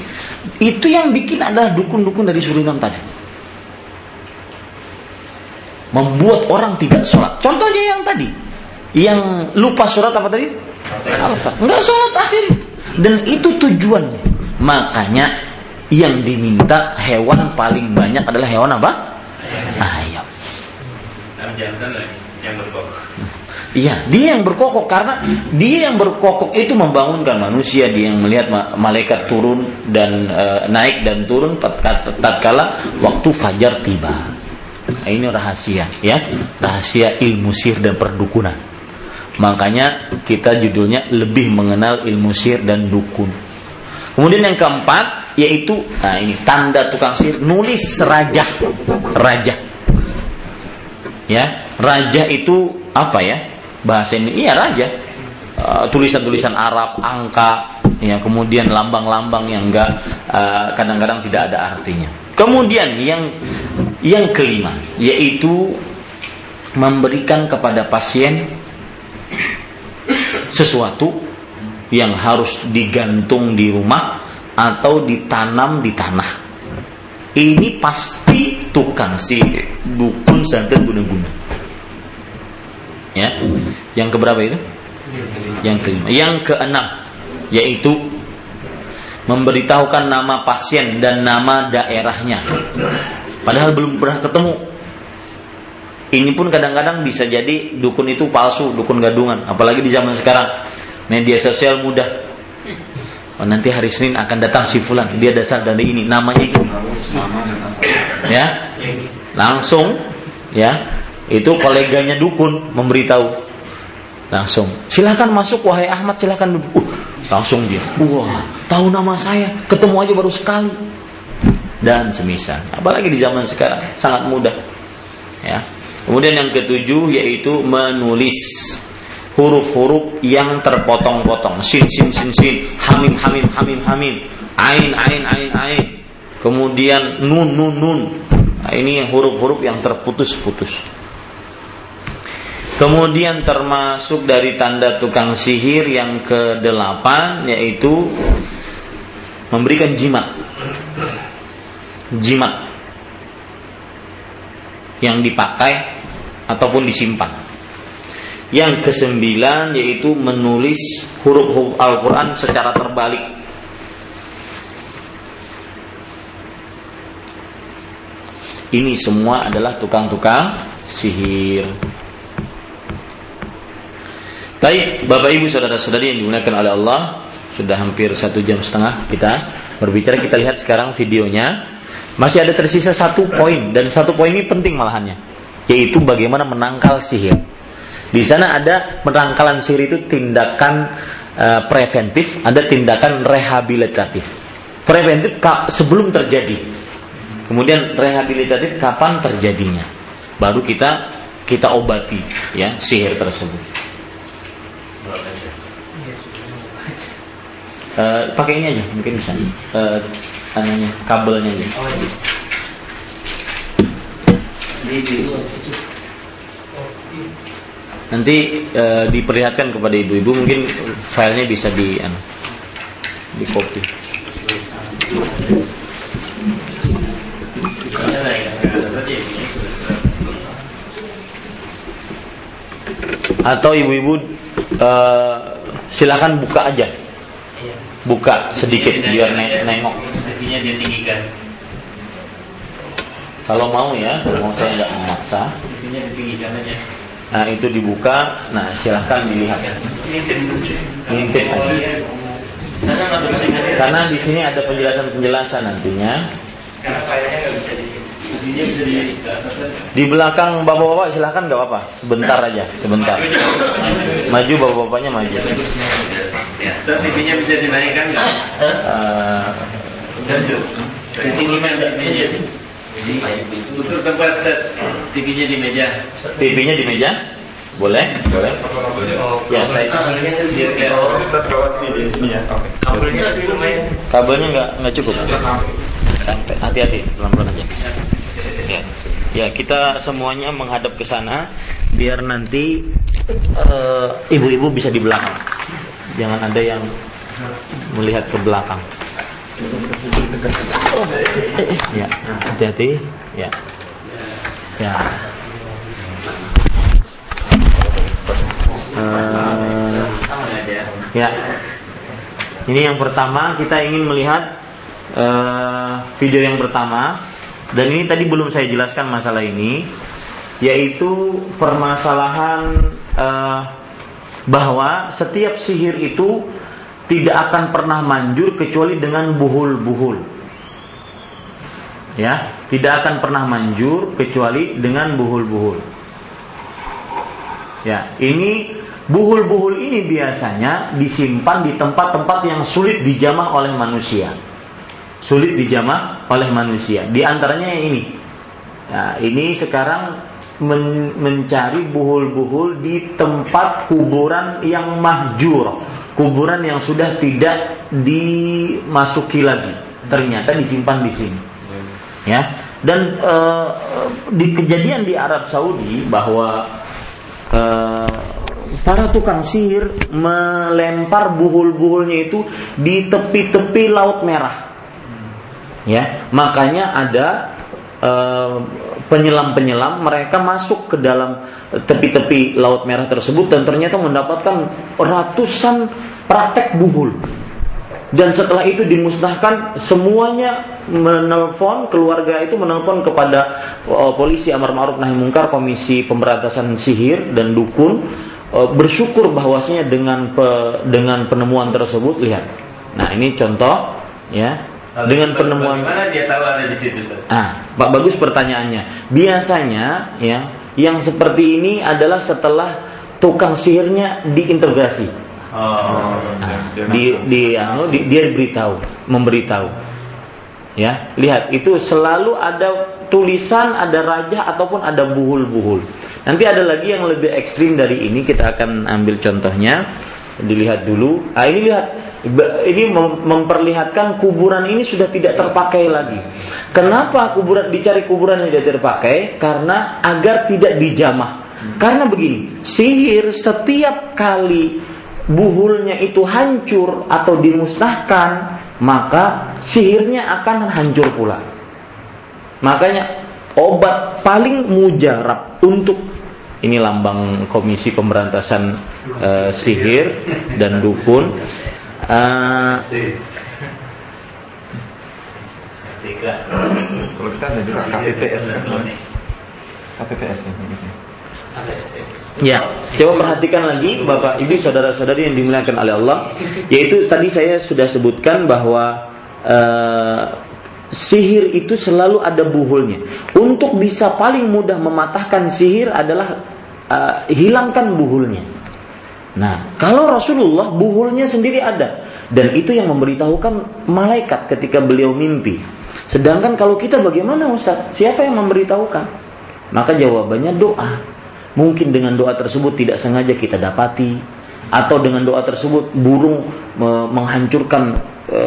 itu yang bikin adalah dukun-dukun dari Surinam tadi. Membuat orang tidak sholat. Contohnya yang tadi. Yang lupa sholat apa tadi? Alfa. Enggak sholat akhir. Dan itu tujuannya. Makanya yang diminta hewan paling banyak adalah hewan apa? Ayam. Iya, dia yang berkokok karena dia yang berkokok itu membangunkan manusia, dia yang melihat malaikat turun dan e, naik dan turun tatkala waktu fajar tiba. Nah, ini rahasia, ya, rahasia ilmu sihir dan perdukunan. Makanya kita judulnya lebih mengenal ilmu sihir dan dukun. Kemudian yang keempat yaitu nah ini tanda tukang sihir nulis raja, raja. Ya, raja itu apa ya? bahasa ini iya raja uh, tulisan-tulisan Arab angka ya kemudian lambang-lambang yang enggak uh, kadang-kadang tidak ada artinya kemudian yang yang kelima yaitu memberikan kepada pasien sesuatu yang harus digantung di rumah atau ditanam di tanah. Ini pasti tukang si dukun santet guna-guna. Ya. Yang keberapa itu? Yang kelima. Yang keenam yaitu memberitahukan nama pasien dan nama daerahnya. Padahal belum pernah ketemu. Ini pun kadang-kadang bisa jadi dukun itu palsu, dukun gadungan. Apalagi di zaman sekarang, media sosial mudah. Oh, nanti hari Senin akan datang si Fulan, dia dasar dari ini, namanya ini. Ya, langsung, ya, itu koleganya dukun memberitahu. Langsung, silahkan masuk wahai Ahmad, silahkan duduk. Uh, langsung dia, wah, tahu nama saya, ketemu aja baru sekali. Dan semisal, apalagi di zaman sekarang sangat mudah. Ya, Kemudian yang ketujuh yaitu menulis huruf-huruf yang terpotong-potong. Sin sin sin sin, hamim hamim hamim hamim, ain ain ain ain. Kemudian nun nun nun. Nah, ini huruf-huruf yang terputus-putus. Kemudian termasuk dari tanda tukang sihir yang kedelapan yaitu memberikan jimat. Jimat yang dipakai ataupun disimpan. Yang kesembilan yaitu menulis huruf-huruf Al-Quran secara terbalik. Ini semua adalah tukang-tukang sihir. Baik, Bapak Ibu saudara-saudari yang dimuliakan oleh Allah, sudah hampir satu jam setengah kita berbicara. Kita lihat sekarang videonya. Masih ada tersisa satu poin dan satu poin ini penting malahannya yaitu bagaimana menangkal sihir. Di sana ada penangkalan sihir itu tindakan uh, preventif, ada tindakan rehabilitatif. Preventif sebelum terjadi. Kemudian rehabilitatif kapan terjadinya. Baru kita kita obati ya sihir tersebut. Uh, pakai ini aja mungkin bisa uh, kabelnya aja. Oh, iya. Nanti e, diperlihatkan kepada ibu-ibu mungkin filenya bisa di anu, di copy. Atau ibu-ibu e, silakan buka aja. Buka sedikit biar nengok. Kalau mau ya, mau saya nggak memaksa. Nah itu dibuka, nah silahkan dilihat. Ngintip aja. Karena di sini ada penjelasan-penjelasan nantinya. di belakang bapak-bapak silahkan nggak apa-apa, sebentar aja, sebentar. Maju bapak-bapaknya maju. TV-nya bisa dinaikkan nggak? Uh, di sini meja. Untuk tempat TV-nya di meja. TV-nya di meja? Boleh? Boleh. Ya, saya Kabelnya nggak nggak cukup. Sampai hati-hati, pelan-pelan aja. Ya. ya, kita semuanya menghadap ke sana biar nanti ibu-ibu uh, bisa di belakang. Jangan ada yang melihat ke belakang. Ya, hati-hati. Ya. Ya. Uh, ya. Ini yang pertama kita ingin melihat uh, video yang pertama dan ini tadi belum saya jelaskan masalah ini yaitu permasalahan uh, bahwa setiap sihir itu tidak akan pernah manjur kecuali dengan buhul-buhul. Ya, tidak akan pernah manjur kecuali dengan buhul-buhul. Ya, ini buhul-buhul ini biasanya disimpan di tempat-tempat yang sulit dijamah oleh manusia. Sulit dijamah oleh manusia. Di antaranya ini. Ya, ini sekarang men mencari buhul-buhul di tempat kuburan yang mahjur, kuburan yang sudah tidak dimasuki lagi, ternyata disimpan di sini. Ya, Dan uh, di kejadian di Arab Saudi bahwa uh, para tukang sihir melempar buhul-buhulnya itu di tepi-tepi Laut Merah. Ya, makanya ada penyelam-penyelam mereka masuk ke dalam tepi-tepi Laut Merah tersebut dan ternyata mendapatkan ratusan praktek buhul. Dan setelah itu dimusnahkan semuanya menelpon keluarga itu menelpon kepada uh, polisi amar ma'ruf nahi mungkar komisi pemberantasan sihir dan dukun. Uh, bersyukur bahwasanya dengan pe, dengan penemuan tersebut lihat. Nah ini contoh ya dengan penemuan Bagaimana dia tahu ada di situ Ah, Pak bagus pertanyaannya biasanya ya yang seperti ini adalah setelah tukang sihirnya diintegrasi Oh, nah, di, di, anu, di, dia beritahu, memberitahu. Ya, lihat itu selalu ada tulisan, ada raja ataupun ada buhul-buhul. Nanti ada lagi yang lebih ekstrim dari ini, kita akan ambil contohnya. Dilihat dulu. Ah ini lihat, ini memperlihatkan kuburan ini sudah tidak terpakai lagi. Kenapa kuburan dicari kuburan yang tidak terpakai? Karena agar tidak dijamah. Karena begini, sihir setiap kali buhulnya itu hancur atau dimusnahkan, maka sihirnya akan hancur pula. Makanya obat paling mujarab untuk ini lambang Komisi Pemberantasan uh, Sihir dan Dukun. Uh, Kalau kita ada juga KPPS. KPPS ya. Ya, coba perhatikan lagi Bapak Ibu saudara-saudari yang dimuliakan oleh Allah, yaitu tadi saya sudah sebutkan bahwa uh, sihir itu selalu ada buhulnya. Untuk bisa paling mudah mematahkan sihir adalah uh, hilangkan buhulnya. Nah, kalau Rasulullah buhulnya sendiri ada dan itu yang memberitahukan malaikat ketika beliau mimpi. Sedangkan kalau kita bagaimana Ustaz? Siapa yang memberitahukan? Maka jawabannya doa. Mungkin dengan doa tersebut tidak sengaja kita dapati atau dengan doa tersebut burung menghancurkan e,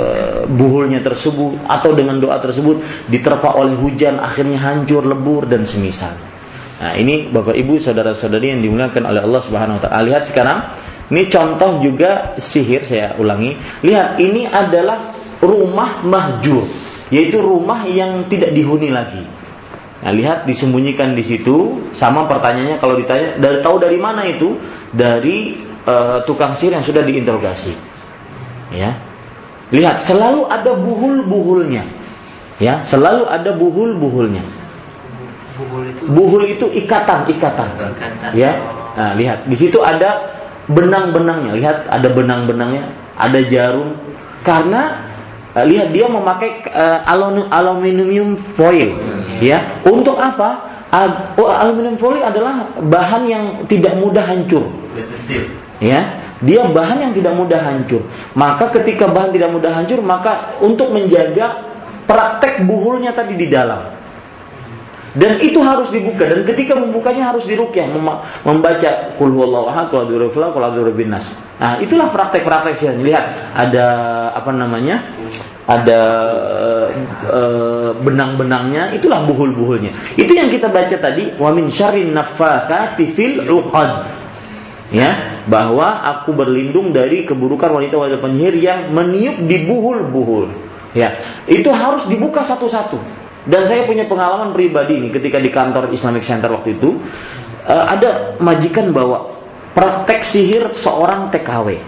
buhulnya tersebut atau dengan doa tersebut diterpa oleh hujan akhirnya hancur lebur dan semisal. Nah, ini Bapak Ibu saudara-saudari yang dimuliakan oleh Allah Subhanahu wa taala. Lihat sekarang, ini contoh juga sihir saya ulangi. Lihat, ini adalah rumah mahjur, yaitu rumah yang tidak dihuni lagi. Nah, lihat disembunyikan di situ. Sama pertanyaannya kalau ditanya dari tahu dari mana itu? Dari uh, tukang sihir yang sudah diinterogasi. Ya. Lihat, selalu ada buhul-buhulnya. Ya, selalu ada buhul-buhulnya. Buhul itu, ikatan-ikatan. Ya. Nah, lihat, di situ ada benang-benangnya. Lihat, ada benang-benangnya, ada jarum. Karena uh, lihat dia memakai uh, aluminium foil ya untuk apa uh, aluminium foil adalah bahan yang tidak mudah hancur ya dia bahan yang tidak mudah hancur maka ketika bahan tidak mudah hancur maka untuk menjaga praktek buhulnya tadi di dalam dan itu harus dibuka dan ketika membukanya harus dirukyah membaca kul huwallahu ahad. Nah, itulah praktek-praktek sih. Lihat ada apa namanya? Ada uh, benang-benangnya, itulah buhul-buhulnya. Itu yang kita baca tadi wa min syarrin naffatsati fil. Ya, bahwa aku berlindung dari keburukan wanita-wanita penyihir yang meniup di buhul-buhul. Ya, itu harus dibuka satu-satu dan saya punya pengalaman pribadi nih ketika di kantor Islamic Center waktu itu uh, ada majikan bawa praktek sihir seorang TKW.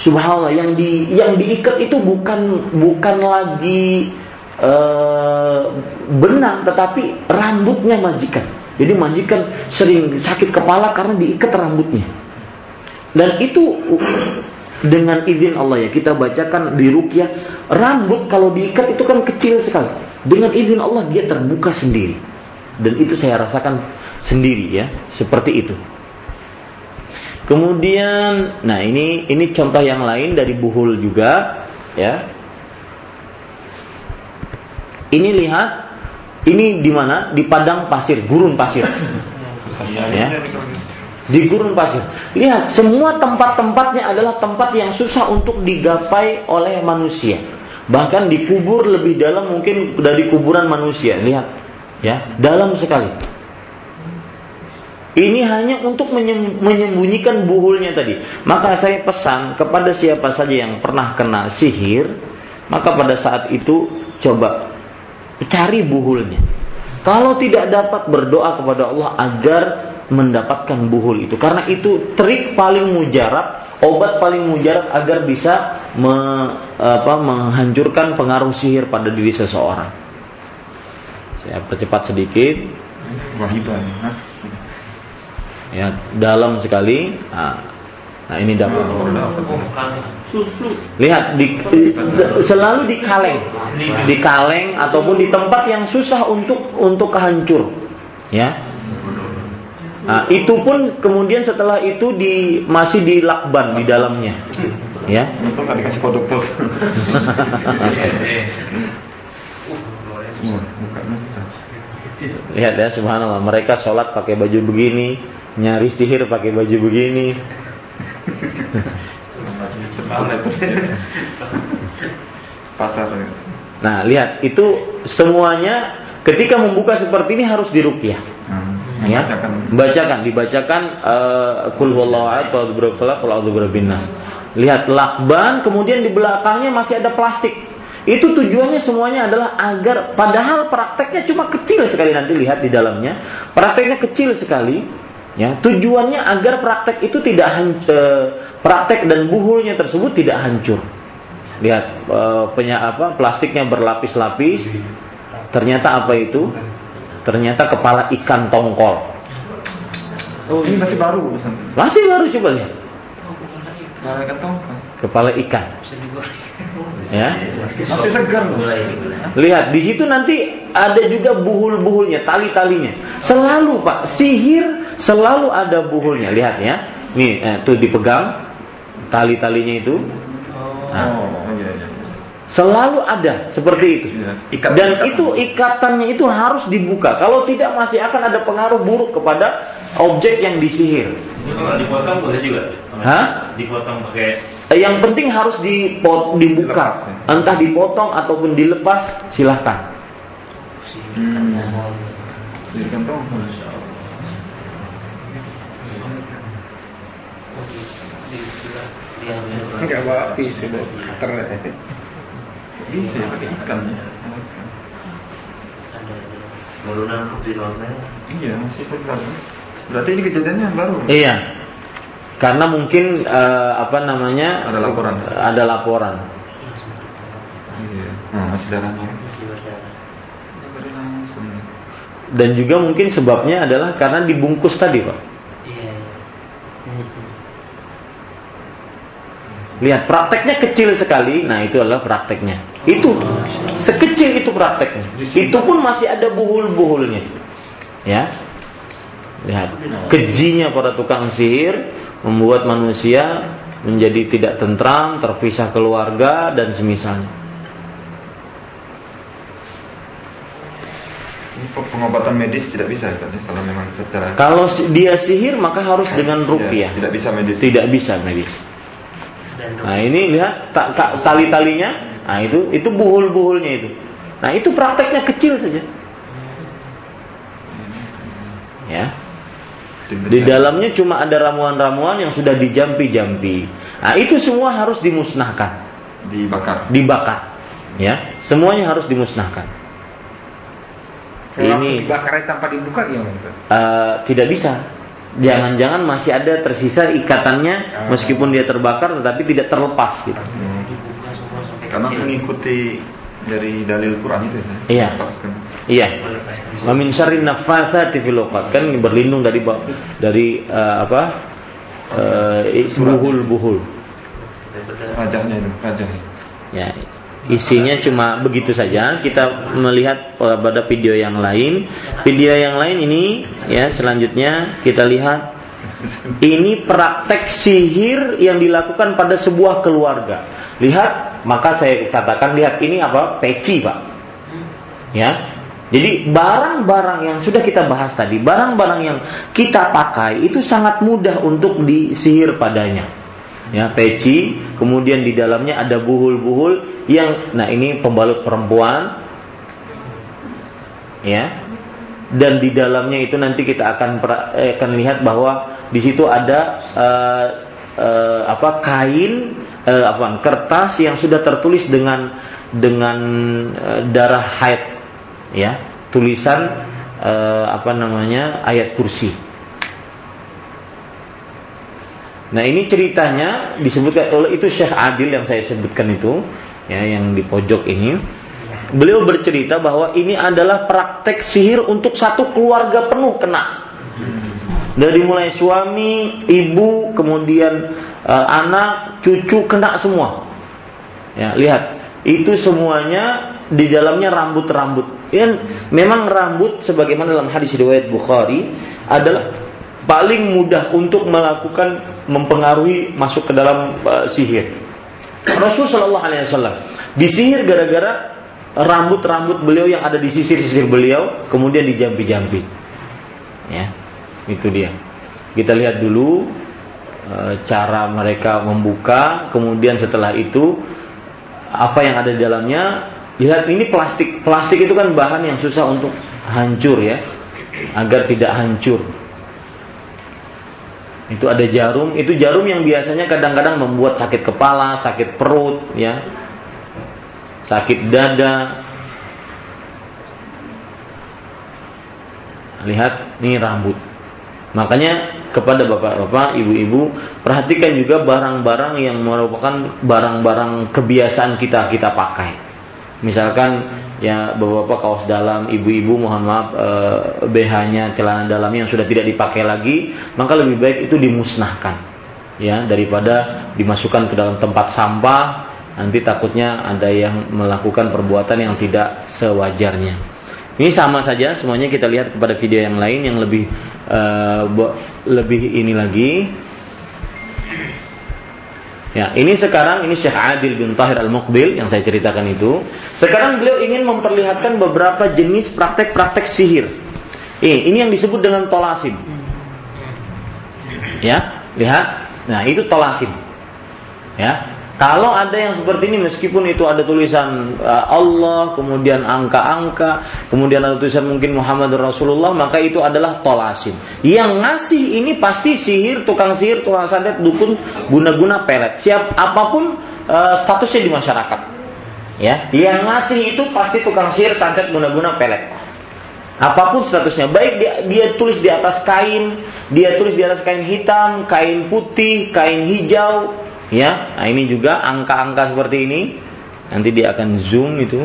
Subhanallah yang di yang diikat itu bukan bukan lagi uh, benang tetapi rambutnya majikan. Jadi majikan sering sakit kepala karena diikat rambutnya. Dan itu dengan izin Allah ya kita bacakan di rukyah rambut kalau diikat itu kan kecil sekali. Dengan izin Allah dia terbuka sendiri. Dan itu saya rasakan sendiri ya seperti itu. Kemudian nah ini ini contoh yang lain dari buhul juga ya. Ini lihat ini di mana di padang pasir gurun pasir ya di gurun pasir. Lihat, semua tempat-tempatnya adalah tempat yang susah untuk digapai oleh manusia. Bahkan dikubur lebih dalam mungkin dari kuburan manusia. Lihat, ya, dalam sekali. Ini hanya untuk menyembunyikan buhulnya tadi. Maka saya pesan kepada siapa saja yang pernah kena sihir, maka pada saat itu coba cari buhulnya. Kalau tidak dapat berdoa kepada Allah agar mendapatkan buhul itu. Karena itu trik paling mujarab obat paling mujarab agar bisa me, apa, menghancurkan pengaruh sihir pada diri seseorang. Saya percepat sedikit. Ya. Dalam sekali. Nah, nah ini dapat lihat di, selalu di kaleng di kaleng ataupun di tempat yang susah untuk untuk kehancur ya Nah, itu pun kemudian setelah itu di masih di lakban di dalamnya. Ya. Dikasih kode pos. Lihat ya subhanallah mereka sholat pakai baju begini, nyari sihir pakai baju begini. Pasar. Nah, lihat itu semuanya ketika membuka seperti ini harus dirukyah. Hmm. Ya? Bacakan. Dibacakan kul atau lihat lakban kemudian di belakangnya masih ada plastik. Itu tujuannya semuanya adalah agar padahal prakteknya cuma kecil sekali nanti lihat di dalamnya. Prakteknya kecil sekali ya tujuannya agar praktek itu tidak hancur, eh, praktek dan buhulnya tersebut tidak hancur lihat penya apa plastiknya berlapis-lapis ternyata apa itu Ternyata kepala ikan tongkol. Oh, ini masih baru. Masih baru coba lihat. Kepala ikan tongkol. Kepala ikan. Ya. Masih segar. Lihat di situ nanti ada juga buhul-buhulnya, tali-talinya. Selalu Pak, sihir selalu ada buhulnya. Lihat ya. Nih, eh, tuh dipegang tali-talinya itu. Nah, oh, iya, iya. Selalu ada seperti itu. Iya, Dan itu ikatannya itu harus dibuka. Kalau tidak masih akan ada pengaruh buruk kepada objek yang disihir. Dipotong boleh juga. Hah? Dipotong pakai. Eh, yang penting harus dipot, dibuka. Ya. Entah dipotong ataupun dilepas, silahkan. Hmm. Enggak bawa pisau, ternyata. Bisa ya pakai ikan. Ada putih Iya masih segar. Berarti ini kejadiannya baru. Iya. Karena mungkin uh, apa namanya ada laporan. Ada laporan. Iya. Nah, masih darahnya. Dan juga mungkin sebabnya adalah karena dibungkus tadi, Pak. Lihat prakteknya kecil sekali. Nah, itu adalah prakteknya. Itu sekecil itu prakteknya. Itu pun masih ada buhul-buhulnya. Ya. Lihat, kejinya para tukang sihir membuat manusia menjadi tidak tentram, terpisah keluarga dan semisalnya. pengobatan medis tidak bisa ya, kalau memang secara kalau dia sihir maka harus dengan rupiah tidak bisa medis tidak bisa medis Nah ini lihat tak, tak, tali-talinya, nah itu itu buhul-buhulnya itu. Nah itu prakteknya kecil saja. Ya. Di dalamnya cuma ada ramuan-ramuan yang sudah dijampi-jampi. Nah itu semua harus dimusnahkan. Dibakar. Dibakar. Ya, semuanya harus dimusnahkan. Kalau ini dibakar tanpa dibuka gimana? Uh, tidak bisa jangan-jangan masih ada tersisa ikatannya meskipun dia terbakar tetapi tidak terlepas gitu. Hmm. Karena mengikuti dari dalil Quran itu ya. Iya. Iya. Wa min syarri naffatsati fil kan berlindung dari dari uh, apa? Uh, buhul-buhul. Rajahnya itu. Ya, isinya cuma begitu saja. Kita melihat pada video yang lain. Video yang lain ini ya selanjutnya kita lihat ini praktek sihir yang dilakukan pada sebuah keluarga. Lihat, maka saya katakan lihat ini apa? Peci, Pak. Ya. Jadi barang-barang yang sudah kita bahas tadi, barang-barang yang kita pakai itu sangat mudah untuk disihir padanya. ya peci kemudian di dalamnya ada buhul-buhul yang nah ini pembalut perempuan. Ya. Dan di dalamnya itu nanti kita akan eh, akan lihat bahwa di situ ada uh, uh, apa kain uh, apa kertas yang sudah tertulis dengan dengan uh, darah haid ya tulisan uh, apa namanya ayat kursi Nah ini ceritanya disebutkan oleh itu Syekh Adil yang saya sebutkan itu ya yang di pojok ini. Beliau bercerita bahwa ini adalah praktek sihir untuk satu keluarga penuh kena. Dari mulai suami, ibu, kemudian uh, anak, cucu kena semua. Ya, lihat, itu semuanya di dalamnya rambut-rambut. Ya, memang rambut sebagaimana dalam hadis riwayat Bukhari adalah paling mudah untuk melakukan mempengaruhi masuk ke dalam uh, sihir. Rasul Shallallahu Alaihi Wasallam disihir gara-gara rambut-rambut beliau yang ada di sisir-sisir beliau kemudian dijampi-jampi. Ya, itu dia. Kita lihat dulu uh, cara mereka membuka, kemudian setelah itu apa yang ada di dalamnya. Lihat ini plastik. Plastik itu kan bahan yang susah untuk hancur ya, agar tidak hancur itu ada jarum, itu jarum yang biasanya kadang-kadang membuat sakit kepala, sakit perut, ya, sakit dada. Lihat, ini rambut. Makanya kepada bapak-bapak, ibu-ibu, perhatikan juga barang-barang yang merupakan barang-barang kebiasaan kita kita pakai. Misalkan ya bapak-bapak kaos dalam, ibu-ibu mohon maaf e, eh, BH-nya celana dalamnya yang sudah tidak dipakai lagi, maka lebih baik itu dimusnahkan ya daripada dimasukkan ke dalam tempat sampah nanti takutnya ada yang melakukan perbuatan yang tidak sewajarnya. Ini sama saja semuanya kita lihat kepada video yang lain yang lebih uh, lebih ini lagi Ya, ini sekarang ini Syekh Adil bin Tahir Al-Muqbil yang saya ceritakan itu. Sekarang beliau ingin memperlihatkan beberapa jenis praktek-praktek sihir. Ini, ini yang disebut dengan tolasim. Ya, lihat. Nah, itu tolasim. Ya, kalau ada yang seperti ini meskipun itu ada tulisan uh, Allah, kemudian angka-angka, kemudian ada tulisan mungkin Muhammad Rasulullah, maka itu adalah tolasim. Yang ngasih ini pasti sihir, tukang sihir, tukang santet, dukun, guna-guna pelet. Siap apa pun uh, statusnya di masyarakat. Ya, yang ngasih itu pasti tukang sihir, santet, guna-guna pelet. Apa pun statusnya, baik dia, dia tulis di atas kain, dia tulis di atas kain hitam, kain putih, kain hijau, Ya, nah ini juga angka-angka seperti ini. Nanti dia akan zoom itu.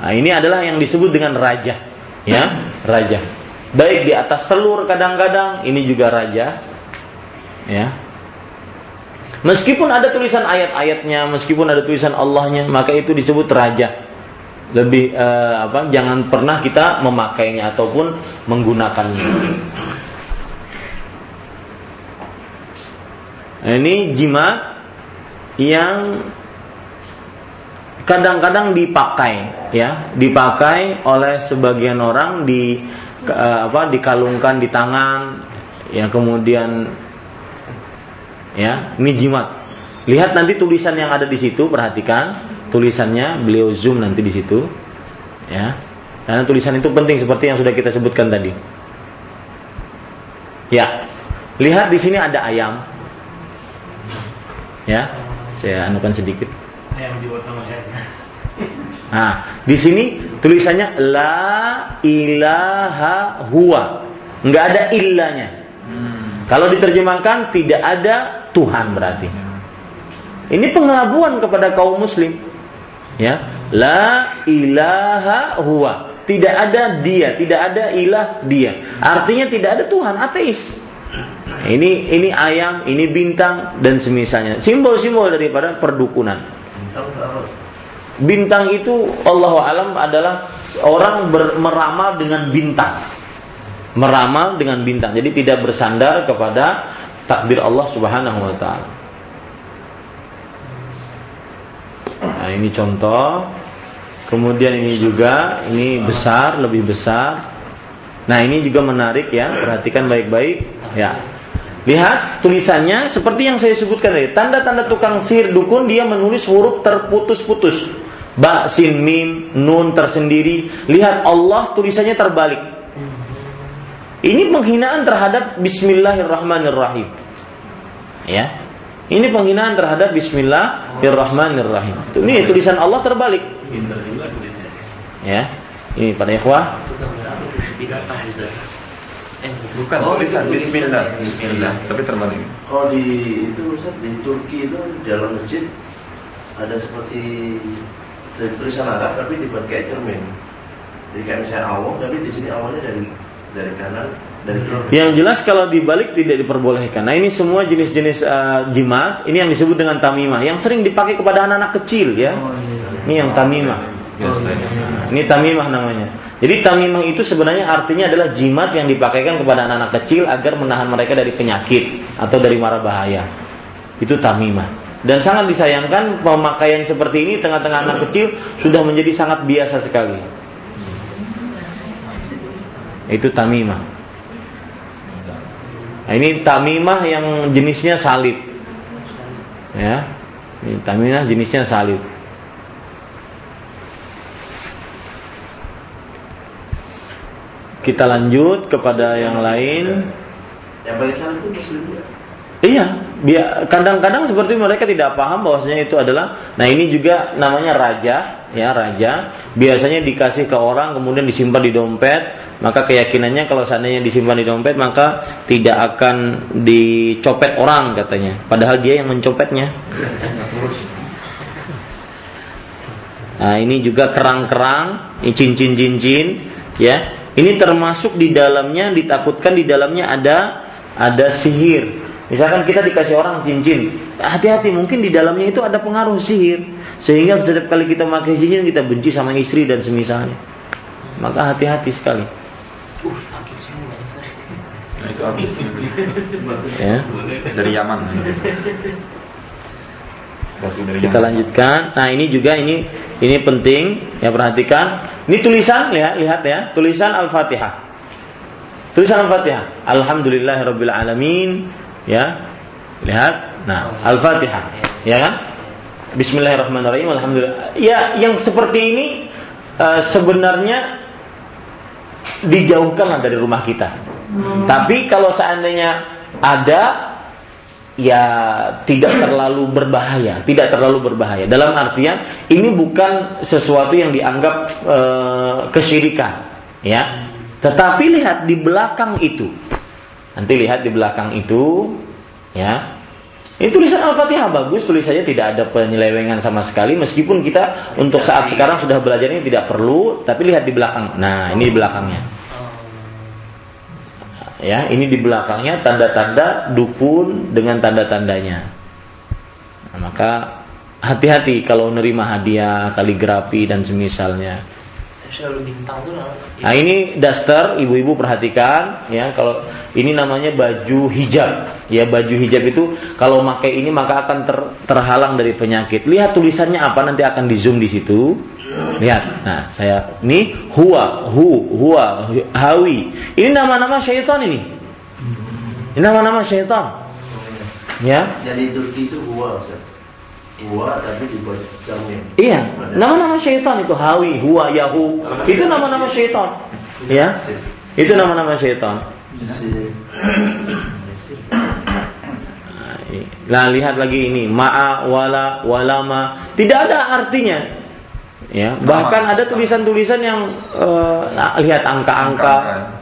Nah, ini adalah yang disebut dengan raja, ya, raja. Baik di atas telur kadang-kadang, ini juga raja, ya. Meskipun ada tulisan ayat-ayatnya, meskipun ada tulisan Allahnya, maka itu disebut raja lebih uh, apa jangan pernah kita memakainya ataupun menggunakannya. Nah, ini jimat yang kadang-kadang dipakai ya, dipakai oleh sebagian orang di uh, apa dikalungkan di tangan ya kemudian ya ini jimat. Lihat nanti tulisan yang ada di situ perhatikan tulisannya beliau zoom nanti di situ ya. Karena tulisan itu penting seperti yang sudah kita sebutkan tadi. Ya lihat di sini ada ayam. Ya saya anukan sedikit. Nah di sini tulisannya la ilaha huwa. Nggak ada illanya. Hmm. kalau diterjemahkan tidak ada Tuhan berarti. Ini pengelabuan kepada kaum muslim ya. La ilaha huwa. Tidak ada dia tidak ada ilah dia. Artinya tidak ada Tuhan ateis. Ini ini ayam ini bintang dan semisalnya. Simbol-simbol daripada perdukunan. Bintang itu Allah alam adalah orang ber, meramal dengan bintang. Meramal dengan bintang. Jadi tidak bersandar kepada takdir Allah Subhanahu wa taala Nah, ini contoh. Kemudian ini juga ini besar, lebih besar. Nah ini juga menarik ya, perhatikan baik-baik. Ya, lihat tulisannya seperti yang saya sebutkan tadi. Tanda-tanda tukang sihir dukun dia menulis huruf terputus-putus. Ba, sin, mim, nun tersendiri. Lihat Allah tulisannya terbalik. Ini penghinaan terhadap Bismillahirrahmanirrahim. Ya, ini penghinaan terhadap Bismillahirrahmanirrahim. Ini tulisan Allah terbalik. Ya, ini pada ikhwah. Bukan tulisan Bismillah, Bismillah, tapi terbalik. Oh di itu Ustaz, di Turki itu dalam masjid ada seperti dari tulisan Arab tapi dibuat kayak cermin. Jadi kayak misalnya Allah tapi di sini awalnya dari dari kanan dari kiri. Yang jelas kalau dibalik tidak diperbolehkan. Nah ini semua jenis-jenis uh, jimat. Ini yang disebut dengan tamimah. Yang sering dipakai kepada anak-anak kecil ya. Ini yang tamimah. Ini tamimah namanya. Jadi tamimah itu sebenarnya artinya adalah jimat yang dipakaikan kepada anak-anak kecil agar menahan mereka dari penyakit atau dari mara bahaya. Itu tamimah. Dan sangat disayangkan pemakaian seperti ini tengah-tengah anak kecil sudah menjadi sangat biasa sekali. Itu tamimah. Nah, ini tamimah yang jenisnya salib. Ya. Ini tamimah jenisnya salib. Kita lanjut kepada yang lain. Yang paling salah itu muslim ya. Iya, dia kadang-kadang seperti mereka tidak paham bahwasanya itu adalah nah ini juga namanya raja, ya raja. Biasanya dikasih ke orang kemudian disimpan di dompet, maka keyakinannya kalau seandainya disimpan di dompet maka tidak akan dicopet orang katanya. Padahal dia yang mencopetnya. Nah, ini juga kerang-kerang, cincin-cincin, ya. Ini termasuk di dalamnya ditakutkan di dalamnya ada ada sihir. Misalkan kita dikasih orang cincin, hati-hati mungkin di dalamnya itu ada pengaruh sihir, sehingga setiap kali kita pakai cincin kita benci sama istri dan semisalnya. Maka hati-hati sekali. Ya. Dari Yaman. Kita lanjutkan. Nah ini juga ini ini penting ya perhatikan. Ini tulisan lihat lihat ya tulisan Al-Fatihah. Tulisan Al-Fatihah. Alhamdulillahirabbil alamin ya. Lihat. Nah, Al-Fatihah. Ya kan? Bismillahirrahmanirrahim. Alhamdulillah. Ya, yang seperti ini eh, sebenarnya dijauhkanlah dari rumah kita. Tapi kalau seandainya ada ya tidak terlalu berbahaya, tidak terlalu berbahaya. Dalam artian ini bukan sesuatu yang dianggap eh, kesyirikan, ya. Tetapi lihat di belakang itu. Nanti lihat di belakang itu, ya. Ini tulisan Al-Fatihah bagus, tulisannya tidak ada penyelewengan sama sekali meskipun kita untuk saat sekarang sudah belajar ini tidak perlu, tapi lihat di belakang. Nah, ini di belakangnya. Ya, ini di belakangnya tanda-tanda dukun dengan tanda-tandanya. Nah, maka hati-hati kalau nerima hadiah, kaligrafi dan semisalnya. Selalu bintang tuh nama Nah ini daster, ibu-ibu perhatikan ya kalau ini namanya baju hijab. Ya baju hijab itu kalau pakai ini maka akan ter- terhalang dari penyakit. Lihat tulisannya apa nanti akan di zoom di situ. Lihat. Nah saya ini huwa, hu, huwa, hawi. Ini nama-nama syaitan ini. Ini nama-nama syaitan. Ya. Jadi Turki itu huwa. Huwa tapi dibuat cermin. Iya, nama-nama syaitan itu hawi, huwa, yahu. Itu nama-nama syaitan. Ya. Itu nama-nama syaitan. Nah, lihat lagi ini ma'a wala walama tidak ada artinya. Ya, bahkan ada tulisan-tulisan yang nah, lihat angka-angka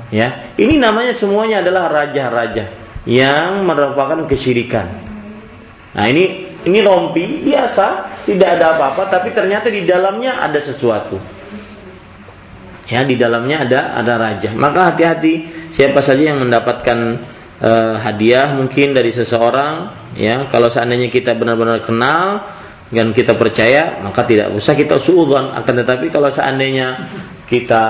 ya. Ini namanya semuanya adalah raja-raja yang merupakan kesyirikan. Nah, ini ini rompi biasa, tidak ada apa-apa tapi ternyata di dalamnya ada sesuatu. Ya, di dalamnya ada ada raja. Maka hati-hati siapa saja yang mendapatkan eh, hadiah mungkin dari seseorang ya kalau seandainya kita benar-benar kenal dan kita percaya maka tidak usah kita suudzon akan tetapi kalau seandainya kita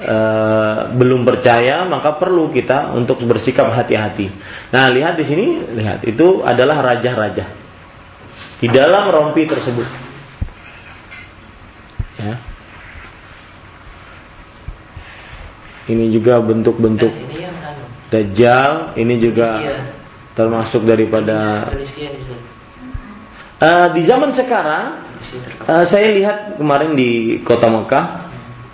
eh, belum percaya maka perlu kita untuk bersikap hati-hati. Nah, lihat di sini, lihat itu adalah raja-raja di dalam rompi tersebut. Ya. ini juga bentuk-bentuk dajjal, ini juga Iya. termasuk daripada Indonesia di zaman sekarang eh, saya lihat kemarin di kota Mekah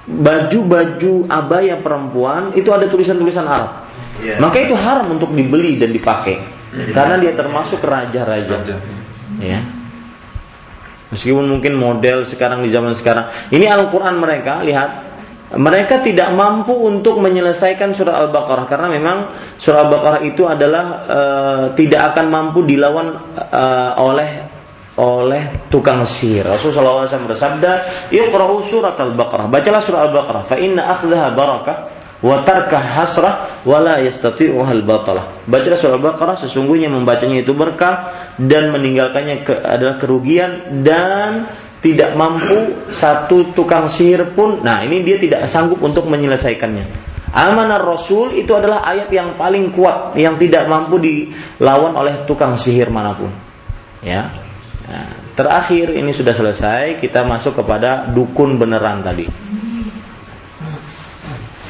baju-baju abaya perempuan itu ada tulisan-tulisan Arab. Iya. Maka itu haram untuk dibeli dan dipakai karena dia termasuk raja-raja. Ya. Meskipun mungkin model sekarang di zaman sekarang. Ini Al-Quran mereka, lihat. Mereka tidak mampu untuk menyelesaikan surah Al-Baqarah. Karena memang surah Al-Baqarah itu adalah eh, tidak akan mampu dilawan eh, oleh oleh tukang sihir. Rasulullah SAW bersabda, "Iqra'u surat Al-Baqarah." Bacalah surah Al-Baqarah. Fa inna akhdaha barakah wa tarkah hasrah wa la yastati'uha al-batalah. Bacalah surah Al-Baqarah sesungguhnya membacanya itu berkah dan meninggalkannya ke- adalah kerugian dan tidak mampu satu tukang sihir pun. Nah, ini dia tidak sanggup untuk menyelesaikannya. Amanah Rasul itu adalah ayat yang paling kuat yang tidak mampu dilawan oleh tukang sihir mana pun. Ya. Terakhir ini sudah selesai, kita masuk kepada dukun beneran tadi.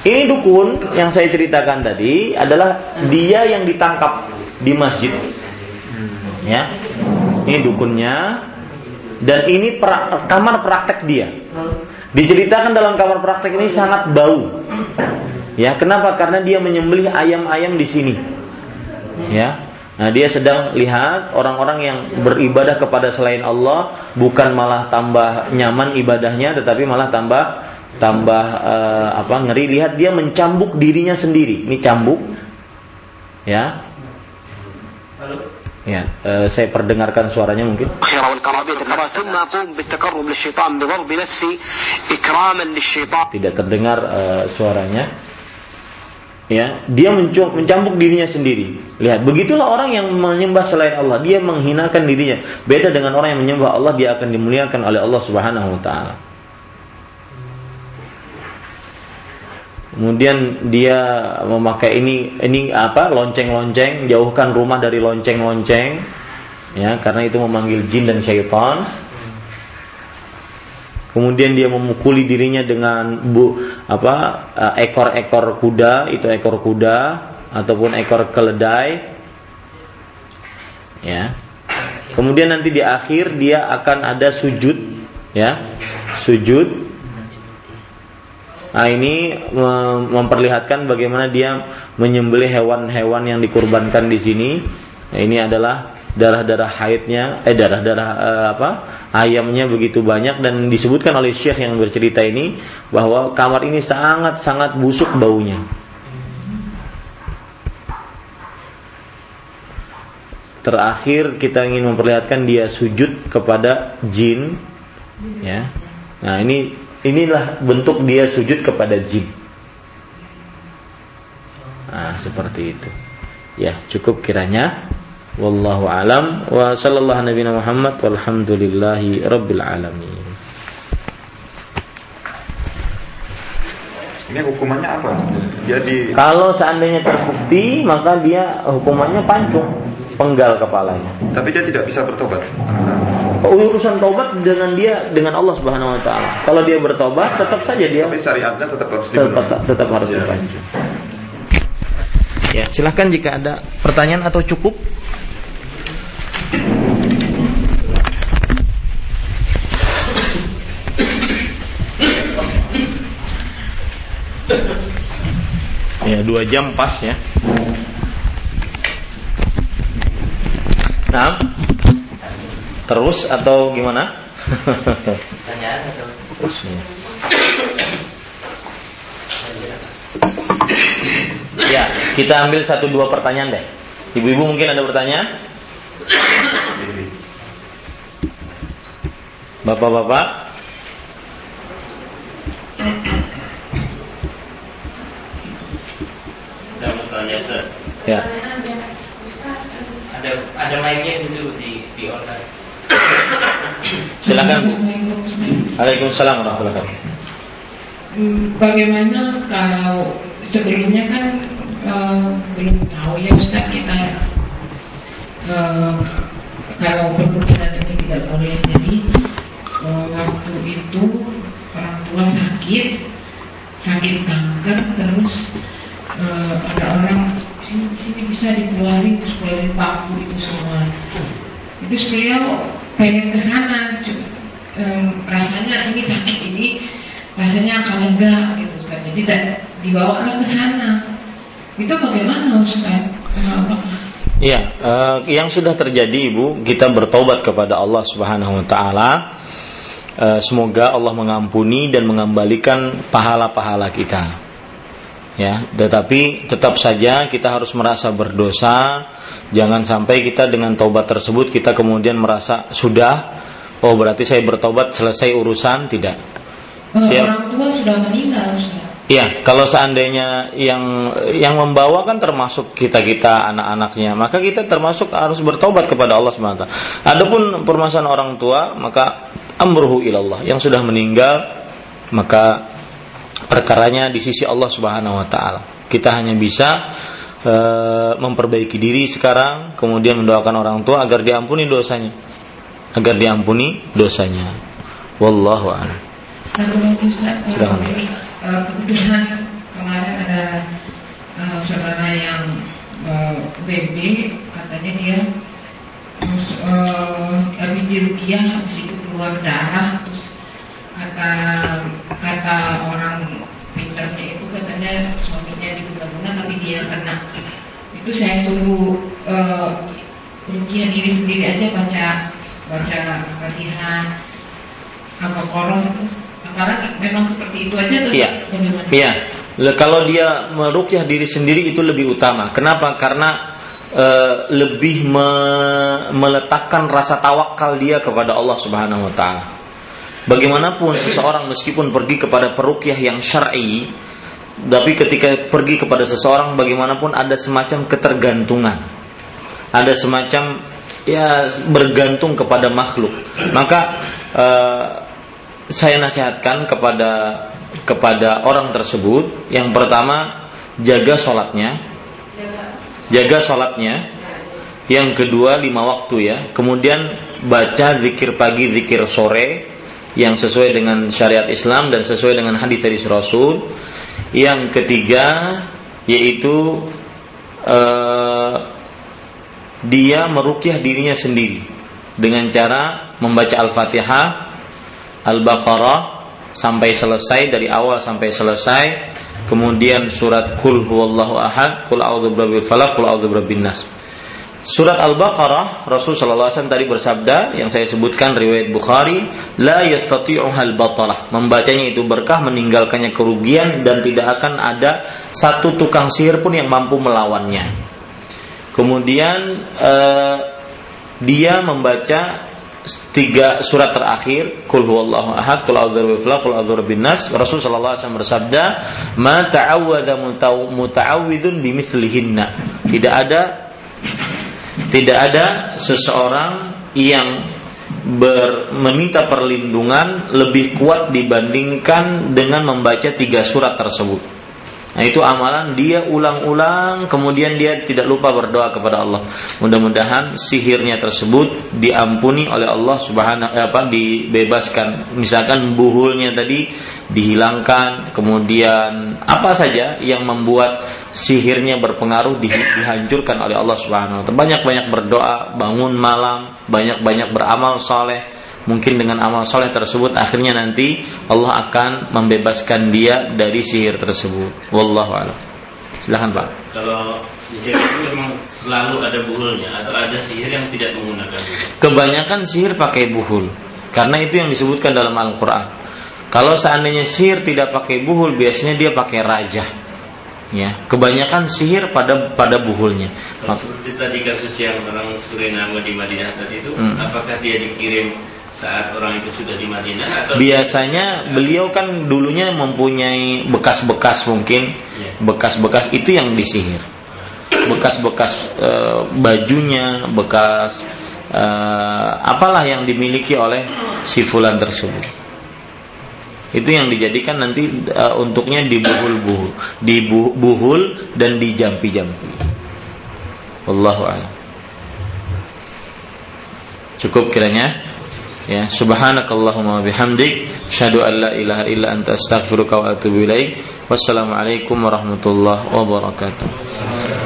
Ini dukun yang saya ceritakan tadi adalah dia yang ditangkap di masjid. Ya. Ini dukunnya dan ini pra- kamar praktek dia. Diceritakan dalam kamar praktek ini sangat bau. Ya, kenapa? Karena dia menyembelih ayam-ayam di sini. Ya. Nah, dia sedang lihat orang-orang yang beribadah kepada selain Allah bukan malah tambah nyaman ibadahnya tetapi malah tambah tambah uh, apa ngeri lihat dia mencambuk dirinya sendiri. Ini cambuk. Ya. Halo. Ya, eh, saya perdengarkan suaranya mungkin. Tidak terdengar eh, suaranya. Ya, dia mencambuk dirinya sendiri. Lihat, begitulah orang yang menyembah selain Allah, dia menghinakan dirinya. Beda dengan orang yang menyembah Allah, dia akan dimuliakan oleh Allah Subhanahu wa taala. Kemudian dia memakai ini ini apa? lonceng-lonceng, jauhkan rumah dari lonceng-lonceng. Ya, karena itu memanggil jin dan syaitan. Kemudian dia memukuli dirinya dengan bu apa eh, ekor-ekor kuda, itu ekor kuda ataupun ekor keledai. Ya. Kemudian nanti di akhir dia akan ada sujud, ya. Sujud. Nah, ini mem- memperlihatkan bagaimana dia menyembelih hewan-hewan yang dikurbankan di sini. Nah, ini adalah darah-darah haidnya, eh darah-darah eh, apa? ayamnya begitu banyak dan disebutkan oleh Syekh yang bercerita ini bahwa kamar ini sangat-sangat busuk baunya. Terakhir kita ingin memperlihatkan dia sujud kepada jin, ya. Nah ini inilah bentuk dia sujud kepada jin. Nah seperti itu. Ya cukup kiranya. Wallahu alam wa sallallahu nabi Muhammad walhamdulillahi rabbil alamin. Ini hukumannya apa? Jadi Kalau seandainya terbukti maka dia hukumannya pancung, penggal kepalanya. tapi dia tidak bisa bertobat. Urusan tobat dengan dia dengan Allah Subhanahu wa taala. Kalau dia bertobat tetap saja dia Tapi syariatnya tetap harus tetap, tetap harus Ya. dipancung. Ya, silahkan jika ada pertanyaan atau cukup. Ya, dua jam pas ya. Nah, terus atau gimana? Pertanyaan atau Ya, kita ambil satu dua pertanyaan deh. Ibu-ibu mungkin ada pertanyaan? Bapak-bapak? Tanya Ustaz. Ya. ada ada mic-nya di situ di di online. Silakan Bu. Waalaikumsalam warahmatullahi wabarakatuh. Bagaimana kalau sebelumnya kan eh, belum tahu ya Ustaz kita eh, kalau perbuatan ini tidak boleh jadi eh, waktu itu orang tua sakit sakit kanker terus eh, ada orang sini, sini bisa dikeluarin terus keluarin paku itu semua. Itu beliau pengen ke sana em, rasanya ini sakit ini rasanya akan lega gitu Ustaz. Jadi da- dibawalah ke sana. Itu bagaimana Ustaz? Iya, eh, yang sudah terjadi Ibu, kita bertobat kepada Allah Subhanahu wa taala. Eh, semoga Allah mengampuni dan mengembalikan pahala-pahala kita. Ya, tetapi tetap saja kita harus merasa berdosa. Jangan sampai kita dengan taubat tersebut kita kemudian merasa sudah oh berarti saya bertobat selesai urusan tidak. Siap. orang tua sudah meninggal Iya, kalau seandainya yang yang membawa kan termasuk kita kita anak-anaknya, maka kita termasuk harus bertobat kepada Allah SWT. Adapun permasalahan orang tua, maka amruhu ilallah yang sudah meninggal, maka perkaranya di sisi Allah Subhanahu Wa Taala. Kita hanya bisa eh, memperbaiki diri sekarang, kemudian mendoakan orang tua agar diampuni dosanya, agar diampuni dosanya. Wallahu a'lam. Silakan. eh, kebetulan kemarin ada eh, saudara yang BB katanya dia terus eh, habis dirukiah habis itu keluar darah kata kata orang pinternya itu katanya suaminya diguna-guna tapi dia kena itu saya suruh eh, rukiah diri sendiri aja baca baca fatihah apa koroh terus apalagi memang seperti itu aja terus Iya. bagaimana? Iya. Kalau dia merukyah diri sendiri itu lebih utama. Kenapa? Karena eh, lebih me- meletakkan rasa tawakal dia kepada Allah Subhanahu wa taala. Bagaimanapun seseorang meskipun pergi kepada perukyah yang syar'i, tapi ketika pergi kepada seseorang bagaimanapun ada semacam ketergantungan. Ada semacam ya bergantung kepada makhluk. Maka eh, saya nasihatkan kepada kepada orang tersebut yang pertama jaga sholatnya jaga sholatnya yang kedua lima waktu ya kemudian baca zikir pagi zikir sore yang sesuai dengan syariat Islam dan sesuai dengan hadis dari Rasul yang ketiga yaitu eh, dia merukyah dirinya sendiri dengan cara membaca Al-Fatihah, Al-Baqarah sampai selesai dari awal sampai selesai, kemudian surat Qul huwallahu ahad, Qul a'udzu birabbil falaq, Qul a'udzu birabbin nas. Surat Al-Baqarah Rasul sallallahu alaihi wasallam tadi bersabda yang saya sebutkan riwayat Bukhari, la yastati'uhal batalah. Membacanya itu berkah, meninggalkannya kerugian dan tidak akan ada satu tukang sihir pun yang mampu melawannya. Kemudian eh, dia membaca tiga surat terakhir Qul huwallahu ahad, Qul a'udzu birabbil Qul a'udzu birabbin nas. Rasul sallallahu alaihi wasallam bersabda, "Ma ta'awwadha muta'aw- muta'awwidzun bimithlihinna." Tidak ada tidak ada seseorang yang ber, meminta perlindungan lebih kuat dibandingkan dengan membaca tiga surat tersebut. Nah itu amalan dia ulang-ulang kemudian dia tidak lupa berdoa kepada Allah. Mudah-mudahan sihirnya tersebut diampuni oleh Allah Subhanahu eh, apa dibebaskan. Misalkan buhulnya tadi dihilangkan, kemudian apa saja yang membuat sihirnya berpengaruh di- dihancurkan oleh Allah Subhanahu wa taala. Banyak-banyak berdoa, bangun malam, banyak-banyak beramal soleh. Mungkin dengan amal soleh tersebut akhirnya nanti Allah akan membebaskan dia dari sihir tersebut. Wallahu a'lam. Silahkan Pak. Kalau sihir itu memang selalu ada buhulnya atau ada sihir yang tidak menggunakan buhul. Kebanyakan sihir pakai buhul. Karena itu yang disebutkan dalam Al-Qur'an. Kalau seandainya sihir tidak pakai buhul, biasanya dia pakai raja. Ya, kebanyakan sihir pada pada buhulnya. Seperti tadi kasus yang orang Suriname di Madinah tadi itu, Hmm. apakah dia dikirim saat orang itu sudah di Madinah atau Biasanya beliau kan dulunya mempunyai bekas-bekas mungkin, Iya. bekas-bekas itu yang disihir. Bekas-bekas eh, bajunya, bekas eh, apalah yang dimiliki oleh si fulan tersebut. Itu yang dijadikan nanti eh, untuknya dibuhul-buhul, dibuhul dan dijampi-jampi. Wallahu a'lam. Cukup kiranya? Ya, subhanakallahumma bihamdik, asyhadu an la ilaha illa anta astaghfiruka wa atubu ilaik. Wassalamualaikum warahmatullahi wabarakatuh.